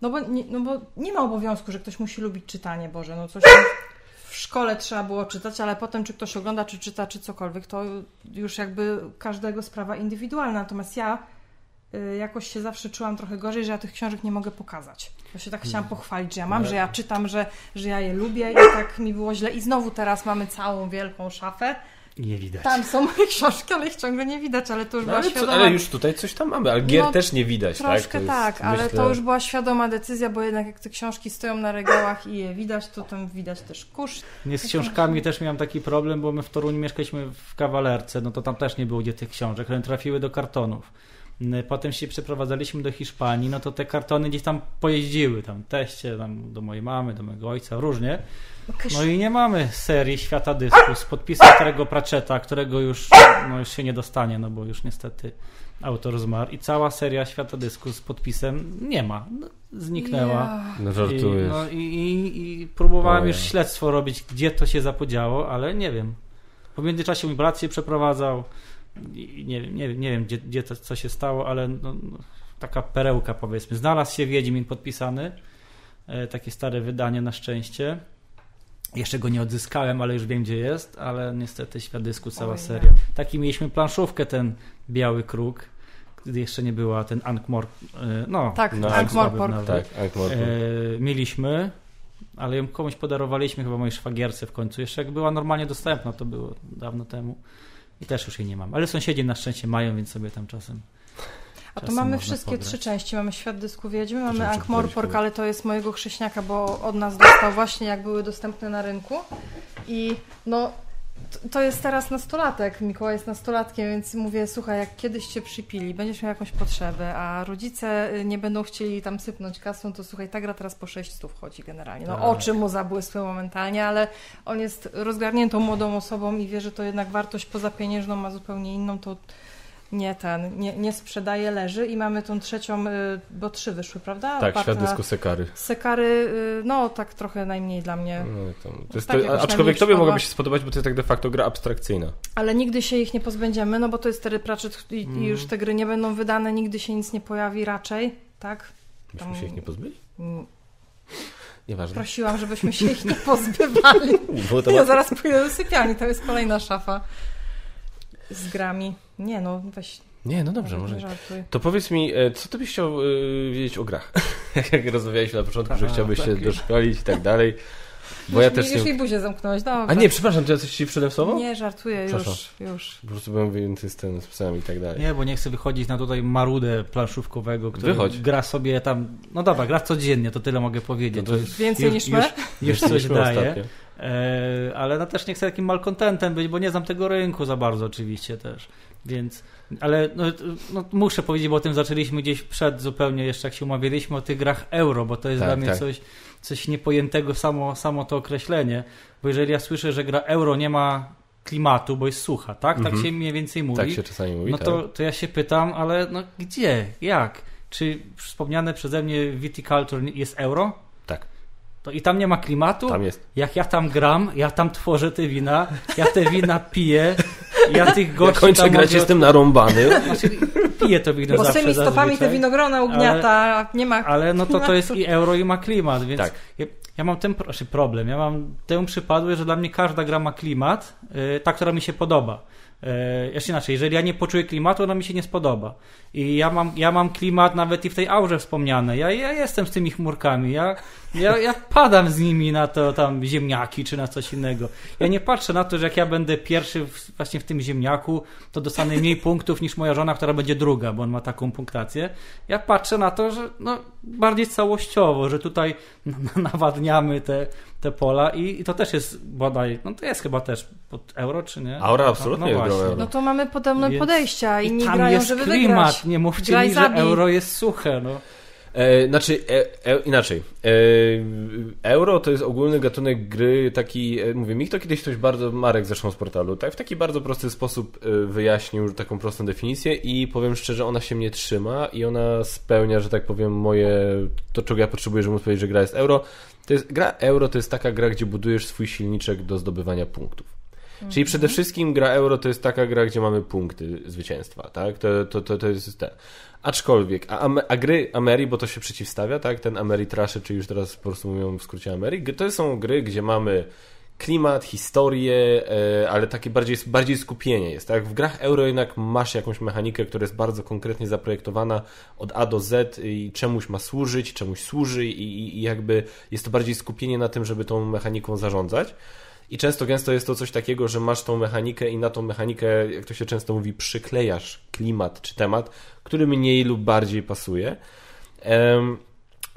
no bo nie, no bo nie ma obowiązku, że ktoś musi lubić czytanie, Boże, no coś w szkole trzeba było czytać, ale potem czy ktoś ogląda, czy czyta, czy cokolwiek, to już jakby każdego sprawa indywidualna. Natomiast ja Y, jakoś się zawsze czułam trochę gorzej, że ja tych książek nie mogę pokazać. Ja się tak chciałam mm. pochwalić, że ja mam, że ja czytam, że, że ja je lubię i tak mi było źle. I znowu teraz mamy całą wielką szafę. Nie widać. Tam są moje książki, ale ich ciągle nie widać, ale to już no, była ale świadoma... Co, ale już tutaj coś tam mamy, ale gier no, też nie widać, troszkę tak? tak, ale to już była świadoma decyzja, bo jednak jak te książki stoją na regałach i je widać, to tam widać też kurz. Nie, z książkami też miałam taki problem, bo my w Toruniu mieszkaliśmy w kawalerce, no to tam też nie było gdzie tych książek, one trafiły do kartonów. Potem się przeprowadzaliśmy do Hiszpanii, no to te kartony gdzieś tam pojeździły, tam teście, tam do mojej mamy, do mojego ojca, różnie. No i nie mamy serii Świata Dysku z podpisem starego Pratchetta, którego już, no już się nie dostanie, no bo już niestety autor zmarł i cała seria Świata Dysku z podpisem nie ma. No, zniknęła. Yeah. No żartujesz. I, no, i, i, i próbowałem już śledztwo robić, gdzie to się zapodziało, ale nie wiem. W międzyczasie mój brat się przeprowadzał, nie, nie, nie wiem, gdzie, gdzie to, co się stało, ale no, no, taka perełka powiedzmy. Znalazł się Wiedźmin podpisany, e, takie stare wydanie na szczęście. Jeszcze go nie odzyskałem, ale już wiem, gdzie jest, ale niestety świadysku cała Oj, seria. Taki mieliśmy planszówkę, ten Biały Kruk, gdy jeszcze nie była ten Ankmor... E, no, tak, no, Ankh-Morpork. Tak, e, mieliśmy, ale ją komuś podarowaliśmy, chyba mojej szwagierce w końcu. Jeszcze jak była normalnie dostępna, to było dawno temu. I też już jej nie mam. Ale sąsiedzi na szczęście mają, więc sobie tam czasem. A to mamy wszystkie pograć. trzy części. Mamy Świat Dysku Wiedźmy, mamy Ankh-Morpork, ale to jest mojego chrześniaka, bo od nas dostał właśnie jak były dostępne na rynku. I no, to jest teraz nastolatek. Mikołaj jest nastolatkiem, więc mówię, słuchaj, jak kiedyś cię przypili, będziesz miał jakąś potrzebę, a rodzice y, nie będą chcieli tam sypnąć kasą, to słuchaj, ta gra teraz po 600 wchodzi generalnie. No tak. oczy mu zabłysły momentalnie, ale on jest rozgarniętą młodą osobą i wie, że to jednak wartość poza pieniężną ma zupełnie inną, to nie ten, nie, nie sprzedaje, leży i mamy tą trzecią, y, bo trzy wyszły, prawda? Tak, Oparta świat dysku Sekary. Sekary, y, no tak trochę najmniej dla mnie. No, to, to jest Tak to, aczkolwiek tobie mogłaby się spodobać, bo to jest tak de facto gra abstrakcyjna. Ale nigdy się ich nie pozbędziemy, no bo to jest Terry Pratchett i, Mm. i już te gry nie będą wydane, nigdy się nic nie pojawi raczej, tak? Myśmy się ich nie pozbyli? Mm, Nieważne. Prosiłam, żebyśmy się ich nie pozbywali. [laughs] To Ja zaraz pójdę do sypialni, to jest kolejna szafa z grami. Nie no, weź. Nie, no dobrze, może. żartuj. To powiedz mi, e, co ty byś chciał e, wiedzieć o grach? [laughs] Jak rozmawialiśmy na początku, że A, chciałbyś się tak. doszkolić i tak dalej. Bo ja już, też mi- już nie... jej buzię zamknąłeś, dobra. A nie, przepraszam, czy ja coś ci wszedłem w słowo? Nie, żartuję, już, Przepraszam. już. Po prostu byłem wyjęty z, ten, z psem i tak dalej. Nie, bo nie chcę wychodzić na tutaj marudę planszówkowego, który Wychodź. gra sobie tam, no dobra, gra codziennie, to tyle mogę powiedzieć. No to już, Więcej już, niż my? już, już coś daje. ostatnio. E, ale no też nie chcę takim malkontentem być, bo nie znam tego rynku za bardzo oczywiście też. Więc, ale no, no, muszę powiedzieć, bo o tym zaczęliśmy gdzieś przed zupełnie jeszcze jak się umawialiśmy o tych grach euro, bo to jest Tak, dla mnie tak. coś, coś niepojętego samo, samo to określenie. Bo jeżeli ja słyszę, że gra euro nie ma klimatu, bo jest sucha, tak? Tak Mhm. się mniej więcej mówi. Tak się czasami mówi, No tak. to, to ja się pytam, ale no gdzie? Jak? Czy wspomniane przeze mnie Viticulture jest euro? Tak. To i tam nie ma klimatu? Tam jest. Jak ja tam gram, ja tam tworzę te wina, ja te wina piję, ja tych Ja gości kończę tam grać, jestem narąbany. Znaczy, piję to wino Bo z zawsze tymi stopami te winogrona ugniata, a nie ma... Ale no to to jest [laughs] i euro i ma klimat, więc Tak. ja, ja mam ten znaczy problem, ja mam tę przypadłość, że dla mnie każda gra ma klimat, yy, ta, która mi się podoba. Yy, jeszcze inaczej, jeżeli ja nie poczuję klimatu, ona mi się nie spodoba. I ja mam, ja mam klimat nawet i w tej aurze wspomnianej. Ja, ja jestem z tymi chmurkami. Ja, ja, ja padam z nimi na to tam ziemniaki czy na coś innego. Ja nie patrzę na to, że jak ja będę pierwszy w, właśnie w tym ziemniaku, to dostanę mniej [laughs] punktów niż moja żona, która będzie druga, bo on ma taką punktację. Ja patrzę na to, że no, bardziej całościowo, że tutaj [laughs] nawadniamy te, te pola i, i to też jest bodaj, no to jest chyba też pod euro, czy nie? Aura absolutnie no właśnie. euro. No to mamy podobne Więc- podejścia, I inni tam grają, jest żeby klimat, wygrać. nie mówcie Graj, mi, że euro jest suche, no. E, znaczy, e, e, inaczej. E, euro to jest ogólny gatunek gry, taki, e, mówię, mi to kiedyś ktoś bardzo, Marek zresztą z portalu, tak, w taki bardzo prosty sposób wyjaśnił taką prostą definicję i powiem szczerze, ona się mnie trzyma i ona spełnia, że tak powiem, moje, to czego ja potrzebuję, żeby móc powiedzieć, że gra jest euro. To jest, gra euro to jest taka gra, gdzie budujesz swój silniczek do zdobywania punktów. Czyli przede wszystkim gra euro to jest taka gra, gdzie mamy punkty zwycięstwa, tak? To, to, to, to jest ten. Aczkolwiek, a, a gry Ameri, bo to się przeciwstawia, tak? Ten Ameritrasze, czy już teraz po prostu mówią w skrócie Ameri, to są gry, gdzie mamy klimat, historię, e, ale takie bardziej, bardziej skupienie jest, tak? W grach euro jednak masz jakąś mechanikę, która jest bardzo konkretnie zaprojektowana od A do Z i czemuś ma służyć, czemuś służy i, i jakby jest to bardziej skupienie na tym, żeby tą mechaniką zarządzać. I często gęsto jest to coś takiego, że masz tą mechanikę i na tą mechanikę, jak to się często mówi, przyklejasz klimat czy temat, który mniej lub bardziej pasuje. Em,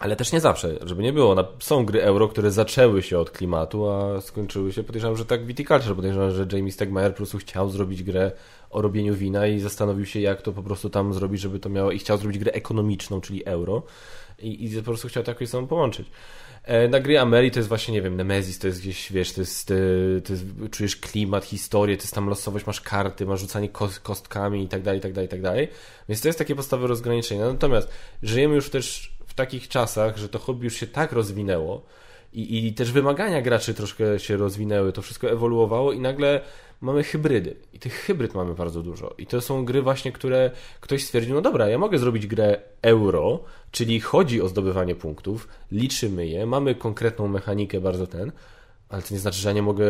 ale też nie zawsze, żeby nie było. Są gry euro, które zaczęły się od klimatu, a skończyły się, podejrzewam, że tak Viticulture. Podejrzewam, że Jamie Stegmaier po prostu chciał zrobić grę o robieniu wina i zastanowił się, jak to po prostu tam zrobić, żeby to miało... I chciał zrobić grę ekonomiczną, czyli euro. I, i po prostu chciał to jakoś sobą połączyć. E, Na gry Ameri to jest właśnie, nie wiem, Nemesis, to jest gdzieś, wiesz, to jest, e, to jest czujesz klimat, historię, to jest tam losowość, masz karty, masz rzucanie kos- kostkami i tak dalej, i tak dalej, i tak dalej. Więc to jest takie podstawowe rozgraniczenie. Natomiast żyjemy już też w takich czasach, że to hobby już się tak rozwinęło i, i też wymagania graczy troszkę się rozwinęły, to wszystko ewoluowało i nagle mamy hybrydy. I tych hybryd mamy bardzo dużo. I to są gry właśnie, które ktoś stwierdził, no dobra, ja mogę zrobić grę euro, czyli chodzi o zdobywanie punktów, liczymy je, mamy konkretną mechanikę bardzo ten, ale to nie znaczy, że ja nie mogę,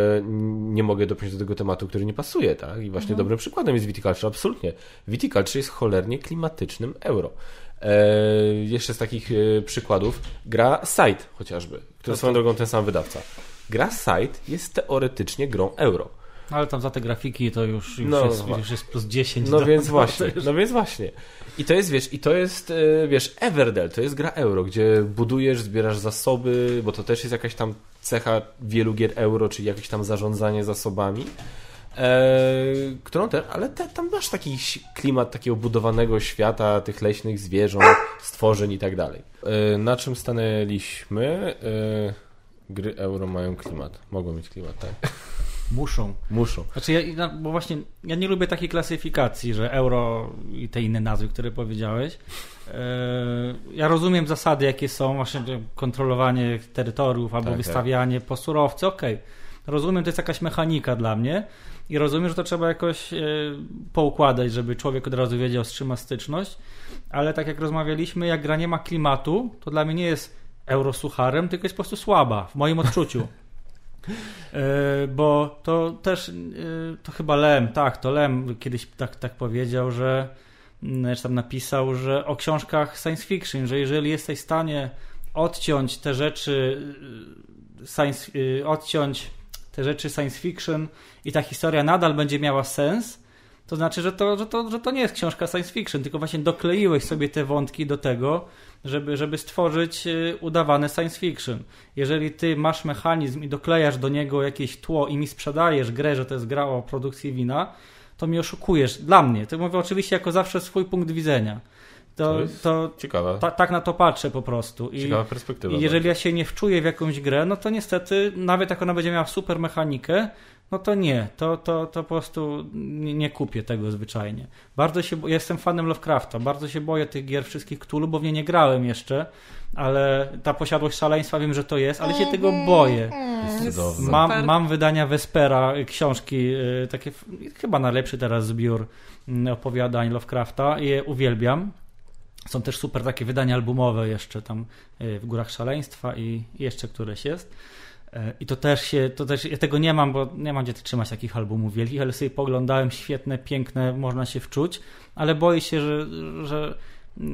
nie mogę dopiąć do tego tematu, który nie pasuje, tak? I właśnie dobrym przykładem jest Viticulture, absolutnie. Viticulture jest cholernie klimatycznym euro. Eee, jeszcze z takich e, przykładów, gra Site chociażby, który swoją drogą ten sam wydawca. Gra Site jest teoretycznie grą euro. Ale tam za te grafiki to już, już, No, jest, już jest plus 10. No do- więc [laughs] właśnie, no więc właśnie. I to jest, wiesz, i to jest, e, wiesz, Everdell, to jest gra euro, gdzie budujesz, zbierasz zasoby, bo to też jest jakaś tam cecha wielu gier euro, czyli jakieś tam zarządzanie zasobami. E, którą te, ale te, tam masz taki klimat takiego budowanego świata, tych leśnych zwierząt, stworzeń i tak dalej. E, na czym stanęliśmy? Gry euro mają klimat. Mogą mieć klimat, tak. Muszą. Muszą. Znaczy, ja, bo właśnie ja nie lubię takiej klasyfikacji, że euro i te inne nazwy, które powiedziałeś. E, ja rozumiem zasady, jakie są, właśnie kontrolowanie terytoriów albo Tak, wystawianie po surowce, okej. Rozumiem, to jest jakaś mechanika dla mnie i rozumiem, że to trzeba jakoś e, poukładać, żeby człowiek od razu wiedział, z czym ma styczność, ale tak jak rozmawialiśmy, jak gra nie ma klimatu, to dla mnie nie jest eurosucharem, tylko jest po prostu słaba, w moim odczuciu. E, bo to też, e, to chyba Lem, tak, to Lem kiedyś tak, tak powiedział, że mm, czy tam napisał, że o książkach science fiction, że jeżeli jesteś w stanie odciąć te rzeczy e, science, odciąć te rzeczy science fiction i ta historia nadal będzie miała sens, to znaczy, że to, że, to, że to nie jest książka science fiction, tylko właśnie dokleiłeś sobie te wątki do tego, żeby, żeby stworzyć y, udawane science fiction. Jeżeli ty masz mechanizm i doklejasz do niego jakieś tło i mi sprzedajesz grę, że to jest gra o produkcji wina, to mi oszukujesz. Dla mnie. To mówię oczywiście jako zawsze swój punkt widzenia. To, to ciekawe. Ta, tak na to patrzę po prostu. I, Ciekawa perspektywa. I jeżeli ja się nie wczuję w jakąś grę, no to niestety, nawet jak ona będzie miała super mechanikę, no to nie, to, to, to po prostu nie, nie, kupię tego zwyczajnie. Bardzo się, ja jestem fanem Lovecrafta, bardzo się boję tych gier wszystkich Cthulhu, bo w nie nie grałem jeszcze, ale ta posiadłość szaleństwa wiem, że to jest, ale się tego Mhm. boję. Mam, mam wydania Vespera, y, książki, y, takie chyba najlepszy teraz zbiór mm, opowiadań Lovecrafta i je uwielbiam. Są też super takie wydania albumowe jeszcze tam y, w Górach Szaleństwa i jeszcze któreś jest. I to też się, to też, ja tego nie mam, bo nie mam gdzie trzymać takich albumów wielkich, ale sobie poglądałem, świetne, piękne, można się wczuć, ale boję się, że, że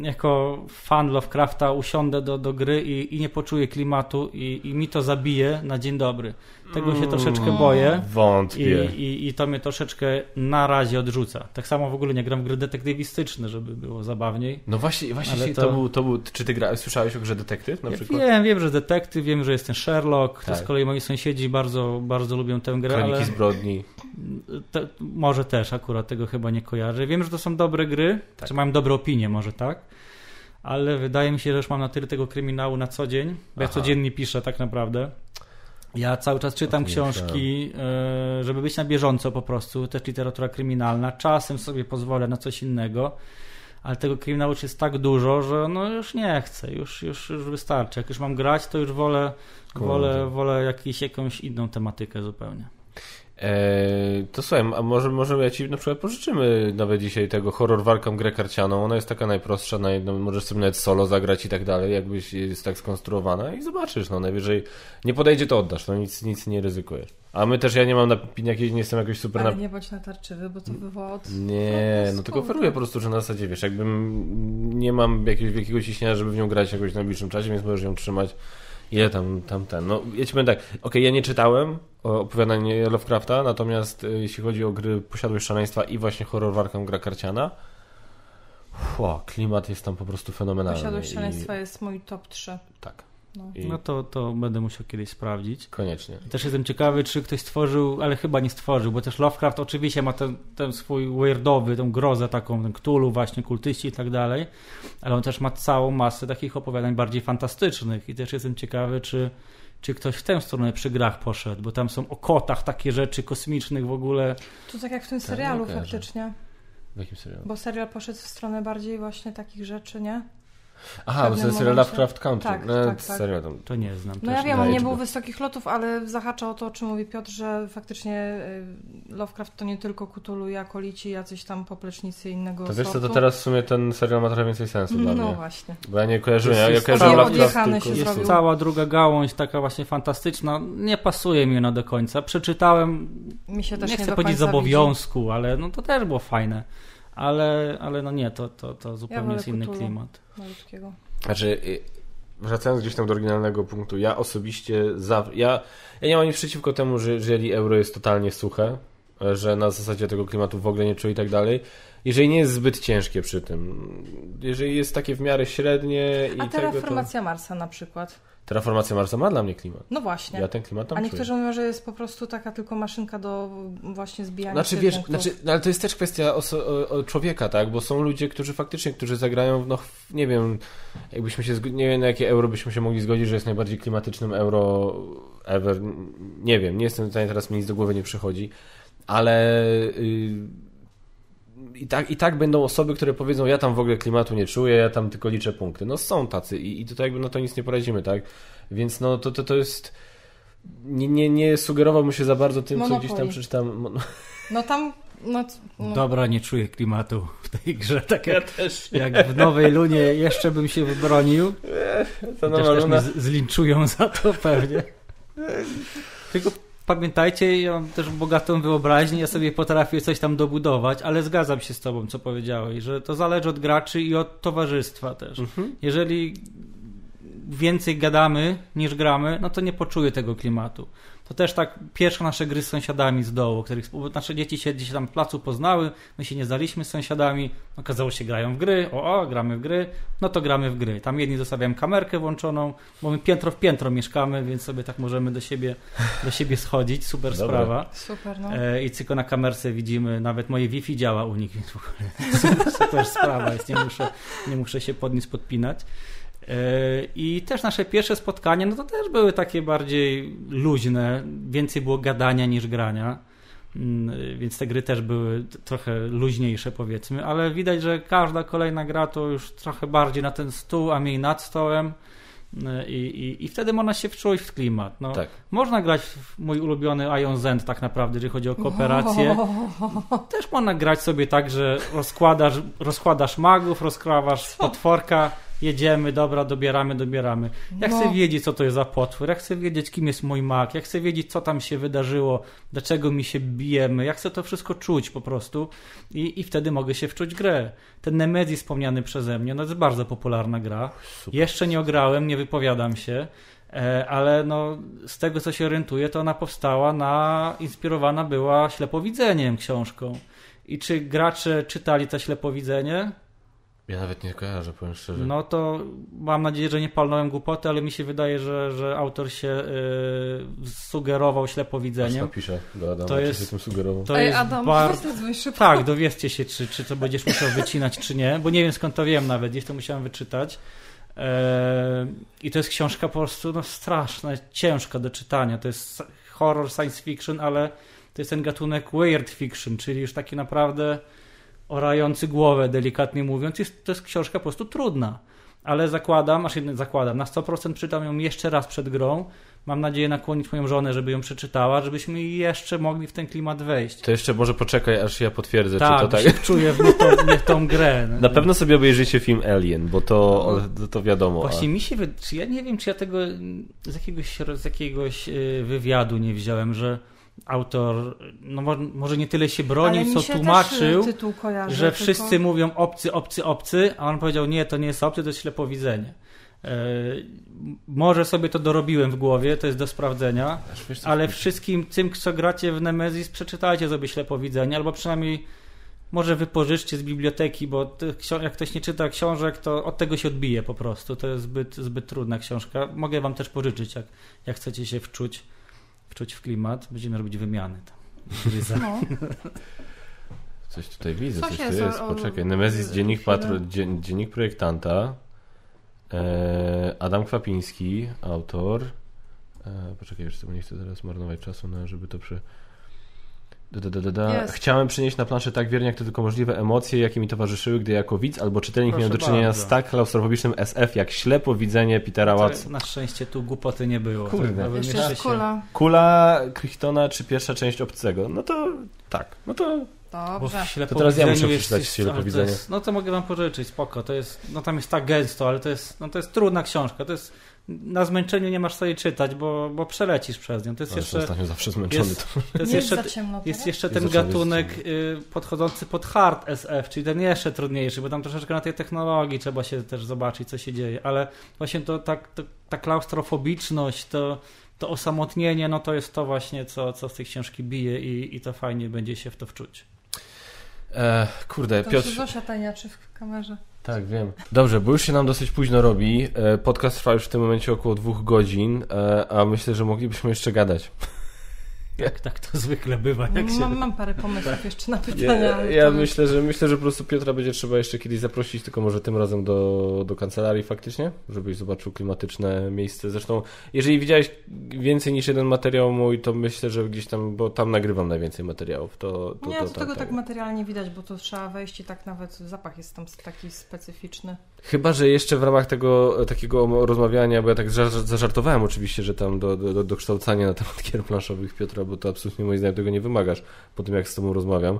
jako fan Lovecrafta usiądę do, do gry i, i nie poczuję klimatu i, i mi to zabije na dzień dobry. Tego się troszeczkę boję. Wątpię. I, i, I to mnie troszeczkę na razie odrzuca. Tak samo w ogóle nie gram w gry detektywistyczne, żeby było zabawniej. No właśnie, właśnie to... to... był, to był. Czy ty gra, słyszałeś o grze detektyw na Ja przykład? wiem, wiem, że detektyw, wiem, że jest ten Sherlock. To Tak. z kolei moi sąsiedzi bardzo, bardzo lubią tę grę, Kroniki ale zbrodni. te, może też akurat tego chyba nie kojarzę. Wiem, że to są dobre gry, Tak. czy mają dobre opinie, może tak. Ale wydaje mi się, że już mam na tyle tego kryminału na co dzień, bo ja codziennie piszę tak naprawdę. Ja cały czas czytam książki, e, żeby być na bieżąco po prostu, też literatura kryminalna. Czasem sobie pozwolę na coś innego, ale tego kryminału już jest tak dużo, że no już nie chcę, już, już, już wystarczy. Jak już mam grać, to już wolę, Kurde. wolę, wolę jakiś, jakąś inną tematykę zupełnie. Eee, to słuchaj, a może, może ja ci na przykład pożyczymy nawet dzisiaj tego horror walką grę karcianą. Ona jest taka najprostsza, naj, no, możesz sobie nawet solo zagrać i tak dalej, jakbyś jest tak skonstruowana i zobaczysz, no najwyżej nie podejdzie to oddasz, no nic, nic nie ryzykujesz. A my też, ja nie mam napin jakiejś, nie jestem jakoś super Ale na... nie bądź natarczywy, bo to bywa od... Nie, no skąd? tylko oferuję po prostu, że na zasadzie, wiesz, jakbym nie mam jakiegoś wielkiego ciśnienia, żeby w nią grać jakoś w najbliższym czasie, więc możesz ją trzymać ile tam, tam ten. No, ja ci powiem tak, okej, ja nie czytałem o opowiadanie Lovecrafta, natomiast y, jeśli chodzi o gry Posiadłość Szaleństwa i właśnie horror warką gra karciana, Ło, klimat jest tam po prostu fenomenalny. Posiadłość i- szaleństwa jest mój top 3. Tak, No. i No to, to będę musiał kiedyś sprawdzić. koniecznie. Też jestem ciekawy, czy ktoś stworzył, ale chyba nie stworzył, bo też Lovecraft oczywiście ma ten, ten swój weirdowy, tą grozę taką, ten Cthulhu właśnie, kultyści i tak dalej, ale on też ma całą masę takich opowiadań bardziej fantastycznych i też jestem ciekawy, czy, czy ktoś w tę stronę przy grach poszedł, bo tam są o kotach takie rzeczy kosmicznych w ogóle. To tak jak w tym Tak, serialu nie kojarzę. faktycznie. W jakim serialu? Bo serial poszedł w stronę bardziej właśnie takich rzeczy, nie? Aha, bo to jest Lovecraft Country. Tak, no, tak, tak. Serio, tam To nie znam No ja wiem, on nie był wysokich lotów, ale zahacza o to, o czym mówi Piotr, że faktycznie y, Lovecraft to nie tylko Cthulhu i akolici, jacyś tam poplecznicy innego To wiesz co, to teraz w sumie ten serial ma trochę więcej sensu dla No mnie. właśnie. Bo ja nie kojarzyłem, ja, ja kojarzyłem cała Lovecraft tylko... się Jest zrobił. cała druga gałąź, taka właśnie fantastyczna. Nie pasuje mi ona do końca. Przeczytałem Mi się też nie nie, chcę powiedzieć z obowiązku, ale no to też było fajne. Ale, ale no nie, to, to, to zupełnie wolę jest inny Cthulhu. klimat. Malutkiego. Znaczy, y, wracając gdzieś tam do oryginalnego punktu, ja osobiście, za, ja, ja nie mam nic przeciwko temu, że jeżeli euro jest totalnie suche, że na zasadzie tego klimatu w ogóle nie czuję i tak dalej, jeżeli nie jest zbyt ciężkie przy tym, jeżeli jest takie w miarę średnie i A tego, to... terraformacja Marsa na przykład. Terraformacja Marsa ma dla mnie klimat. No właśnie. Ja ten klimat tam A czuję. niektórzy mówią, że jest po prostu taka tylko maszynka do właśnie zbijania Znaczy wiesz, punktów. znaczy, no, ale to jest też kwestia oso- o, o człowieka, tak? Bo są ludzie, którzy faktycznie, którzy zagrają, no w- nie wiem, jakbyśmy się, nie wiem na jakie euro byśmy się mogli zgodzić, że jest najbardziej klimatycznym euro ever. Nie wiem, nie jestem w stanie, teraz mi nic do głowy nie przychodzi, ale y, i, tak, i tak będą osoby, które powiedzą, ja tam w ogóle klimatu nie czuję, ja tam tylko liczę punkty. No są tacy i, i tutaj jakby na to nic nie poradzimy, tak? Więc no to, to, to jest... Nie, nie, nie sugerowałbym się za bardzo tym, co gdzieś tam Monopoly. przeczytam. [laughs] No tam... No, no, Dobra, nie czuję klimatu w tej grze. [laughs] Tak jak, jak w Nowej Lunie jeszcze bym się wybronił. To Chociaż też luna. mnie z- zlinczują [laughs] za to pewnie. Tylko pamiętajcie, ja mam też bogatą wyobraźnię, ja sobie potrafię coś tam dobudować, ale zgadzam się z tobą, co powiedziałeś, że to zależy od graczy i od towarzystwa też. Mhm. Jeżeli więcej gadamy niż gramy, no to nie poczuję tego klimatu. To też tak pierwsze nasze gry z sąsiadami z dołu, których nasze dzieci się gdzieś tam w placu poznały, my się nie znaliśmy z sąsiadami, okazało się grają w gry, o, o, gramy w gry, no to gramy w gry. Tam jedni zostawiają kamerkę włączoną, bo my piętro w piętro mieszkamy, więc sobie tak możemy do siebie, do siebie schodzić, super Dobra. sprawa. super, no. E, I tylko na kamerce widzimy, nawet moje Wi-Fi działa u nich, więc w ogóle [laughs] super sprawa jest, nie muszę, nie muszę się pod nic podpinać. E, I też nasze pierwsze spotkania, no to też były takie bardziej luźne, więcej było gadania niż grania, Mm, więc te gry też były trochę luźniejsze powiedzmy, ale widać, że każda kolejna gra to już trochę bardziej na ten stół, a mniej nad stołem. E, I, i, I wtedy można się wczuć w klimat. No, Tak. można grać w mój ulubiony Ion Zend tak naprawdę, jeżeli chodzi o kooperację. [laughs] Też można grać sobie tak, że rozkładasz, rozkładasz magów, rozkrawasz potworka, jedziemy, dobra, dobieramy, dobieramy. Ja No. chcę wiedzieć, co to jest za potwór, ja chcę wiedzieć, kim jest mój mag, ja chcę wiedzieć, co tam się wydarzyło, dlaczego mi się bijemy, ja chcę to wszystko czuć po prostu i, i wtedy mogę się wczuć grę. Ten Nemesis wspomniany przeze mnie, no to jest bardzo popularna gra. Super. Jeszcze nie ograłem, nie wypowiadam się, e, ale no, z tego co się orientuję, to ona powstała na, inspirowana była ślepowidzeniem książką. I czy gracze czytali to ślepowidzenie? Ja nawet nie kojarzę, powiem szczerze. No to mam nadzieję, że nie palnąłem głupoty, ale mi się wydaje, że, że autor się y, sugerował Aż ślepowidzeniem. napiszę do Adama, To czy jest- się tym sugerował. To Ej, jest Adam, bar- szybko. Tak, dowiedzcie się, czy, czy to będziesz musiał wycinać, czy nie, bo nie wiem skąd to wiem nawet, gdzieś to musiałem wyczytać. Eee, I to jest książka po prostu no, straszna, ciężka do czytania. To jest horror science fiction, ale to jest ten gatunek weird fiction, czyli już taki naprawdę orający głowę, delikatnie mówiąc. Jest, to jest książka po prostu trudna. Ale zakładam, aż jedno zakładam, na 100% czytam ją jeszcze raz przed grą. Mam nadzieję nakłonić moją żonę, żeby ją przeczytała, żebyśmy jeszcze mogli w ten klimat wejść. To jeszcze może poczekaj, aż ja potwierdzę, Tak, czy to tak. się czuję w nie w tą grę. No. [laughs] Na pewno sobie obejrzycie film Alien, bo to, to, to wiadomo. Właśnie mi się wy... czy ja nie wiem, czy ja tego z jakiegoś, z jakiegoś y, wywiadu nie wziąłem, że autor, no mo- może nie tyle się bronił, co się tłumaczył, kojarzy, że tylko- wszyscy mówią obcy, obcy, obcy, a on powiedział nie, to nie jest obcy, to jest ślepowidzenie. E, może sobie to dorobiłem w głowie, to jest do sprawdzenia, wiesz, ale wszystkim tym, co gracie w Nemesis, przeczytajcie sobie ślepowidzenie, albo przynajmniej może wypożyczcie z biblioteki, bo jak ktoś nie czyta książek, to od tego się odbije po prostu. To jest zbyt, zbyt trudna książka. Mogę wam też pożyczyć, jak, jak chcecie się wczuć, wczuć w klimat. Będziemy robić wymiany tam. Gryza. No. [laughs] Coś tutaj widzę, Coś coś, jest tu jest. Poczekaj. Nemesis, dziennik, patro, dzien, dziennik projektanta. E, Adam Kwapiński, autor. E, poczekaj, bo nie chcę teraz marnować czasu, na, żeby to przy... Da, da, da. Jest. Chciałem przynieść na planszę tak wiernie, jak to tylko możliwe emocje, jakie mi towarzyszyły, gdy jako widz albo czytelnik Proszę miałem do czynienia bardzo. z tak klaustrofobicznym SF, jak ślepo widzenie Petera Watts. To Na szczęście tu głupoty nie było. Kurde. Jeszcze kula. Kula Crichtona czy pierwsza część Obcego? No to tak, no to Dobrze. To teraz ja muszę przeczytać jest- to jest- No to mogę wam pożyczyć, spoko. To jest, no tam jest tak gęsto, ale to jest, no to jest trudna książka. To jest, na zmęczeniu nie masz co jej czytać, bo, bo przelecisz przez nią. To jest Ale jeszcze, ostatnio zawsze zmęczony. jest, to... to jest Nie jeszcze, jest za ciemno jest jeszcze ten zaczęły gatunek y, podchodzący pod hard SF, czyli ten jeszcze trudniejszy, bo tam troszeczkę na tej technologii trzeba się też zobaczyć, co się dzieje, ale właśnie to, tak, to, ta klaustrofobiczność, to, to osamotnienie, no to jest to właśnie, co, co z tej książki bije i, i to fajnie będzie się w to wczuć. E, kurde, To Piotr... się Zosia tajniaczy w kamerze. Tak, wiem. Dobrze, bo już się nam dosyć późno robi. E, Podcast trwa już w tym momencie około dwóch godzin, e, a myślę, że moglibyśmy jeszcze gadać. Jak tak to zwykle bywa. Jak się... Mam, mam parę pomysłów jeszcze na Ja, pytania. ale ja to- myślę, że myślę, że po prostu Piotra będzie trzeba jeszcze kiedyś zaprosić, tylko może tym razem do, do kancelarii faktycznie, żebyś zobaczył klimatyczne miejsce. Zresztą, jeżeli widziałeś więcej niż jeden materiał mój, to myślę, że gdzieś tam, bo tam nagrywam najwięcej materiałów, to, to, Nie, to, to tego tak materialnie widać, bo to trzeba wejść i tak nawet zapach jest tam taki specyficzny. Chyba, że jeszcze w ramach tego takiego rozmawiania, bo ja tak za- zażartowałem oczywiście, że tam do, do, do kształcania na temat [laughs] gier planszowych Piotra, bo to absolutnie moim zdaniem tego nie wymagasz po tym, jak z tobą rozmawiam.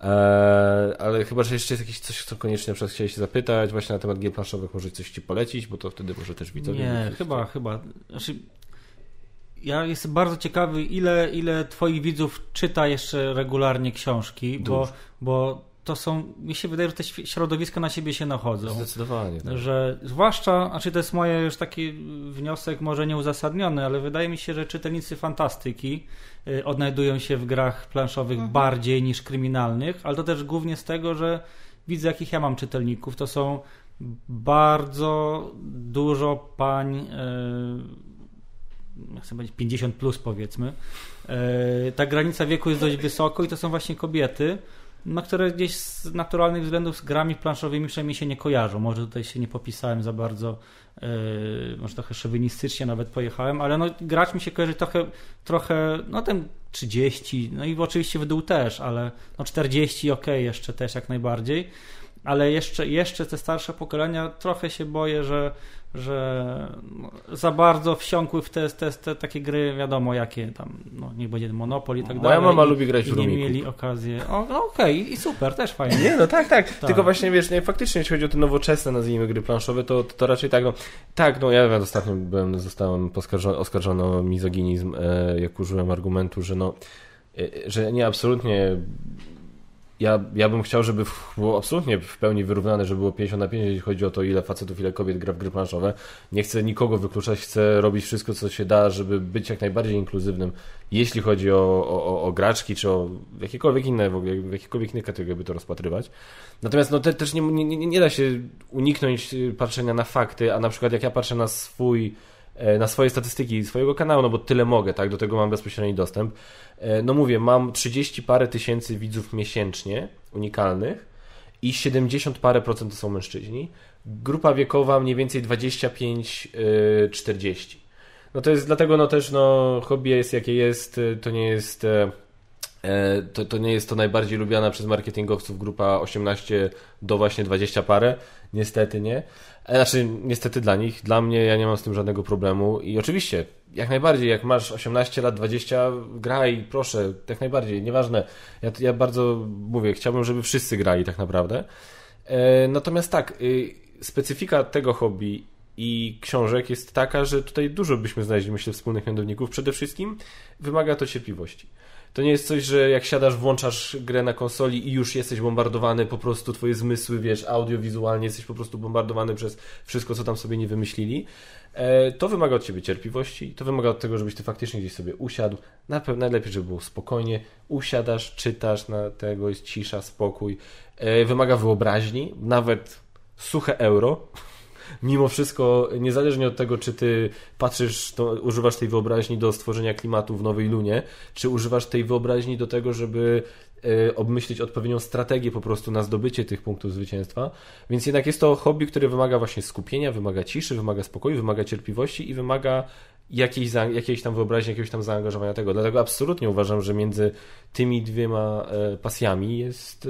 Eee, ale chyba, że jeszcze jest jakieś coś, co koniecznie na przykład chciałeś się zapytać właśnie na temat gier planszowych, może coś ci polecić, bo to wtedy może też widzowie... Nie, chyba, chyba. Znaczy, ja jestem bardzo ciekawy, ile, ile twoich widzów czyta jeszcze regularnie książki, bo, Dużo. bo to są, mi się wydaje, że te środowiska na siebie się nachodzą. Zdecydowanie. Tak. Że zwłaszcza, znaczy to jest moje już taki wniosek może nieuzasadniony, ale wydaje mi się, że czytelnicy fantastyki y, odnajdują się w grach planszowych Mhm. bardziej niż kryminalnych, ale to też głównie z tego, że widzę jakich ja mam czytelników. To są bardzo dużo pań, y, chcę powiedzieć 50 plus powiedzmy. Y, Ta granica wieku jest dość wysoko i to są właśnie kobiety na które gdzieś z naturalnych względów z grami planszowymi przynajmniej się nie kojarzą. Może tutaj się nie popisałem za bardzo, yy, może trochę szowinistycznie nawet pojechałem, ale no, gracz mi się kojarzy trochę, trochę, no ten 30, no i oczywiście w dół też, ale no 40 ok, jeszcze też jak najbardziej. Ale jeszcze, jeszcze te starsze pokolenia trochę się boję, że, że no, za bardzo wsiąkły w te, te, te takie gry, wiadomo jakie tam, no niech będzie Monopoly i tak Moja dalej. mama i, lubi grać w nie Rumiku. mieli okazji. O, no okej, i super, też fajnie. Nie, no tak, tak, Tak. Tylko właśnie wiesz, nie, faktycznie jeśli chodzi o te nowoczesne, nazwijmy gry planszowe, to, to raczej tak, no tak, no ja ostatnio byłem, zostałem poskarżony, oskarżony o mizoginizm, e, jak użyłem argumentu, że no, e, że nie, absolutnie ja, ja bym chciał, żeby było absolutnie w pełni wyrównane, żeby było 50 na 50, jeśli chodzi o to, ile facetów, ile kobiet gra w gry planszowe. Nie chcę nikogo wykluczać, chcę robić wszystko, co się da, żeby być jak najbardziej inkluzywnym, jeśli chodzi o, o, o- graczki, czy o jakiekolwiek inne, w ogóle, w jakiejkolwiek innej kategorii by to rozpatrywać. Natomiast no, te, też nie, nie, nie, da się uniknąć y, patrzenia na fakty, a na przykład jak ja patrzę na swój na swoje statystyki swojego kanału, no bo tyle mogę, tak, do tego mam bezpośredni dostęp. E, No mówię, mam 30 parę tysięcy widzów miesięcznie, unikalnych i 70 parę procent to są mężczyźni. Grupa wiekowa mniej więcej 25-40. No to jest dlatego no też no hobby jest jakie jest, to nie jest e, e, to, to nie jest to najbardziej lubiana przez marketingowców grupa 18 do właśnie 20 parę. Niestety nie. E, Znaczy, niestety dla nich. Dla mnie ja nie mam z tym żadnego problemu. I oczywiście, jak najbardziej, jak masz 18 lat, 20, graj, proszę, jak najbardziej, nieważne. Ja, ja bardzo mówię, chciałbym, żeby wszyscy grali tak naprawdę. E, Natomiast tak, y, specyfika tego hobby i książek jest taka, że tutaj dużo byśmy znaleźli, myślę, wspólnych mianowników. Przede wszystkim wymaga to cierpliwości. To nie jest coś, że jak siadasz, włączasz grę na konsoli i już jesteś bombardowany, po prostu twoje zmysły, wiesz, audiowizualnie jesteś po prostu bombardowany przez wszystko, co tam sobie nie wymyślili. E, To wymaga od ciebie cierpliwości, to wymaga od tego, żebyś ty faktycznie gdzieś sobie usiadł. Na pewno najlepiej, żeby było spokojnie. Usiadasz, czytasz, na tego jest cisza, spokój. E, Wymaga wyobraźni, nawet suche euro. Mimo wszystko, niezależnie od tego, czy ty patrzysz, to używasz tej wyobraźni do stworzenia klimatu w Nowej Lunie, czy używasz tej wyobraźni do tego, żeby e, obmyślić odpowiednią strategię po prostu na zdobycie tych punktów zwycięstwa. Więc jednak jest to hobby, które wymaga właśnie skupienia, wymaga ciszy, wymaga spokoju, wymaga cierpliwości i wymaga jakiejś, jakiejś tam wyobraźni, jakiegoś tam zaangażowania tego. Dlatego absolutnie uważam, że między tymi dwiema e, pasjami jest e,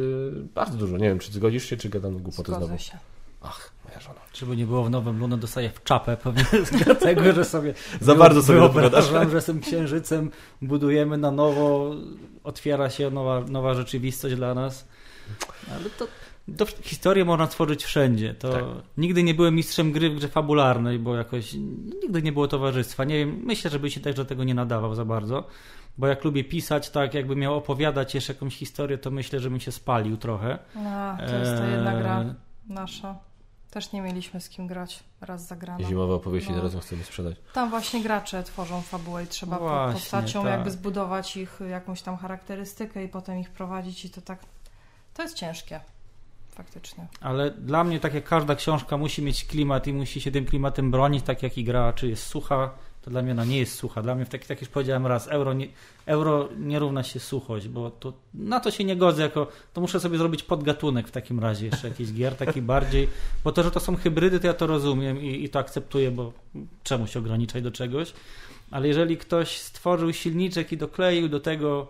bardzo dużo. Nie wiem, czy zgodzisz się, czy gadam głupoty znowu. Zgodzę się. Ach, moja żona. Żeby nie było w Nowym Lunę, dostaję w czapę [laughs] pewnie dlatego, że sobie Za bardzo sobie wyobrażam, opowiadasz. [laughs] że z tym księżycem budujemy na nowo, otwiera się nowa, nowa rzeczywistość dla nas. Ale to, to historię można tworzyć wszędzie. To Tak. Nigdy nie byłem mistrzem gry w grze fabularnej, bo jakoś nigdy nie było towarzystwa. Nie wiem, myślę, żeby się też do tego nie nadawał za bardzo. Bo jak lubię pisać, tak jakby miał opowiadać jeszcze jakąś historię, to myślę, że bym się spalił trochę. A, to jest ta jedna gra Eee, nasza. Też nie mieliśmy z kim grać. Raz zagrano. Zimowe opowieści, No. teraz ją chcemy sprzedać. Tam właśnie gracze tworzą fabułę i trzeba Właśnie, postacią tak. jakby zbudować ich jakąś tam charakterystykę i potem ich prowadzić i to tak To jest ciężkie. Faktycznie. Ale dla mnie, tak jak każda książka musi mieć klimat i musi się tym klimatem bronić, tak jak i gra, czy jest sucha, to dla mnie ona nie jest sucha. Dla mnie, tak, tak już powiedziałem raz, euro nie, euro nie równa się suchość, bo to, na to się nie godzę, jako, to muszę sobie zrobić podgatunek w takim razie jeszcze jakiś gier, taki bardziej, bo to, że to są hybrydy, to ja to rozumiem i, i to akceptuję, bo czemu się ograniczać do czegoś, ale jeżeli ktoś stworzył silniczek i dokleił do tego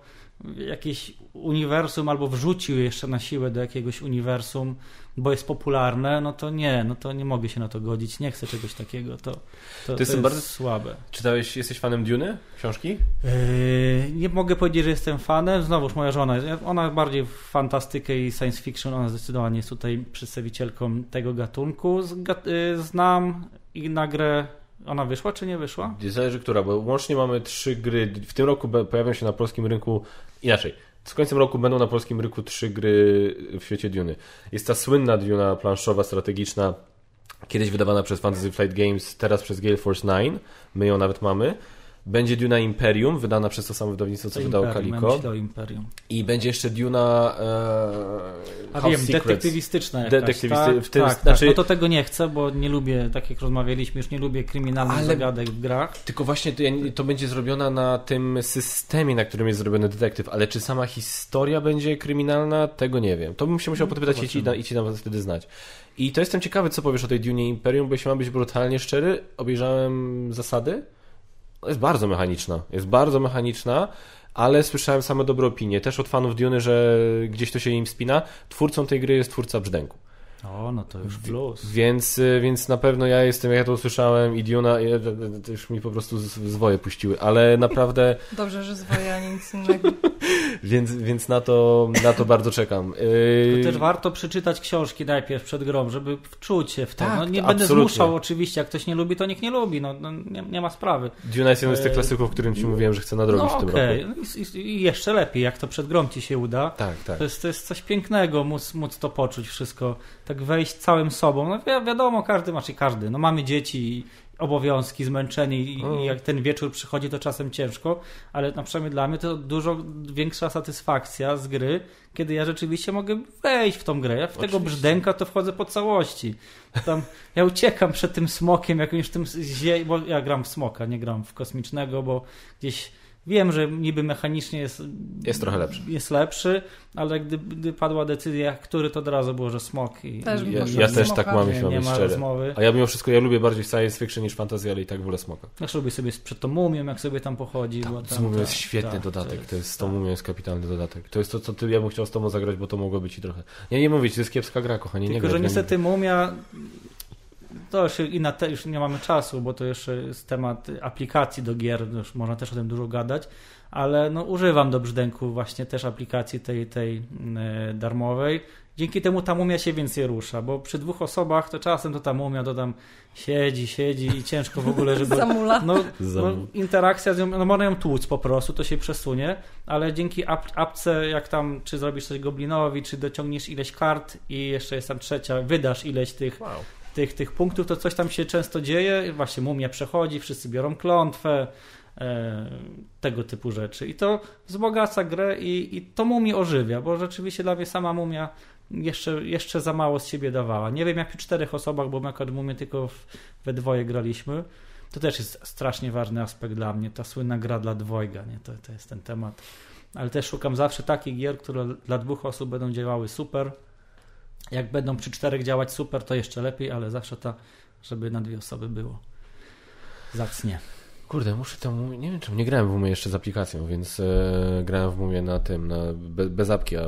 jakieś uniwersum albo wrzucił jeszcze na siłę do jakiegoś uniwersum, bo jest popularne, no to nie, no to nie mogę się na to godzić, nie chcę czegoś takiego, to, to, to, jest, bardzo słabe. Czytałeś, jesteś fanem Duny? Książki? Yy, nie mogę powiedzieć, że jestem fanem, znowuż moja żona, ona bardziej w fantastykę i science fiction, ona zdecydowanie jest tutaj przedstawicielką tego gatunku. Yy, znam i na grę ona wyszła czy nie wyszła? Zależy która, bo łącznie mamy trzy gry. W tym roku pojawią się na polskim rynku inaczej. Z końcem roku będą na polskim rynku trzy gry w świecie Duny. Jest ta słynna Duna planszowa, strategiczna, kiedyś wydawana przez Fantasy Flight Games, teraz przez Gale Force 9. My ją nawet mamy. Będzie Duna Imperium, wydana przez to samo wydawnictwo, co wydało Kaliko. Imperium. I będzie jeszcze Duna e, A wiem, Secrets. detektywistyczna jakaś, Detektywisty... tak, w tym, tak, znaczy... tak, no to tego nie chcę, bo nie lubię, tak jak rozmawialiśmy, już nie lubię kryminalnych Ale... zagadek w grach. Tylko właśnie to, to będzie zrobiona na tym systemie, na którym jest zrobiony detektyw, ale czy sama historia będzie kryminalna, tego nie wiem. To bym się musiał no, podpytać i ci, i ci nam wtedy znać. I to jestem ciekawy, co powiesz o tej Dune Imperium, bo jeśli mam być brutalnie szczery, obejrzałem zasady jest bardzo mechaniczna. Jest bardzo mechaniczna, ale słyszałem same dobre opinie. Też od fanów Duny, że gdzieś to się im spina. Twórcą tej gry jest twórca Brzdęku. O, no to już plus. Więc, y, więc na pewno ja jestem, jak ja to usłyszałem i Diona, to już mi po prostu zwoje puściły, ale naprawdę... [laughs] Dobrze, że zwoje, a nic innego. [laughs] więc, więc na to, na to bardzo czekam. To y, też warto przeczytać książki najpierw przed grą, żeby wczuć się w to. Tak, no, nie będę absolutnie. zmuszał oczywiście, jak ktoś nie lubi, to niech nie lubi, no, no nie, nie, ma sprawy. Duna jest jeden z tych y, klasyków, o którym ci mówiłem, że chcę nadrobić no, w tym okay. roku. I, I, jeszcze lepiej, jak to przed grą ci się uda. Tak, tak. To jest, to jest coś pięknego, móc, móc to poczuć wszystko tak wejść całym sobą. No wi wiadomo, każdy, znaczy każdy, no mamy dzieci, obowiązki, zmęczeni i, i, jak ten wieczór przychodzi, to czasem ciężko, ale na przykład dla mnie to dużo większa satysfakcja z gry, kiedy ja rzeczywiście mogę wejść w tą grę. Ja w Oczywiście. tego brzdęka to wchodzę po całości. Tam, ja uciekam przed tym smokiem, jakimś tym, bo ja gram w smoka, nie gram w kosmicznego, bo gdzieś Wiem, że niby mechanicznie jest, jest trochę lepszy. Jest lepszy, ale gdy, gdy padła decyzja, który to od razu było, że smok. I, też ja, ja też tak mam, jeśli nie, nie ma rozmowy. A ja mimo wszystko, ja lubię bardziej science fiction niż fantasy, ale i tak wolę smoka. Ja lubię sobie przed tą mumią, jak sobie tam pochodzi. Ta, bo tam, z mumią jest świetny ta, dodatek. To jest, z tą mumią jest kapitalny dodatek. To jest to, co ty, ja bym chciał z tobą zagrać, bo to mogło być i trochę. Nie, nie mówić, to jest kiepska gra, kochanie. Tylko, nie że niestety mumia to już, i na te, już nie mamy czasu, bo to jeszcze jest temat aplikacji do gier, już można też o tym dużo gadać, ale no, używam do brzdęku właśnie też aplikacji tej, tej yy, darmowej. Dzięki temu ta mumia się więcej rusza, bo przy dwóch osobach to czasem to ta mumia to tam siedzi, siedzi i ciężko w ogóle, żeby... [laughs] Zamula. No, no, interakcja z nią, no można ją tłuc po prostu, to się przesunie, ale dzięki ap apce, jak tam, czy zrobisz coś goblinowi, czy dociągniesz ileś kart i jeszcze jest tam trzecia, wydasz ileś tych wow tych, tych punktów, to coś tam się często dzieje. Właśnie mumia przechodzi, wszyscy biorą klątwę, e, tego typu rzeczy. I to wzbogaca grę i, i to mumie ożywia, bo rzeczywiście dla mnie sama mumia jeszcze, jeszcze za mało z siebie dawała. Nie wiem jak przy czterech osobach, bo my akurat mumię tylko w, we dwoje graliśmy. To też jest strasznie ważny aspekt dla mnie, ta słynna gra dla dwojga, nie? To, to jest ten temat. Ale też szukam zawsze takich gier, które dla dwóch osób będą działały super, jak będą przy czterech działać super, to jeszcze lepiej, ale zawsze ta, żeby na dwie osoby było. Zacnie. Kurde, muszę to. Nie wiem, czemu nie grałem w Mumie jeszcze z aplikacją, więc e, grałem w Mumie na tym, na, be, bez apki, a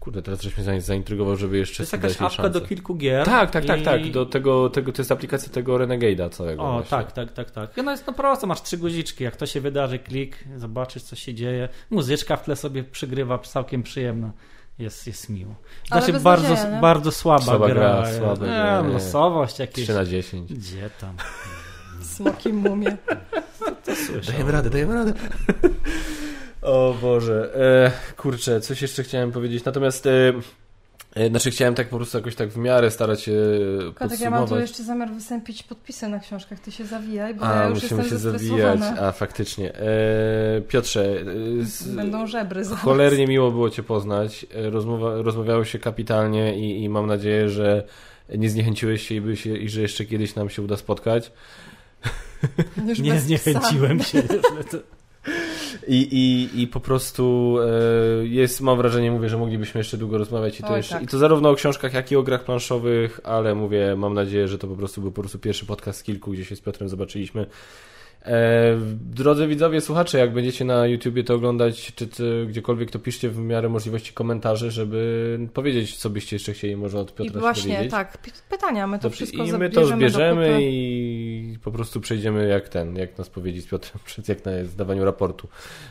kurde, teraz żeś mnie zaintrygował, żeby jeszcze. To jest jakaś apka szansę. do kilku gier. Tak, tak, tak, i... tak. Do tego, tego, to jest aplikacja tego Renegade'a całego. O, właśnie. tak, tak, tak, tak. I ona jest no prosto, masz trzy guziczki. Jak to się wydarzy, klik, zobaczysz, co się dzieje. Muzyczka w tle sobie przygrywa, całkiem przyjemna jest, jest miło. Znaczy bardzo, bardzo słaba, słaba gra. gra słaba nie, gra. losowość jakieś. 3 na 10. Gdzie tam? Smoki mumie. To, to dajemy radę, dajemy radę. [laughs] O Boże. E, kurczę, coś jeszcze chciałem powiedzieć. Natomiast e, E, Znaczy chciałem tak po prostu jakoś tak w miarę starać się Kotek, ja mam tu jeszcze zamiar wystąpić podpisy na książkach. Ty się zawijaj, bo A, ja już musimy jestem się zawijać. A, faktycznie. E, Piotrze, e, z, Będą żebry zaraz. cholernie miło było Cię poznać. E, Rozmowa, rozmawiało się kapitalnie i, i mam nadzieję, że nie zniechęciłeś się i, się i że jeszcze kiedyś nam się uda spotkać. [laughs] Nie zniechęciłem psa. się. [laughs] I, i, I po prostu e, jest, mam wrażenie, mówię, że moglibyśmy jeszcze długo rozmawiać i to, Oj, jeszcze, tak. i to zarówno o książkach, jak i o grach planszowych, ale mówię, mam nadzieję, że to po prostu był po prostu pierwszy podcast z kilku, gdzie się z Piotrem zobaczyliśmy. E, drodzy widzowie, słuchacze, jak będziecie na YouTubie to oglądać, czy, czy gdziekolwiek, to piszcie w miarę możliwości komentarze, żeby powiedzieć, co byście jeszcze chcieli może od I Piotra się właśnie, tak, pytania, my to Dobrze, wszystko I my to zbierzemy i po prostu przejdziemy jak ten, jak nas powiedzieć z Piotrem, [laughs] jak na zdawaniu raportu.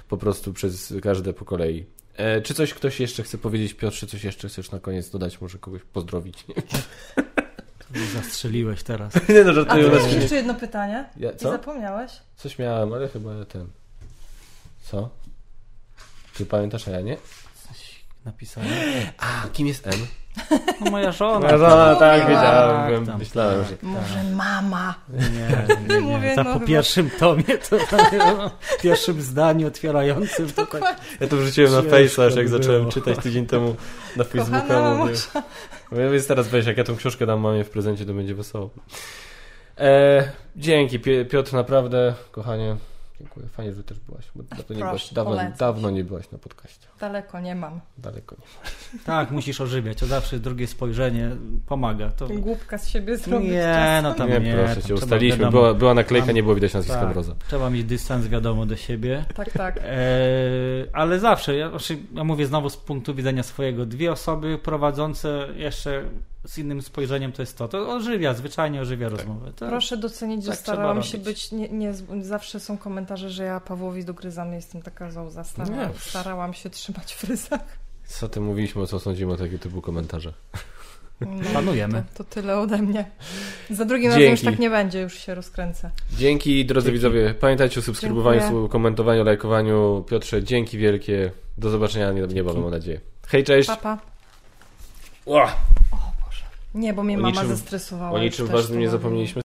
Po prostu przez każde po kolei. E, czy coś ktoś jeszcze chce powiedzieć, Piotrze, coś jeszcze chcesz na koniec dodać, może kogoś pozdrowić? Nie, [laughs] Zastrzeliłeś teraz. [laughs] nie no, A żartuję. ty u nas masz się nie- jeszcze jedno pytanie? Ja, I co? zapomniałeś? Coś miałem, ale chyba ten... Co? Ty pamiętasz, a ja nie? Coś napisałem. A, kim jest M? No moja żona. Moja żona, tak, mówiła. wiedziałem, wiem, tam, myślałem, tak, że... Może mama. Nie, [laughs] nie, nie. Mówię, Ta no po chyba- pierwszym tomie, to w [laughs] pierwszym zdaniu otwierającym. To tak, Ja to wrzuciłem na Face'a, jak zacząłem było. czytać tydzień temu na Facebooka. Kochana mówię. Więc teraz weź, jak ja tą książkę dam mamie w prezencie, to będzie wesoło. E, dzięki Piotr, naprawdę, kochanie. Dziękuję, fajnie, że też byłaś. Bo dawno, nie byłaś dawno, dawno nie byłaś na podcaście. Daleko nie mam. Daleko nie. tak, musisz ożywiać. To zawsze drugie spojrzenie pomaga. To... Głupka z siebie zrobić. Nie, czasem. no tam nie, nie. proszę cię, ustaliśmy. wiadomo, Była, była naklejka, tam- nie było widać nazwiska tak, Mroza. Trzeba mieć dystans, wiadomo, do siebie. Tak, tak. E, ale zawsze, ja, znaczy, ja mówię znowu z punktu widzenia swojego, dwie osoby prowadzące jeszcze z innym spojrzeniem to jest to. To ożywia, zwyczajnie ożywia rozmowę. To, Proszę docenić, że tak starałam trzeba się być. Nie, nie, zawsze są komentarze, że ja Pawłowi dogryzam, jestem taka zołza. Starałam, Nie. starałam się trzymać w ryzach. Co ty mówiliśmy, o co sądzimy o takiego typu komentarzach? No, Panujemy. To, to tyle ode mnie. Za drugim razem już tak nie będzie, już się rozkręcę. Dzięki, drodzy Dzięki. widzowie. Pamiętajcie o subskrybowaniu, Dziękuję. komentowaniu, lajkowaniu. Piotrze, dzięki wielkie. Do zobaczenia niebawem, mam nadzieję. Hej, cześć. Papa. Ła! Nie, bo mnie O mama niczym- zestresowała. O niczym ważnym nie zapomnieliśmy.